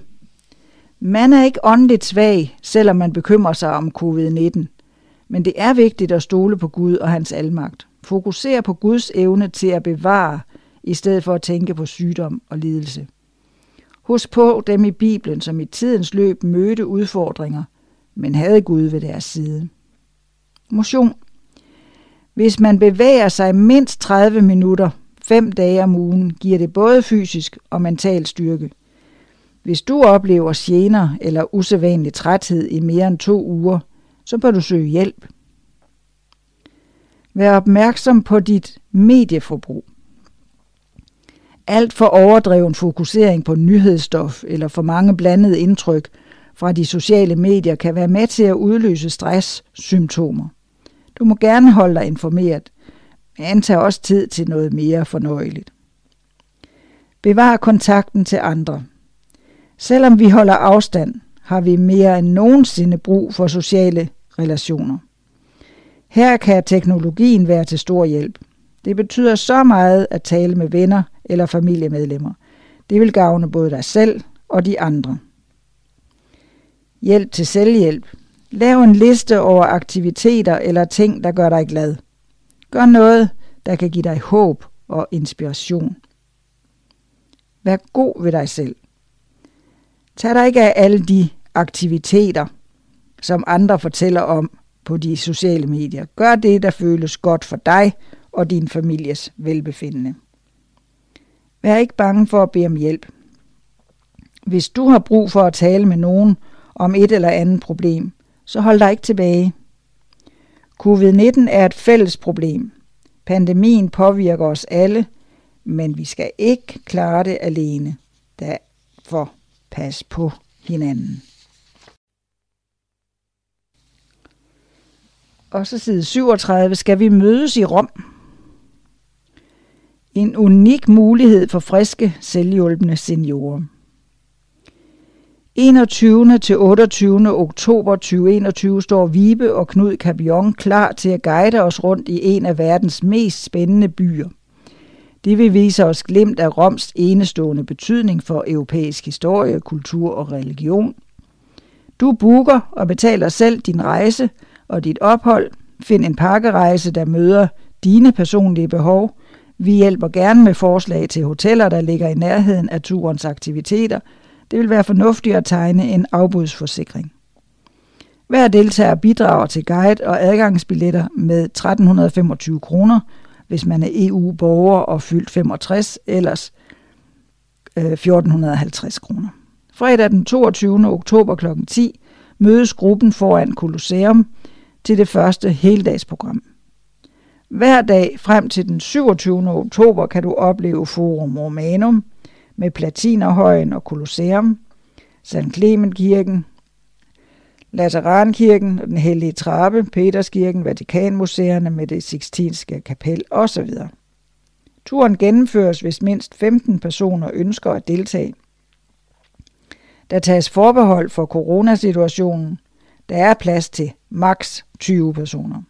S1: Man er ikke åndeligt svag, selvom man bekymrer sig om covid-19. Men det er vigtigt at stole på Gud og hans almagt. Fokusere på Guds evne til at bevare, i stedet for at tænke på sygdom og lidelse. Husk på dem i Bibelen, som i tidens løb mødte udfordringer, men havde Gud ved deres side. Motion. Hvis man bevæger sig mindst 30 minutter fem dage om ugen, giver det både fysisk og mental styrke. Hvis du oplever gener eller usædvanlig træthed i mere end to uger, så bør du søge hjælp. Vær opmærksom på dit medieforbrug. Alt for overdreven fokusering på nyhedsstof eller for mange blandede indtryk fra de sociale medier kan være med til at udløse stresssymptomer. Du må gerne holde dig informeret, men tag også tid til noget mere fornøjeligt. Bevar kontakten til andre. Selvom vi holder afstand, har vi mere end nogensinde brug for sociale relationer. Her kan teknologien være til stor hjælp. Det betyder så meget at tale med venner eller familiemedlemmer. Det vil gavne både dig selv og de andre. Hjælp til selvhjælp. Lav en liste over aktiviteter eller ting, der gør dig glad. Gør noget, der kan give dig håb og inspiration. Vær god ved dig selv. Tag dig ikke af alle de aktiviteter, som andre fortæller om på de sociale medier. Gør det, der føles godt for dig og din families velbefindende. Vær ikke bange for at bede om hjælp. Hvis du har brug for at tale med nogen om et eller andet problem, så hold dig ikke tilbage. Covid-19 er et fælles problem. Pandemien påvirker os alle, men vi skal ikke klare det alene. Derfor pas på hinanden. Og så side 37, skal vi mødes i Rom? En unik mulighed for friske, selvhjulpende seniorer. 21. til 28. oktober 2021 står Vibe og Knud Cabion klar til at guide os rundt i en af verdens mest spændende byer. Det vil vise os glemt af Roms enestående betydning for europæisk historie, kultur og religion. Du booker og betaler selv din rejse og dit ophold. Find en pakkerejse, der møder dine personlige behov. Vi hjælper gerne med forslag til hoteller, der ligger i nærheden af turens aktiviteter – det vil være fornuftigt at tegne en afbudsforsikring. Hver deltager bidrager til guide og adgangsbilletter med 1325 kroner, hvis man er EU-borger og fyldt 65, ellers øh, 1450 kroner. Fredag den 22. oktober kl. 10 mødes gruppen foran Colosseum til det første heldagsprogram. Hver dag frem til den 27. oktober kan du opleve Forum Romanum – med Platinerhøjen og Colosseum, St. Clementkirken, Laterankirken den hellige trappe, Peterskirken, Vatikanmuseerne med det Sixtinske kapel osv. Turen gennemføres, hvis mindst 15 personer ønsker at deltage. Der tages forbehold for coronasituationen. Der er plads til maks 20 personer.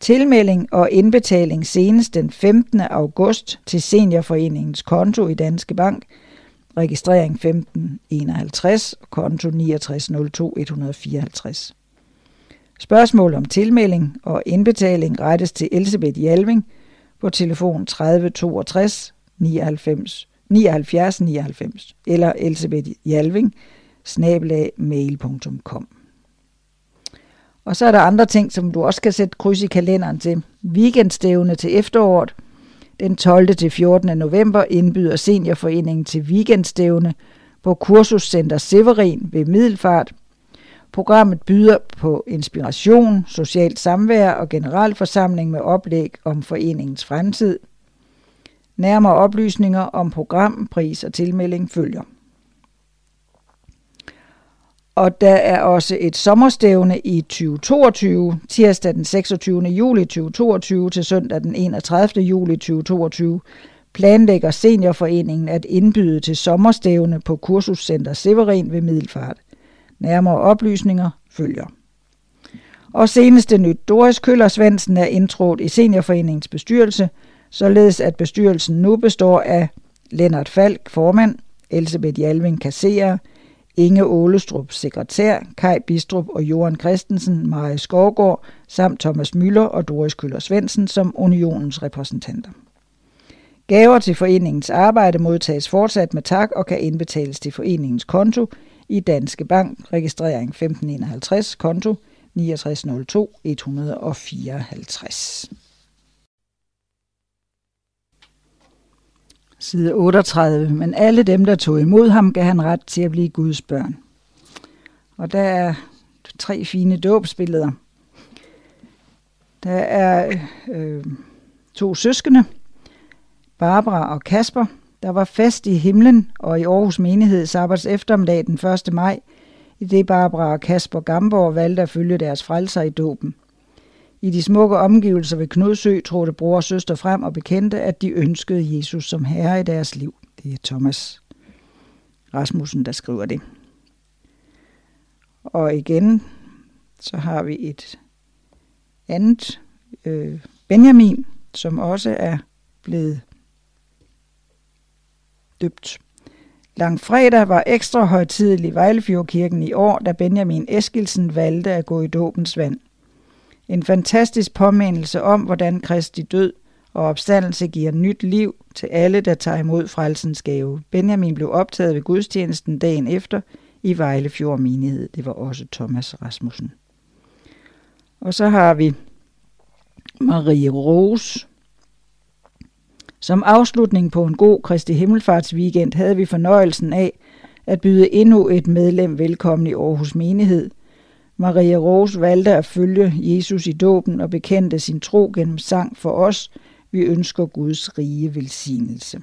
S1: Tilmelding og indbetaling senest den 15. august til Seniorforeningens konto i Danske Bank. Registrering 1551, konto 6902 Spørgsmål om tilmelding og indbetaling rettes til Elisabeth Jalving på telefon 30 62 99 79 99 eller Elisabeth Hjalving snabelag mail.com. Og så er der andre ting, som du også kan sætte kryds i kalenderen til. Weekendstævne til efteråret. Den 12. til 14. november indbyder Seniorforeningen til weekendstævne på Kursuscenter Severin ved Middelfart. Programmet byder på inspiration, socialt samvær og generalforsamling med oplæg om foreningens fremtid. Nærmere oplysninger om program, pris og tilmelding følger. Og der er også et sommerstævne i 2022, tirsdag den 26. juli 2022 til søndag den 31. juli 2022, planlægger Seniorforeningen at indbyde til sommerstævne på Kursuscenter Severin ved Middelfart. Nærmere oplysninger følger. Og seneste nyt, Doris Køller Svendsen er indtrådt i Seniorforeningens bestyrelse, således at bestyrelsen nu består af Lennart Falk, formand, Elisabeth Jalving, kasserer, Inge Ålestrup, sekretær, Kai Bistrup og Johan Christensen, Marie Skovgård, samt Thomas Møller og Doris Køller Svendsen som unionens repræsentanter. Gaver til foreningens arbejde modtages fortsat med tak og kan indbetales til foreningens konto i Danske Bank, registrering 1551, konto 6902 154. Side 38. Men alle dem, der tog imod ham, gav han ret til at blive Guds børn. Og der er tre fine dåbsbilleder. Der er øh, to søskende, Barbara og Kasper. Der var fest i himlen og i Aarhus menighed sabbat's eftermiddag den 1. maj, i det Barbara og Kasper Gamborg valgte at følge deres frelser i dåben. I de smukke omgivelser ved Knudsø trådte bror og søster frem og bekendte, at de ønskede Jesus som herre i deres liv. Det er Thomas Rasmussen, der skriver det. Og igen, så har vi et andet øh, Benjamin, som også er blevet døbt. Langfredag var ekstra højtidelig Vejlefjordkirken i år, da Benjamin Eskilsen valgte at gå i dåbens vand. En fantastisk påmindelse om, hvordan Kristi død og opstandelse giver nyt liv til alle, der tager imod frelsens gave. Benjamin blev optaget ved gudstjenesten dagen efter i Vejlefjord menighed. Det var også Thomas Rasmussen. Og så har vi Marie Rose. Som afslutning på en god Kristi Himmelfartsweekend havde vi fornøjelsen af at byde endnu et medlem velkommen i Aarhus Menighed. Maria Rose valgte at følge Jesus i dåben og bekendte sin tro gennem sang for os. Vi ønsker Guds rige velsignelse.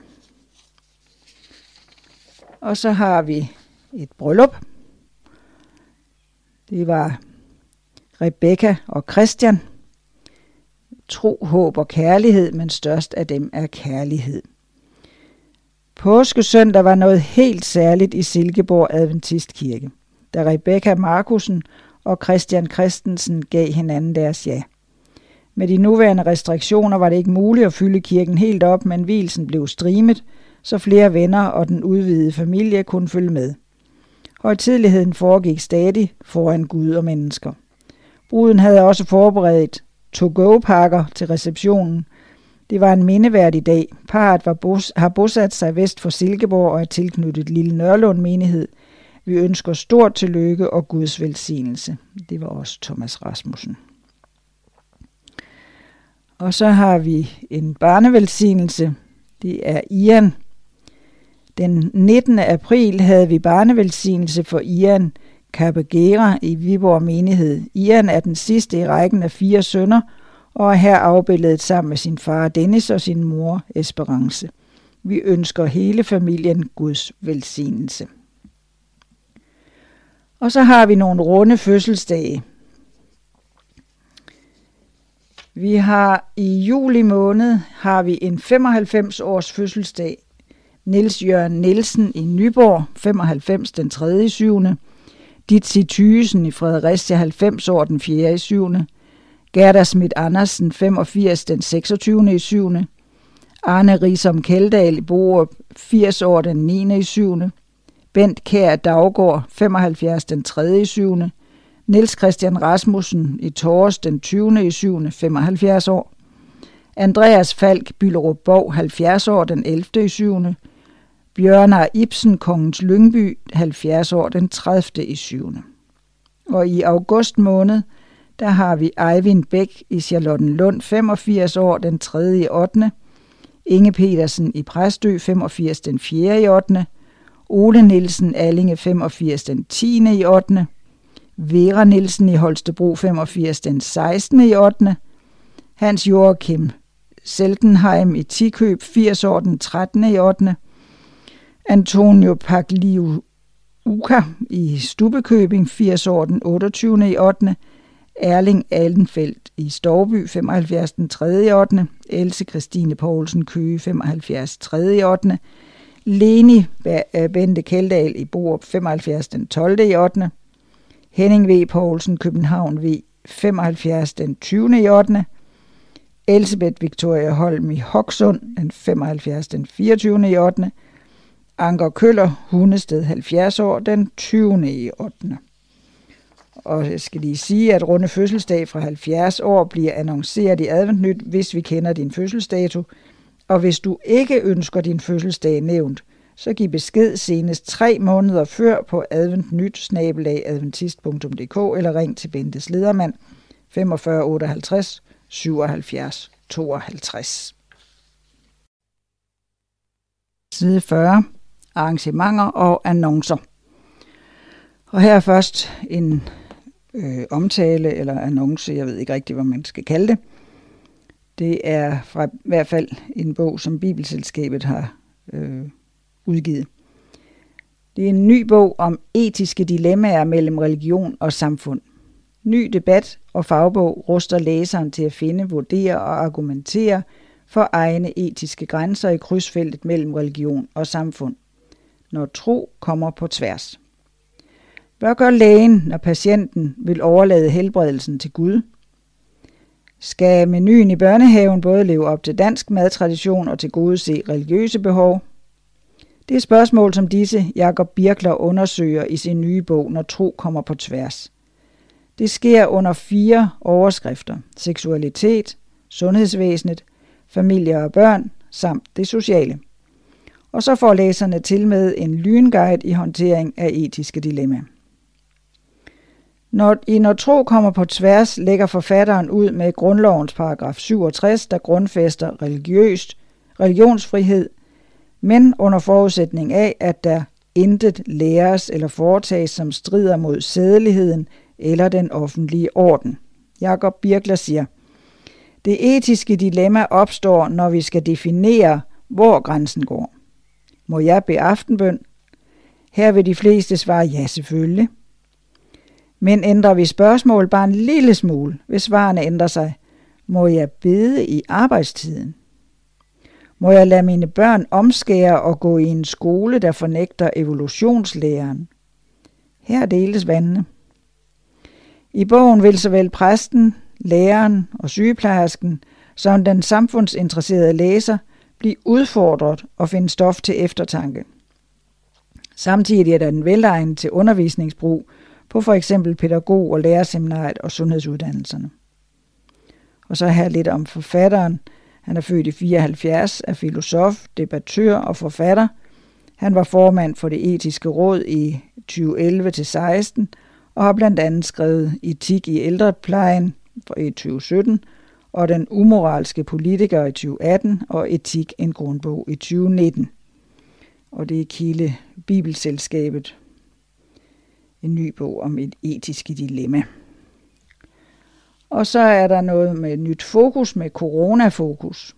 S1: Og så har vi et bryllup. Det var Rebecca og Christian. Tro, håb og kærlighed, men størst af dem er kærlighed. Påskesøndag var noget helt særligt i Silkeborg Adventistkirke, da Rebecca Markusen og Christian Christensen gav hinanden deres ja. Med de nuværende restriktioner var det ikke muligt at fylde kirken helt op, men hvilsen blev streamet, så flere venner og den udvidede familie kunne følge med. Højtidligheden foregik stadig foran Gud og mennesker. Bruden havde også forberedt to-go-pakker til receptionen. Det var en mindeværdig dag. Parret var bos- har bosat sig vest for Silkeborg og er tilknyttet Lille Nørlund menighed. Vi ønsker stort tillykke og Guds velsignelse. Det var også Thomas Rasmussen. Og så har vi en barnevelsignelse. Det er Ian. Den 19. april havde vi barnevelsignelse for Ian Kabagera i Viborg menighed. Ian er den sidste i rækken af fire sønner, og er her afbildet sammen med sin far Dennis og sin mor Esperance. Vi ønsker hele familien Guds velsignelse. Og så har vi nogle runde fødselsdage. Vi har i juli måned har vi en 95 års fødselsdag. Niels Jørgen Nielsen i Nyborg, 95 den 3. i 7. Ditsi Thysen i Fredericia 90 år den 4. i 7. Gerda Schmidt Andersen 85 den 26. i 7. Arne Risom Kældal i Borup 80 år den 9. i 7. Bent Kær Daggaard 75 den 3. i 7. Niels Christian Rasmussen i Tors den 20. i 7. 75 år. Andreas Falk Byllerup Borg 70 år den 11. i 7. Bjørnar Ibsen, Kongens Lyngby, 70 år, den 30. i 7. Og i august måned, der har vi Eivind Bæk i Charlottenlund, 85 år, den 3. i 8. Inge Petersen i Præstø, 85 den 4. i 8. Ole Nielsen Allinge, 85 den 10. i 8. Vera Nielsen i Holstebro, 85 den 16. i 8. Hans Joachim Seltenheim i Tikøb, 80 år, den 13. i 8. Antonio Pagliu Uka i Stubekøbing, 80 år den 28. i 8. Erling Aldenfeldt i Storby, 75 den 3. i 8. Else Christine Poulsen Køge, 75 3. i 8. Leni øh, Bente Keldal i Borup, 75 den 12. i 8. Henning V. Poulsen København V, 75 den 20. i 8. Elisabeth Victoria Holm i Hoksund, den 75 den 24. i 8. Anker Køller, Hundested 70 år, den 20. i 8. Og jeg skal lige sige, at runde fødselsdag fra 70 år bliver annonceret i Adventnyt, hvis vi kender din fødselsdato. Og hvis du ikke ønsker din fødselsdag nævnt, så giv besked senest tre måneder før på adventnyt eller ring til Bentes ledermand 45 58 77 52. side 40, arrangementer og annoncer. Og her er først en øh, omtale eller annonce, jeg ved ikke rigtig, hvad man skal kalde det. Det er fra i hvert fald en bog, som Bibelselskabet har øh, udgivet. Det er en ny bog om etiske dilemmaer mellem religion og samfund. Ny debat og fagbog ruster læseren til at finde, vurdere og argumentere for egne etiske grænser i krydsfeltet mellem religion og samfund, når tro kommer på tværs. Hvad gør lægen, når patienten vil overlade helbredelsen til Gud? Skal menuen i børnehaven både leve op til dansk madtradition og til gode se religiøse behov? Det er spørgsmål som disse, Jakob Birkler undersøger i sin nye bog, Når tro kommer på tværs. Det sker under fire overskrifter. Seksualitet, sundhedsvæsenet, familie og børn samt det sociale. Og så får læserne til med en lynguide i håndtering af etiske dilemmaer. Når, I Når tro kommer på tværs, lægger forfatteren ud med grundlovens paragraf 67, der grundfæster religiøst, religionsfrihed, men under forudsætning af, at der intet læres eller foretages, som strider mod sædeligheden eller den offentlige orden. Jakob Birkler siger, det etiske dilemma opstår, når vi skal definere, hvor grænsen går. Må jeg bede aftenbøn? Her vil de fleste svare ja selvfølgelig. Men ændrer vi spørgsmål bare en lille smule, hvis svarene ændrer sig, må jeg bede i arbejdstiden? Må jeg lade mine børn omskære og gå i en skole, der fornægter evolutionslæren? Her deles vandene. I bogen vil såvel præsten, læreren og sygeplejersken som den samfundsinteresserede læser blive udfordret og finde stof til eftertanke. Samtidig er den velegnet til undervisningsbrug på for eksempel pædagog- og lærerseminariet og sundhedsuddannelserne. Og så her lidt om forfatteren. Han er født i 74, er filosof, debattør og forfatter. Han var formand for det etiske råd i 2011-16 og har blandt andet skrevet Etik i ældreplejen i 2017 og Den umoralske politiker i 2018 og Etik en grundbog i 2019. Og det er Kile Bibelselskabet, en ny bog om et etisk dilemma. Og så er der noget med nyt fokus, med coronafokus.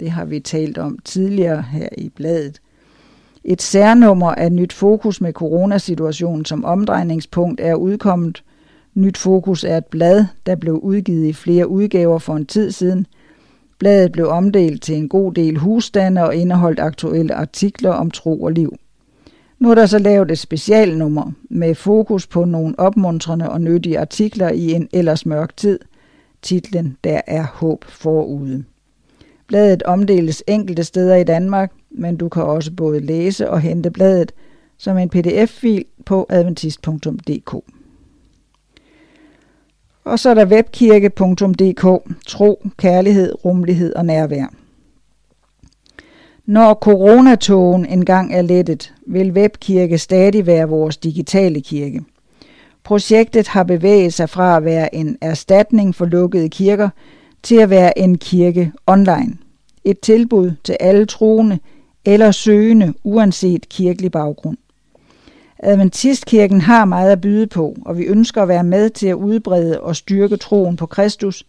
S1: Det har vi talt om tidligere her i bladet. Et særnummer af Nyt Fokus med coronasituationen som omdrejningspunkt er udkommet. Nyt Fokus er et blad, der blev udgivet i flere udgaver for en tid siden. Bladet blev omdelt til en god del husstande og indeholdt aktuelle artikler om tro og liv. Nu er der så lavet et specialnummer med fokus på nogle opmuntrende og nyttige artikler i en ellers mørk tid. Titlen Der er håb forude. Bladet omdeles enkelte steder i Danmark, men du kan også både læse og hente bladet som en pdf-fil på adventist.dk. Og så er der webkirke.dk, tro, kærlighed, rummelighed og nærvær. Når coronatogen engang er lettet, vil webkirke stadig være vores digitale kirke. Projektet har bevæget sig fra at være en erstatning for lukkede kirker til at være en kirke online. Et tilbud til alle troende eller søgende uanset kirkelig baggrund. Adventistkirken har meget at byde på, og vi ønsker at være med til at udbrede og styrke troen på Kristus,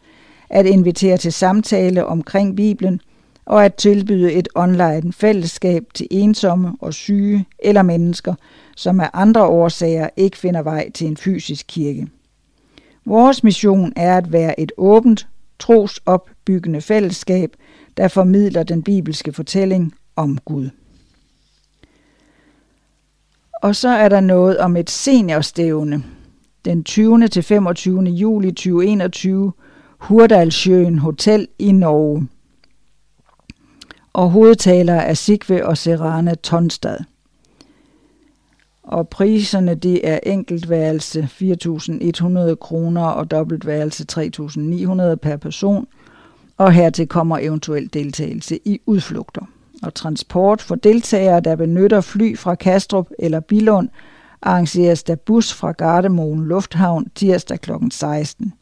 S1: at invitere til samtale omkring Bibelen og at tilbyde et online fællesskab til ensomme og syge eller mennesker, som af andre årsager ikke finder vej til en fysisk kirke. Vores mission er at være et åbent, trosopbyggende fællesskab, der formidler den bibelske fortælling om Gud. Og så er der noget om et seniorstævne. Den 20. til 25. juli 2021, Hurdalsjøen Hotel i Norge. Og hovedtaler er Sigve og Serane Tonstad. Og priserne det er enkeltværelse 4.100 kroner og dobbeltværelse 3.900 per person. Og hertil kommer eventuel deltagelse i udflugter og transport for deltagere, der benytter fly fra Kastrup eller Bilund, arrangeres der bus fra Gardermoen Lufthavn tirsdag kl. 16.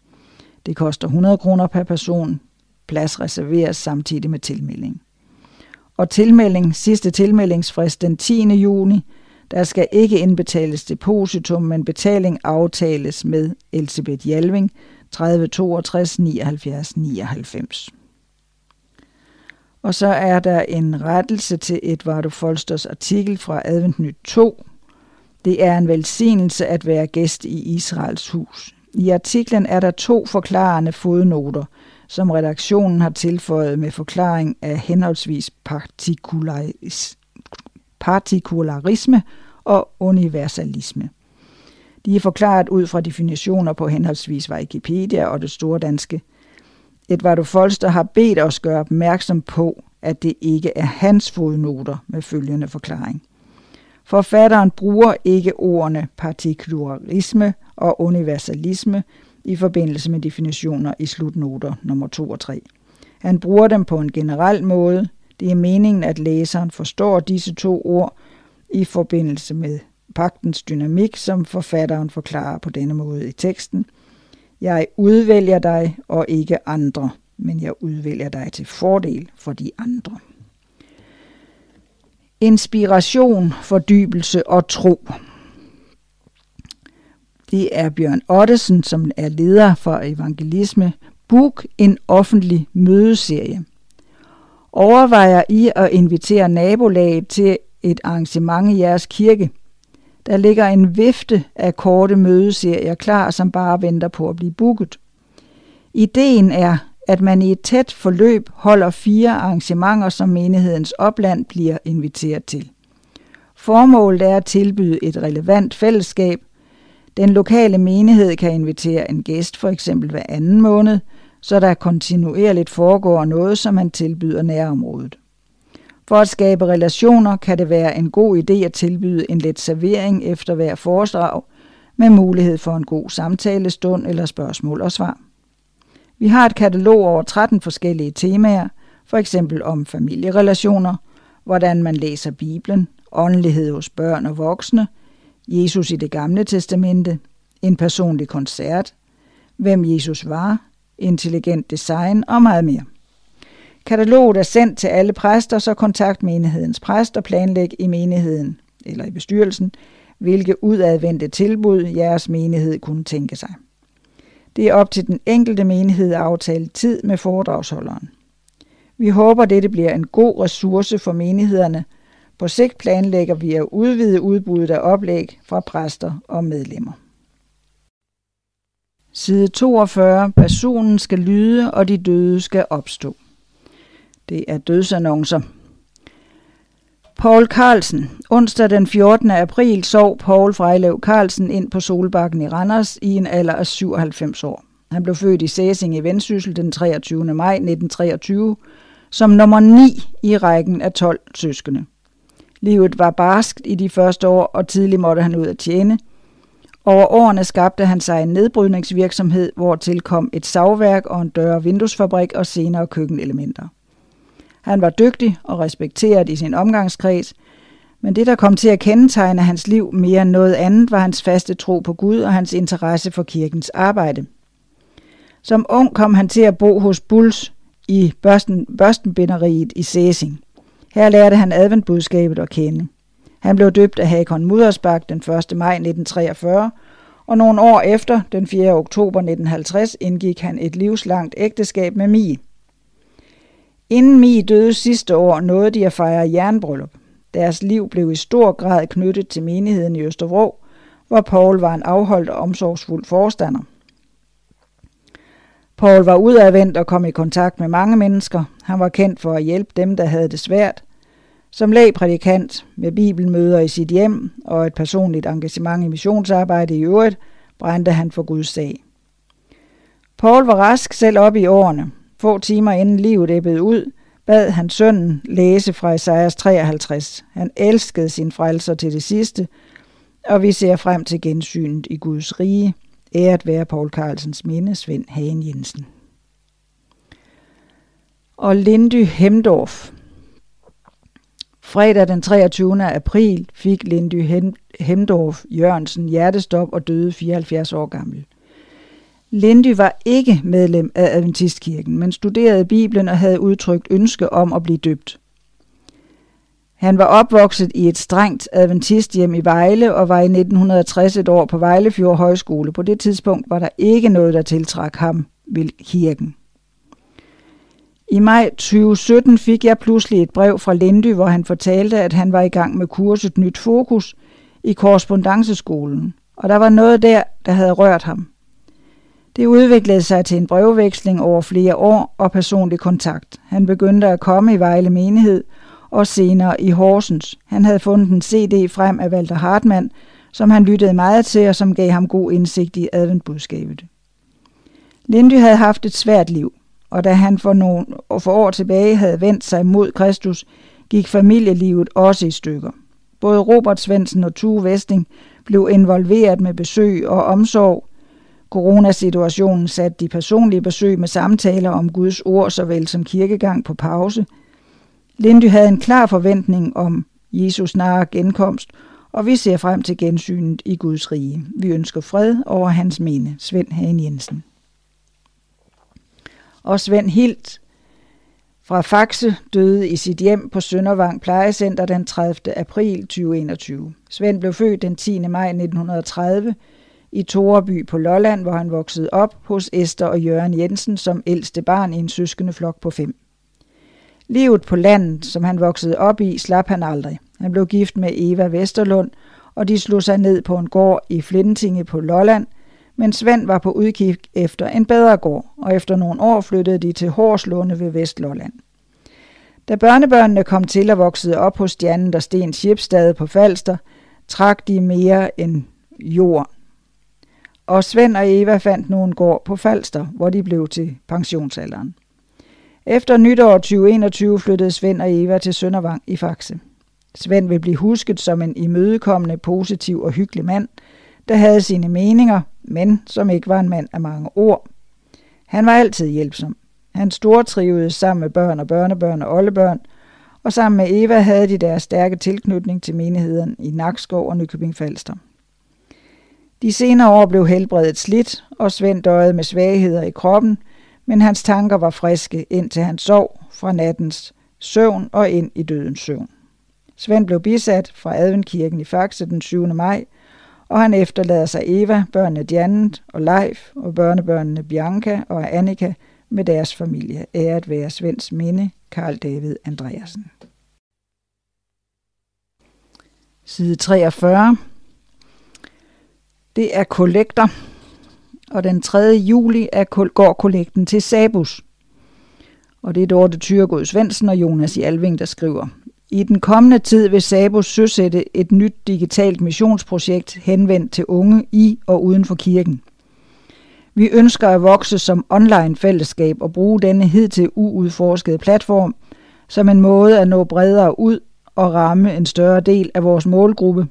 S1: Det koster 100 kroner per person. Plads reserveres samtidig med tilmelding. Og tilmelding, sidste tilmeldingsfrist den 10. juni. Der skal ikke indbetales depositum, men betaling aftales med Elisabeth Jalving 30 62 79 99. Og så er der en rettelse til Eduardo Folsters artikel fra Advent Nyt 2. Det er en velsignelse at være gæst i Israels hus. I artiklen er der to forklarende fodnoter, som redaktionen har tilføjet med forklaring af henholdsvis partikularis partikularisme og universalisme. De er forklaret ud fra definitioner på henholdsvis Wikipedia og det store danske. Edvardo Folster har bedt os gøre opmærksom på, at det ikke er hans fodnoter med følgende forklaring. Forfatteren bruger ikke ordene partikularisme og universalisme i forbindelse med definitioner i slutnoter nummer 2 og 3. Han bruger dem på en generel måde. Det er meningen, at læseren forstår disse to ord i forbindelse med pagtens dynamik, som forfatteren forklarer på denne måde i teksten. Jeg udvælger dig og ikke andre, men jeg udvælger dig til fordel for de andre. Inspiration, fordybelse og tro. Det er Bjørn Ottesen, som er leder for evangelisme. Book en offentlig mødeserie. Overvejer I at invitere nabolaget til et arrangement i jeres kirke? Der ligger en vifte af korte mødeserier klar, som bare venter på at blive booket. Ideen er, at man i et tæt forløb holder fire arrangementer, som menighedens opland bliver inviteret til. Formålet er at tilbyde et relevant fællesskab. Den lokale menighed kan invitere en gæst for eksempel hver anden måned, så der kontinuerligt foregår noget, som man tilbyder nærområdet. For at skabe relationer kan det være en god idé at tilbyde en let servering efter hver foredrag, med mulighed for en god samtalestund eller spørgsmål og svar. Vi har et katalog over 13 forskellige temaer, for eksempel om familierelationer, hvordan man læser Bibelen, åndelighed hos børn og voksne, Jesus i det gamle testamente, en personlig koncert, hvem Jesus var, intelligent design og meget mere. Kataloget er sendt til alle præster, så kontakt menighedens præst og planlæg i menigheden eller i bestyrelsen, hvilke udadvendte tilbud jeres menighed kunne tænke sig. Det er op til den enkelte menighed at aftale tid med foredragsholderen. Vi håber, dette bliver en god ressource for menighederne. På sigt planlægger vi at udvide udbuddet af oplæg fra præster og medlemmer. Side 42. Personen skal lyde, og de døde skal opstå. Det er dødsannoncer. Paul Carlsen. Onsdag den 14. april sov Paul Frejlev Carlsen ind på Solbakken i Randers i en alder af 97 år. Han blev født i Sæsing i Vendsyssel den 23. maj 1923 som nummer 9 i rækken af 12 søskende. Livet var barskt i de første år, og tidligt måtte han ud at tjene. Over årene skabte han sig en nedbrydningsvirksomhed, hvor tilkom et savværk og en dør- og vinduesfabrik og senere køkkenelementer. Han var dygtig og respekteret i sin omgangskreds, men det, der kom til at kendetegne hans liv mere end noget andet, var hans faste tro på Gud og hans interesse for kirkens arbejde. Som ung kom han til at bo hos Bulls i Børsten, Børstenbinderiet i Sæsing. Her lærte han adventbudskabet at kende. Han blev døbt af Hakon Mudersbak den 1. maj 1943, og nogle år efter, den 4. oktober 1950, indgik han et livslangt ægteskab med Mie. Inden Mie døde sidste år, nåede de at fejre jernbryllup. Deres liv blev i stor grad knyttet til menigheden i Østervrå, hvor Paul var en afholdt og omsorgsfuld forstander. Paul var udadvendt og kom i kontakt med mange mennesker. Han var kendt for at hjælpe dem, der havde det svært. Som lægprædikant med bibelmøder i sit hjem og et personligt engagement i missionsarbejde i øvrigt, brændte han for Guds sag. Paul var rask selv op i årene. Få timer inden livet ebbede ud, bad han sønnen læse fra Isaias 53. Han elskede sin frelser til det sidste, og vi ser frem til gensynet i Guds rige. Æret være Paul Carlsens minde, Svend Hagen Jensen. Og Lindy Hemdorf. Fredag den 23. april fik Lindy Hemdorf Jørgensen hjertestop og døde 74 år gammel. Lindy var ikke medlem af Adventistkirken, men studerede Bibelen og havde udtrykt ønske om at blive døbt. Han var opvokset i et strengt adventisthjem i Vejle og var i 1960 et år på Vejlefjord Højskole. På det tidspunkt var der ikke noget, der tiltrak ham ved kirken. I maj 2017 fik jeg pludselig et brev fra Lindy, hvor han fortalte, at han var i gang med kurset Nyt Fokus i korrespondanceskolen, og der var noget der, der havde rørt ham. Det udviklede sig til en brevveksling over flere år og personlig kontakt. Han begyndte at komme i Vejle Menighed og senere i Horsens. Han havde fundet en CD frem af Walter Hartmann, som han lyttede meget til og som gav ham god indsigt i adventbudskabet. Lindy havde haft et svært liv, og da han for, nogle, for år tilbage havde vendt sig mod Kristus, gik familielivet også i stykker. Både Robert Svendsen og Tue Vesting blev involveret med besøg og omsorg. Coronasituationen satte de personlige besøg med samtaler om Guds ord såvel som kirkegang på pause. Lindy havde en klar forventning om Jesus snare genkomst, og vi ser frem til gensynet i Guds rige. Vi ønsker fred over hans mene. Svend Hagen Jensen og Svend Hilt fra Faxe døde i sit hjem på Søndervang Plejecenter den 30. april 2021. Svend blev født den 10. maj 1930 i Toreby på Lolland, hvor han voksede op hos Esther og Jørgen Jensen som ældste barn i en søskende flok på fem. Livet på landet, som han voksede op i, slap han aldrig. Han blev gift med Eva Vesterlund, og de slog sig ned på en gård i Flintinge på Lolland, men Svend var på udkig efter en bedre gård, og efter nogle år flyttede de til Horslunde ved Vestlolland. Da børnebørnene kom til at voksede op hos Stjernen der Sten Schipstad på Falster, trak de mere end jord. Og Svend og Eva fandt nogen gård på Falster, hvor de blev til pensionsalderen. Efter nytår 2021 flyttede Svend og Eva til Søndervang i Faxe. Svend vil blive husket som en imødekommende, positiv og hyggelig mand, der havde sine meninger, men som ikke var en mand af mange ord. Han var altid hjælpsom. Han stortrivede sammen med børn og børnebørn og oldebørn, og sammen med Eva havde de deres stærke tilknytning til menigheden i Nakskov og Nykøbing Falster. De senere år blev helbredet slidt, og Svend døjede med svagheder i kroppen, men hans tanker var friske, indtil han sov fra nattens søvn og ind i dødens søvn. Svend blev bisat fra Adventkirken i Faxe den 7. maj og han efterlader sig Eva, børnene Janet og Leif og børnebørnene Bianca og Annika med deres familie. Æret være Svends minde, Karl David Andreasen. Side 43. Det er kollekter, og den 3. juli er, går kollekten til Sabus. Og det er Dorte Thyregod Svendsen og Jonas i Alving, der skriver. I den kommende tid vil Sabo søsætte et nyt digitalt missionsprojekt henvendt til unge i og uden for kirken. Vi ønsker at vokse som online fællesskab og bruge denne hidtil uudforskede platform som en måde at nå bredere ud og ramme en større del af vores målgruppe,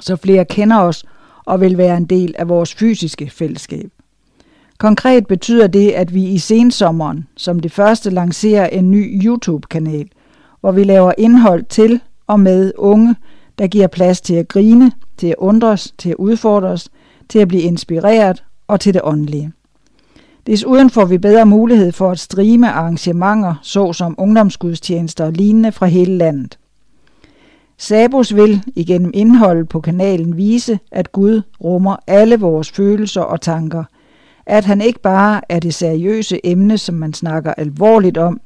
S1: så flere kender os og vil være en del af vores fysiske fællesskab. Konkret betyder det, at vi i sensommeren som det første lancerer en ny YouTube-kanal – hvor vi laver indhold til og med unge, der giver plads til at grine, til at undres, til at udfordres, til at blive inspireret og til det åndelige. Desuden får vi bedre mulighed for at streame arrangementer, såsom ungdomsgudstjenester og lignende fra hele landet. Sabus vil igennem indholdet på kanalen vise, at Gud rummer alle vores følelser og tanker. At han ikke bare er det seriøse emne, som man snakker alvorligt om,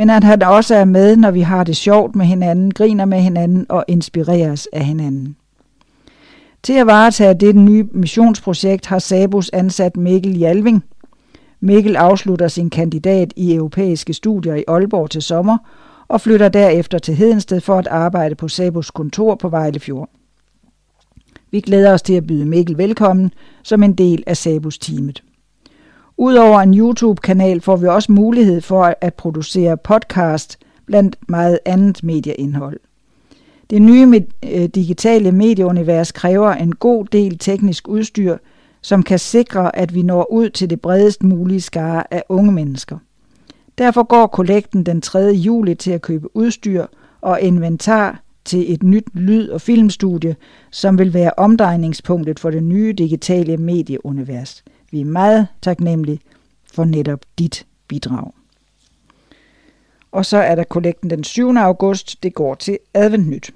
S1: men at han også er med, når vi har det sjovt med hinanden, griner med hinanden og inspireres af hinanden. Til at varetage det nye missionsprojekt har Sabus ansat Mikkel Jalving. Mikkel afslutter sin kandidat i europæiske studier i Aalborg til sommer og flytter derefter til Hedensted for at arbejde på Sabus kontor på Vejlefjord. Vi glæder os til at byde Mikkel velkommen som en del af Sabus teamet. Udover en YouTube-kanal får vi også mulighed for at producere podcast blandt meget andet medieindhold. Det nye øh, digitale medieunivers kræver en god del teknisk udstyr, som kan sikre, at vi når ud til det bredest mulige skare af unge mennesker. Derfor går kollekten den 3. juli til at købe udstyr og inventar til et nyt lyd- og filmstudie, som vil være omdrejningspunktet for det nye digitale medieunivers. Vi er meget taknemmelige for netop dit bidrag. Og så er der kollekten den 7. august, det går til Adventnyt.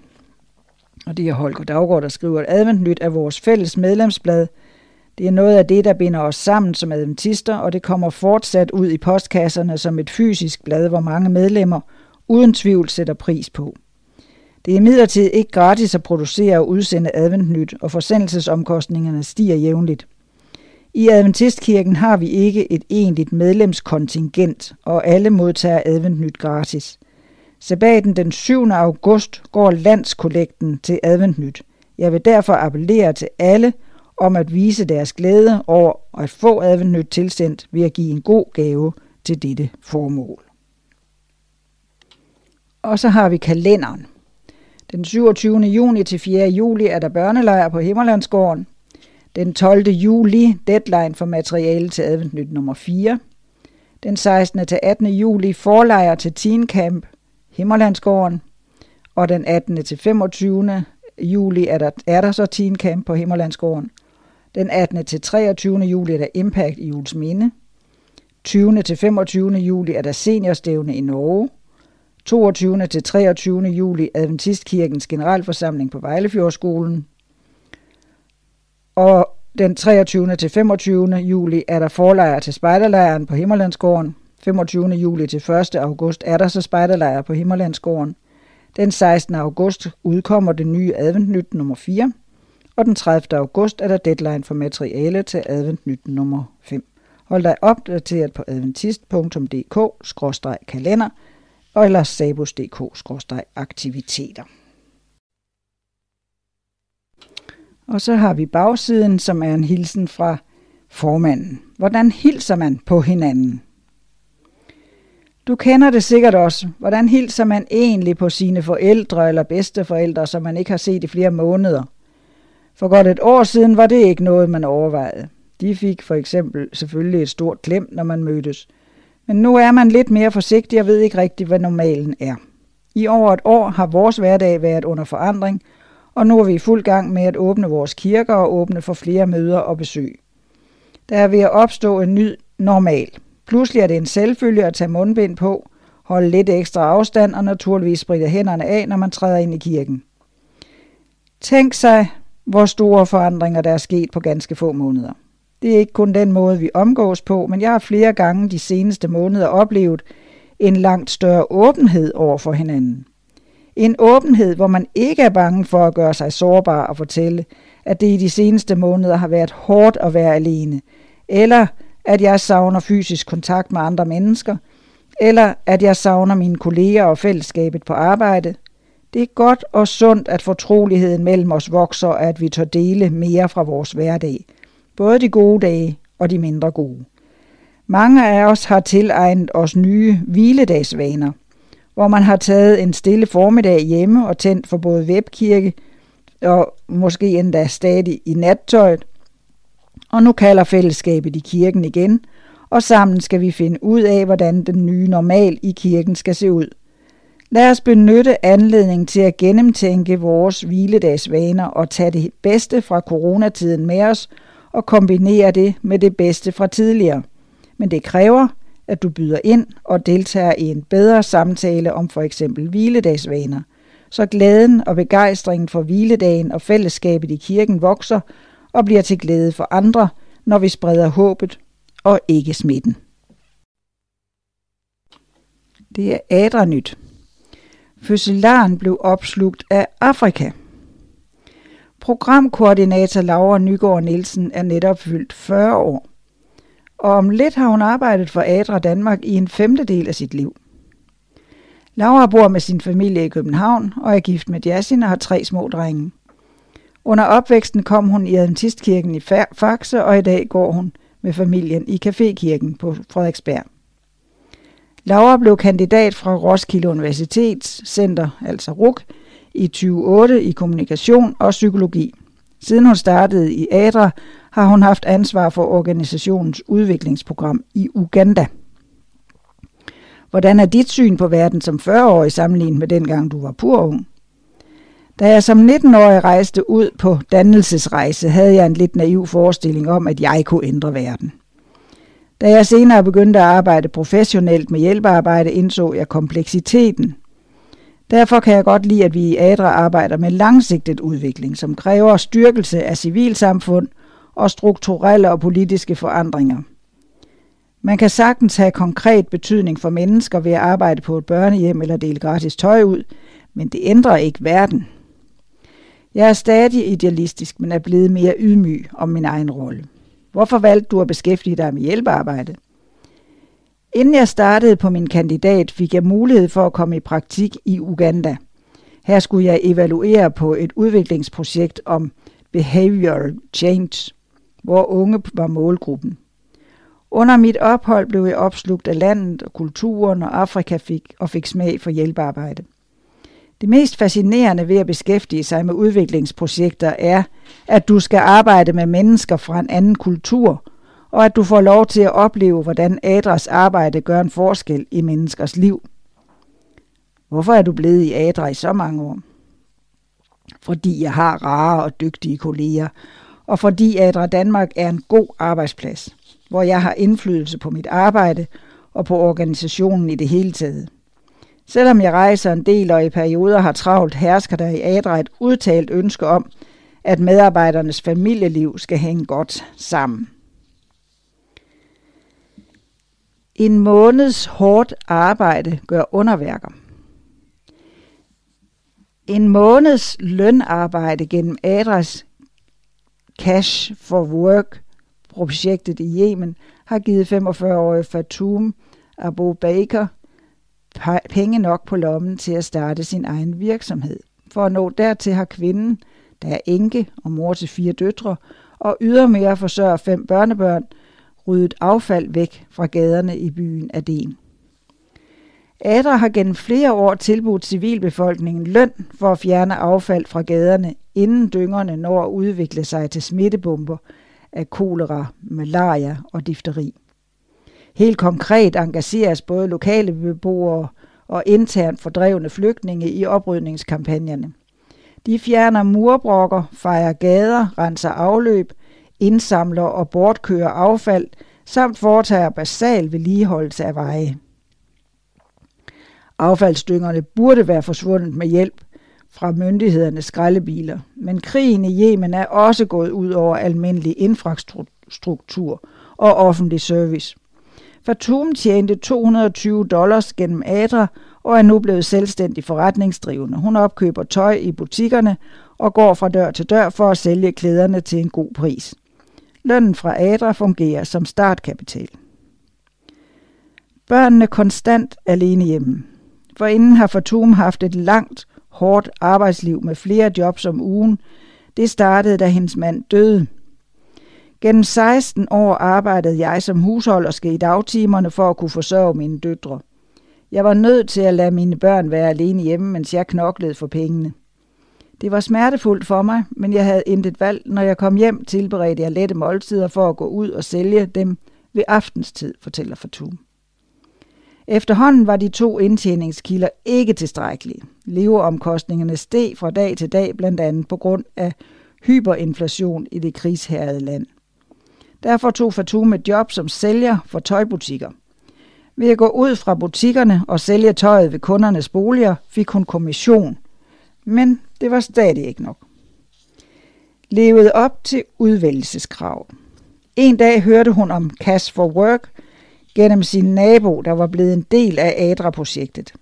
S1: Og det er Holger Daggaard, der skriver, at Adventnyt er vores fælles medlemsblad. Det er noget af det, der binder os sammen som adventister, og det kommer fortsat ud i postkasserne som et fysisk blad, hvor mange medlemmer uden tvivl sætter pris på. Det er imidlertid ikke gratis at producere og udsende adventnyt, og forsendelsesomkostningerne stiger jævnligt. I Adventistkirken har vi ikke et egentligt medlemskontingent, og alle modtager adventnyt gratis. Sabaten den 7. august går landskollekten til adventnyt. Jeg vil derfor appellere til alle om at vise deres glæde over at få adventnyt tilsendt ved at give en god gave til dette formål. Og så har vi kalenderen. Den 27. juni til 4. juli er der børnelejr på Himmerlandsgården. Den 12. juli deadline for materiale til adventnyt nummer 4. Den 16. til 18. juli forlejr til Teen Camp Himmerlandsgården. Og den 18. til 25. juli er der, er der så Teen Camp på Himmerlandsgården. Den 18. til 23. juli er der Impact i Jules Minde. 20. til 25. juli er der seniorstævne i Norge. 22. til 23. juli Adventistkirkens generalforsamling på Vejlefjordskolen. Og den 23. til 25. juli er der forlejr til spejderlejren på Himmerlandsgården. 25. juli til 1. august er der så spejderlejr på Himmerlandsgården. Den 16. august udkommer det nye adventnyt nummer 4, og den 30. august er der deadline for materiale til adventnyt nummer 5. Hold dig opdateret på adventist.dk-kalender eller sabus.dk-aktiviteter. Og så har vi bagsiden, som er en hilsen fra formanden. Hvordan hilser man på hinanden? Du kender det sikkert også. Hvordan hilser man egentlig på sine forældre eller bedsteforældre, som man ikke har set i flere måneder? For godt et år siden var det ikke noget, man overvejede. De fik for eksempel selvfølgelig et stort klem, når man mødtes. Men nu er man lidt mere forsigtig og ved ikke rigtigt, hvad normalen er. I over et år har vores hverdag været under forandring, og nu er vi i fuld gang med at åbne vores kirker og åbne for flere møder og besøg. Der er ved at opstå en ny normal. Pludselig er det en selvfølge at tage mundbind på, holde lidt ekstra afstand og naturligvis spritte hænderne af, når man træder ind i kirken. Tænk sig, hvor store forandringer der er sket på ganske få måneder. Det er ikke kun den måde, vi omgås på, men jeg har flere gange de seneste måneder oplevet en langt større åbenhed over for hinanden. En åbenhed, hvor man ikke er bange for at gøre sig sårbar og fortælle, at det i de seneste måneder har været hårdt at være alene, eller at jeg savner fysisk kontakt med andre mennesker, eller at jeg savner mine kolleger og fællesskabet på arbejde. Det er godt og sundt, at fortroligheden mellem os vokser, og at vi tør dele mere fra vores hverdag. Både de gode dage og de mindre gode. Mange af os har tilegnet os nye hviledagsvaner, hvor man har taget en stille formiddag hjemme og tændt for både webkirke og måske endda stadig i nattøjet, og nu kalder fællesskabet i kirken igen, og sammen skal vi finde ud af, hvordan den nye normal i kirken skal se ud. Lad os benytte anledningen til at gennemtænke vores hviledagsvaner og tage det bedste fra coronatiden med os og kombinere det med det bedste fra tidligere. Men det kræver, at du byder ind og deltager i en bedre samtale om for eksempel hviledagsvaner, så glæden og begejstringen for hviledagen og fællesskabet i kirken vokser, og bliver til glæde for andre, når vi spreder håbet og ikke smitten. Det er Adranyt. Fødselaren blev opslugt af Afrika. Programkoordinator Laura Nygaard Nielsen er netop fyldt 40 år. Og om lidt har hun arbejdet for Adra Danmark i en femtedel af sit liv. Laura bor med sin familie i København og er gift med Jasin og har tre små drenge. Under opvæksten kom hun i Adventistkirken i Faxe, og i dag går hun med familien i Cafékirken på Frederiksberg. Laura blev kandidat fra Roskilde Universitets Center, altså RUK, i 2008 i kommunikation og psykologi. Siden hun startede i ADRA, har hun haft ansvar for organisationens udviklingsprogram i Uganda. Hvordan er dit syn på verden som 40-årig sammenlignet med dengang du var pur ung? Da jeg som 19-årig rejste ud på dannelsesrejse, havde jeg en lidt naiv forestilling om, at jeg kunne ændre verden. Da jeg senere begyndte at arbejde professionelt med hjælpearbejde, indså jeg kompleksiteten. Derfor kan jeg godt lide, at vi i ADRA arbejder med langsigtet udvikling, som kræver styrkelse af civilsamfund og strukturelle og politiske forandringer. Man kan sagtens have konkret betydning for mennesker ved at arbejde på et børnehjem eller dele gratis tøj ud, men det ændrer ikke verden. Jeg er stadig idealistisk, men er blevet mere ydmyg om min egen rolle. Hvorfor valgte du at beskæftige dig med hjælpearbejde? Inden jeg startede på min kandidat, fik jeg mulighed for at komme i praktik i Uganda. Her skulle jeg evaluere på et udviklingsprojekt om behavioral change, hvor unge var målgruppen. Under mit ophold blev jeg opslugt af landet og kulturen, og Afrika fik og fik smag for hjælpearbejde. Det mest fascinerende ved at beskæftige sig med udviklingsprojekter er, at du skal arbejde med mennesker fra en anden kultur, og at du får lov til at opleve, hvordan Adras arbejde gør en forskel i menneskers liv. Hvorfor er du blevet i Adra i så mange år? Fordi jeg har rare og dygtige kolleger, og fordi Adra Danmark er en god arbejdsplads, hvor jeg har indflydelse på mit arbejde og på organisationen i det hele taget. Selvom jeg rejser en del og i perioder har travlt, hersker der i Adra et udtalt ønske om, at medarbejdernes familieliv skal hænge godt sammen. En måneds hårdt arbejde gør underværker. En måneds lønarbejde gennem Adras Cash for Work projektet i Yemen har givet 45-årige Fatum Abu Baker penge nok på lommen til at starte sin egen virksomhed. For at nå dertil har kvinden, der er enke og mor til fire døtre, og ydermere forsørger fem børnebørn, ryddet affald væk fra gaderne i byen Aden. Adra har gennem flere år tilbudt civilbefolkningen løn for at fjerne affald fra gaderne, inden dyngerne når at udvikle sig til smittebomber af kolera, malaria og difteri. Helt konkret engageres både lokale beboere og internt fordrevne flygtninge i oprydningskampagnerne. De fjerner murbrokker, fejrer gader, renser afløb, indsamler og bortkører affald, samt foretager basal vedligeholdelse af veje. Affaldsdyngerne burde være forsvundet med hjælp fra myndighedernes skraldebiler, men krigen i Yemen er også gået ud over almindelig infrastruktur og offentlig service. Fatum tjente 220 dollars gennem Adra og er nu blevet selvstændig forretningsdrivende. Hun opkøber tøj i butikkerne og går fra dør til dør for at sælge klæderne til en god pris. Lønnen fra Adra fungerer som startkapital. Børnene konstant alene hjemme. For inden har Fatum haft et langt, hårdt arbejdsliv med flere jobs om ugen. Det startede, da hendes mand døde. Gennem 16 år arbejdede jeg som husholderske i dagtimerne for at kunne forsørge mine døtre. Jeg var nødt til at lade mine børn være alene hjemme, mens jeg knoklede for pengene. Det var smertefuldt for mig, men jeg havde intet valg. Når jeg kom hjem, tilberedte jeg lette måltider for at gå ud og sælge dem ved aftenstid, fortæller Fatum. Efterhånden var de to indtjeningskilder ikke tilstrækkelige. Leveomkostningerne steg fra dag til dag, blandt andet på grund af hyperinflation i det krigshærede land. Derfor tog Fatum et job som sælger for tøjbutikker. Ved at gå ud fra butikkerne og sælge tøjet ved kundernes boliger, fik hun kommission. Men det var stadig ikke nok. Levede op til udvælgelseskrav. En dag hørte hun om Cash for Work gennem sin nabo, der var blevet en del af ADRA-projektet.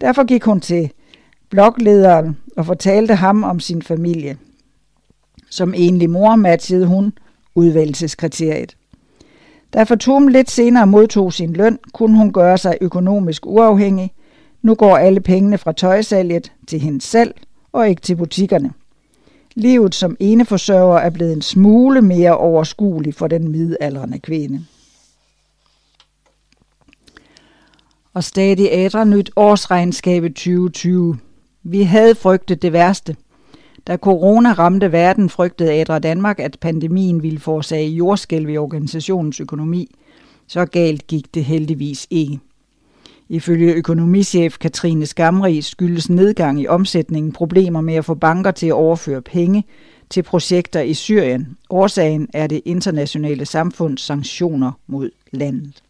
S1: Derfor gik hun til bloglederen og fortalte ham om sin familie. Som enlig mor matchede hun udvælgelseskriteriet. Da Fatum lidt senere modtog sin løn, kunne hun gøre sig økonomisk uafhængig. Nu går alle pengene fra tøjsalget til hende selv og ikke til butikkerne. Livet som eneforsørger er blevet en smule mere overskuelig for den midaldrende kvinde. Og stadig ædre nyt årsregnskab 2020. Vi havde frygtet det værste – da corona ramte verden, frygtede Adra Danmark, at pandemien ville forårsage jordskælv i organisationens økonomi. Så galt gik det heldigvis ikke. Ifølge økonomichef Katrine Skamri skyldes nedgang i omsætningen problemer med at få banker til at overføre penge til projekter i Syrien. Årsagen er det internationale samfunds sanktioner mod landet.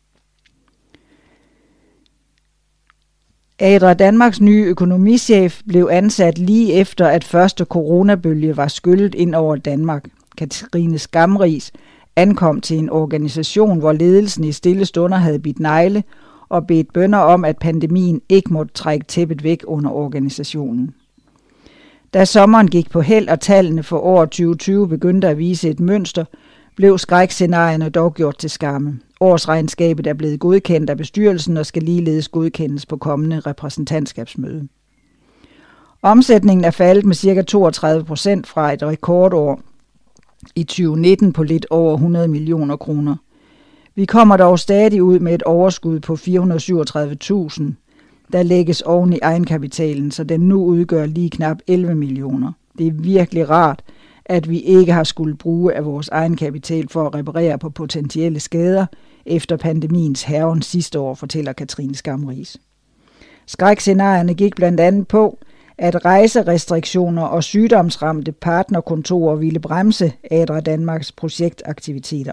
S1: Adra Danmarks nye økonomichef blev ansat lige efter, at første coronabølge var skyllet ind over Danmark. Katrine Skamris ankom til en organisation, hvor ledelsen i stille stunder havde bidt negle og bedt bønder om, at pandemien ikke måtte trække tæppet væk under organisationen. Da sommeren gik på held og tallene for år 2020 begyndte at vise et mønster, blev skrækscenarierne dog gjort til skamme. Årsregnskabet er blevet godkendt af bestyrelsen og skal ligeledes godkendes på kommende repræsentantskabsmøde. Omsætningen er faldet med ca. 32 procent fra et rekordår i 2019 på lidt over 100 millioner kroner. Vi kommer dog stadig ud med et overskud på 437.000, der lægges oven i egenkapitalen, så den nu udgør lige knap 11 millioner. Det er virkelig rart, at vi ikke har skulle bruge af vores egenkapital for at reparere på potentielle skader efter pandemiens herren sidste år, fortæller Katrine Skamris. Skrækscenarierne gik blandt andet på, at rejserestriktioner og sygdomsramte partnerkontorer ville bremse Adra Danmarks projektaktiviteter.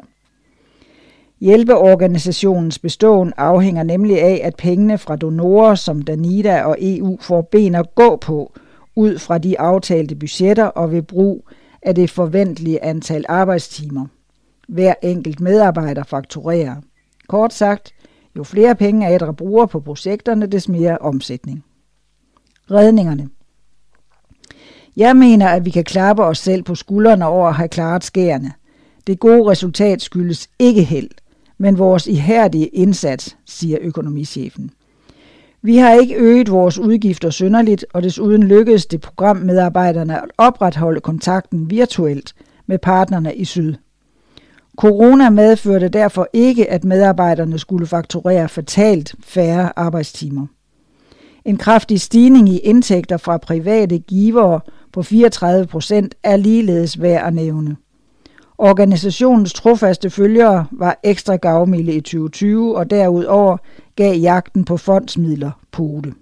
S1: Hjælpeorganisationens beståen afhænger nemlig af, at pengene fra donorer som Danida og EU får ben at gå på, ud fra de aftalte budgetter og ved brug af det forventelige antal arbejdstimer. Hver enkelt medarbejder fakturerer. Kort sagt, jo flere penge Adra bruger på projekterne, des mere omsætning. Redningerne. Jeg mener, at vi kan klappe os selv på skuldrene over at have klaret skærene. Det gode resultat skyldes ikke held, men vores ihærdige indsats, siger økonomichefen. Vi har ikke øget vores udgifter synderligt, og desuden lykkedes det programmedarbejderne at opretholde kontakten virtuelt med partnerne i Syd. Corona medførte derfor ikke, at medarbejderne skulle fakturere fatalt færre arbejdstimer. En kraftig stigning i indtægter fra private givere på 34 procent er ligeledes værd at nævne. Organisationens trofaste følgere var ekstra gavmilde i 2020, og derudover gav jagten på fondsmidler pote.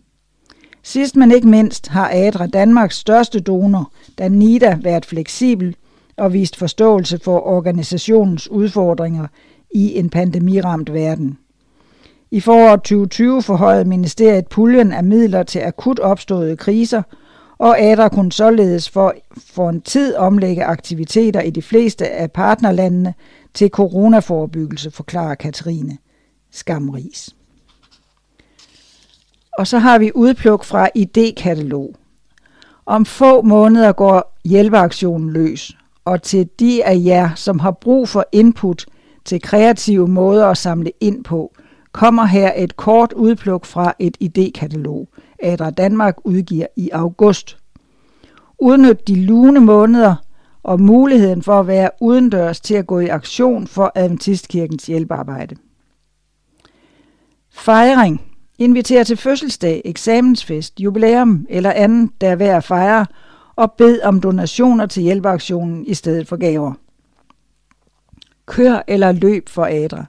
S1: Sidst men ikke mindst har ADRA Danmarks største donor, Danida, været fleksibel og vist forståelse for organisationens udfordringer i en pandemiramt verden. I foråret 2020 forhøjede ministeriet puljen af midler til akut opståede kriser – og ADRA kunne således for, for en tid omlægge aktiviteter i de fleste af partnerlandene til coronaforebyggelse, forklarer Katrine Skamris. Og så har vi udpluk fra idékatalog. Om få måneder går hjælpeaktionen løs, og til de af jer, som har brug for input til kreative måder at samle ind på, kommer her et kort udpluk fra et idékatalog – Adra Danmark udgiver i august. Udnyt de lune måneder og muligheden for at være udendørs til at gå i aktion for Adventistkirkens hjælpearbejde. Fejring. Inviter til fødselsdag, eksamensfest, jubilæum eller andet, der er værd at fejre, og bed om donationer til hjælpeaktionen i stedet for gaver. Kør eller løb for Adra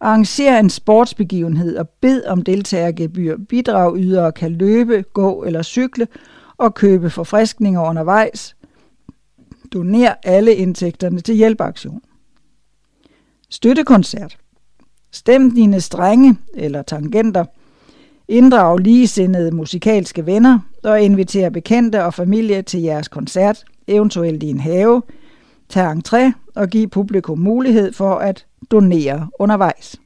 S1: arrangere en sportsbegivenhed og bed om deltagergebyr. Bidragydere kan løbe, gå eller cykle og købe forfriskninger undervejs. Doner alle indtægterne til hjælpeaktion. Støttekoncert. Stem dine strenge eller tangenter. Inddrag ligesindede musikalske venner og inviter bekendte og familie til jeres koncert, eventuelt i en have tage entré og give publikum mulighed for at donere undervejs.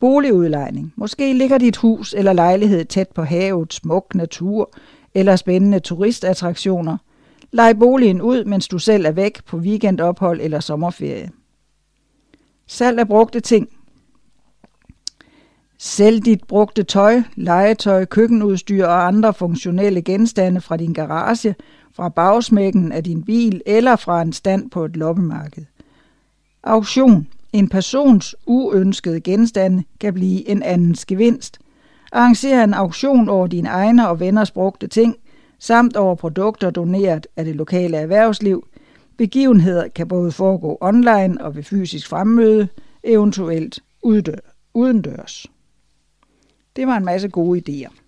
S1: Boligudlejning. Måske ligger dit hus eller lejlighed tæt på havet, smuk natur eller spændende turistattraktioner. Lej boligen ud, mens du selv er væk på weekendophold eller sommerferie. Salg af brugte ting. Sælg dit brugte tøj, legetøj, køkkenudstyr og andre funktionelle genstande fra din garage, fra bagsmækken af din bil eller fra en stand på et loppemarked. Auktion. En persons uønskede genstande kan blive en andens gevinst. Arranger en auktion over dine egne og venners brugte ting, samt over produkter doneret af det lokale erhvervsliv. Begivenheder kan både foregå online og ved fysisk fremmøde, eventuelt udendørs. Det var en masse gode idéer.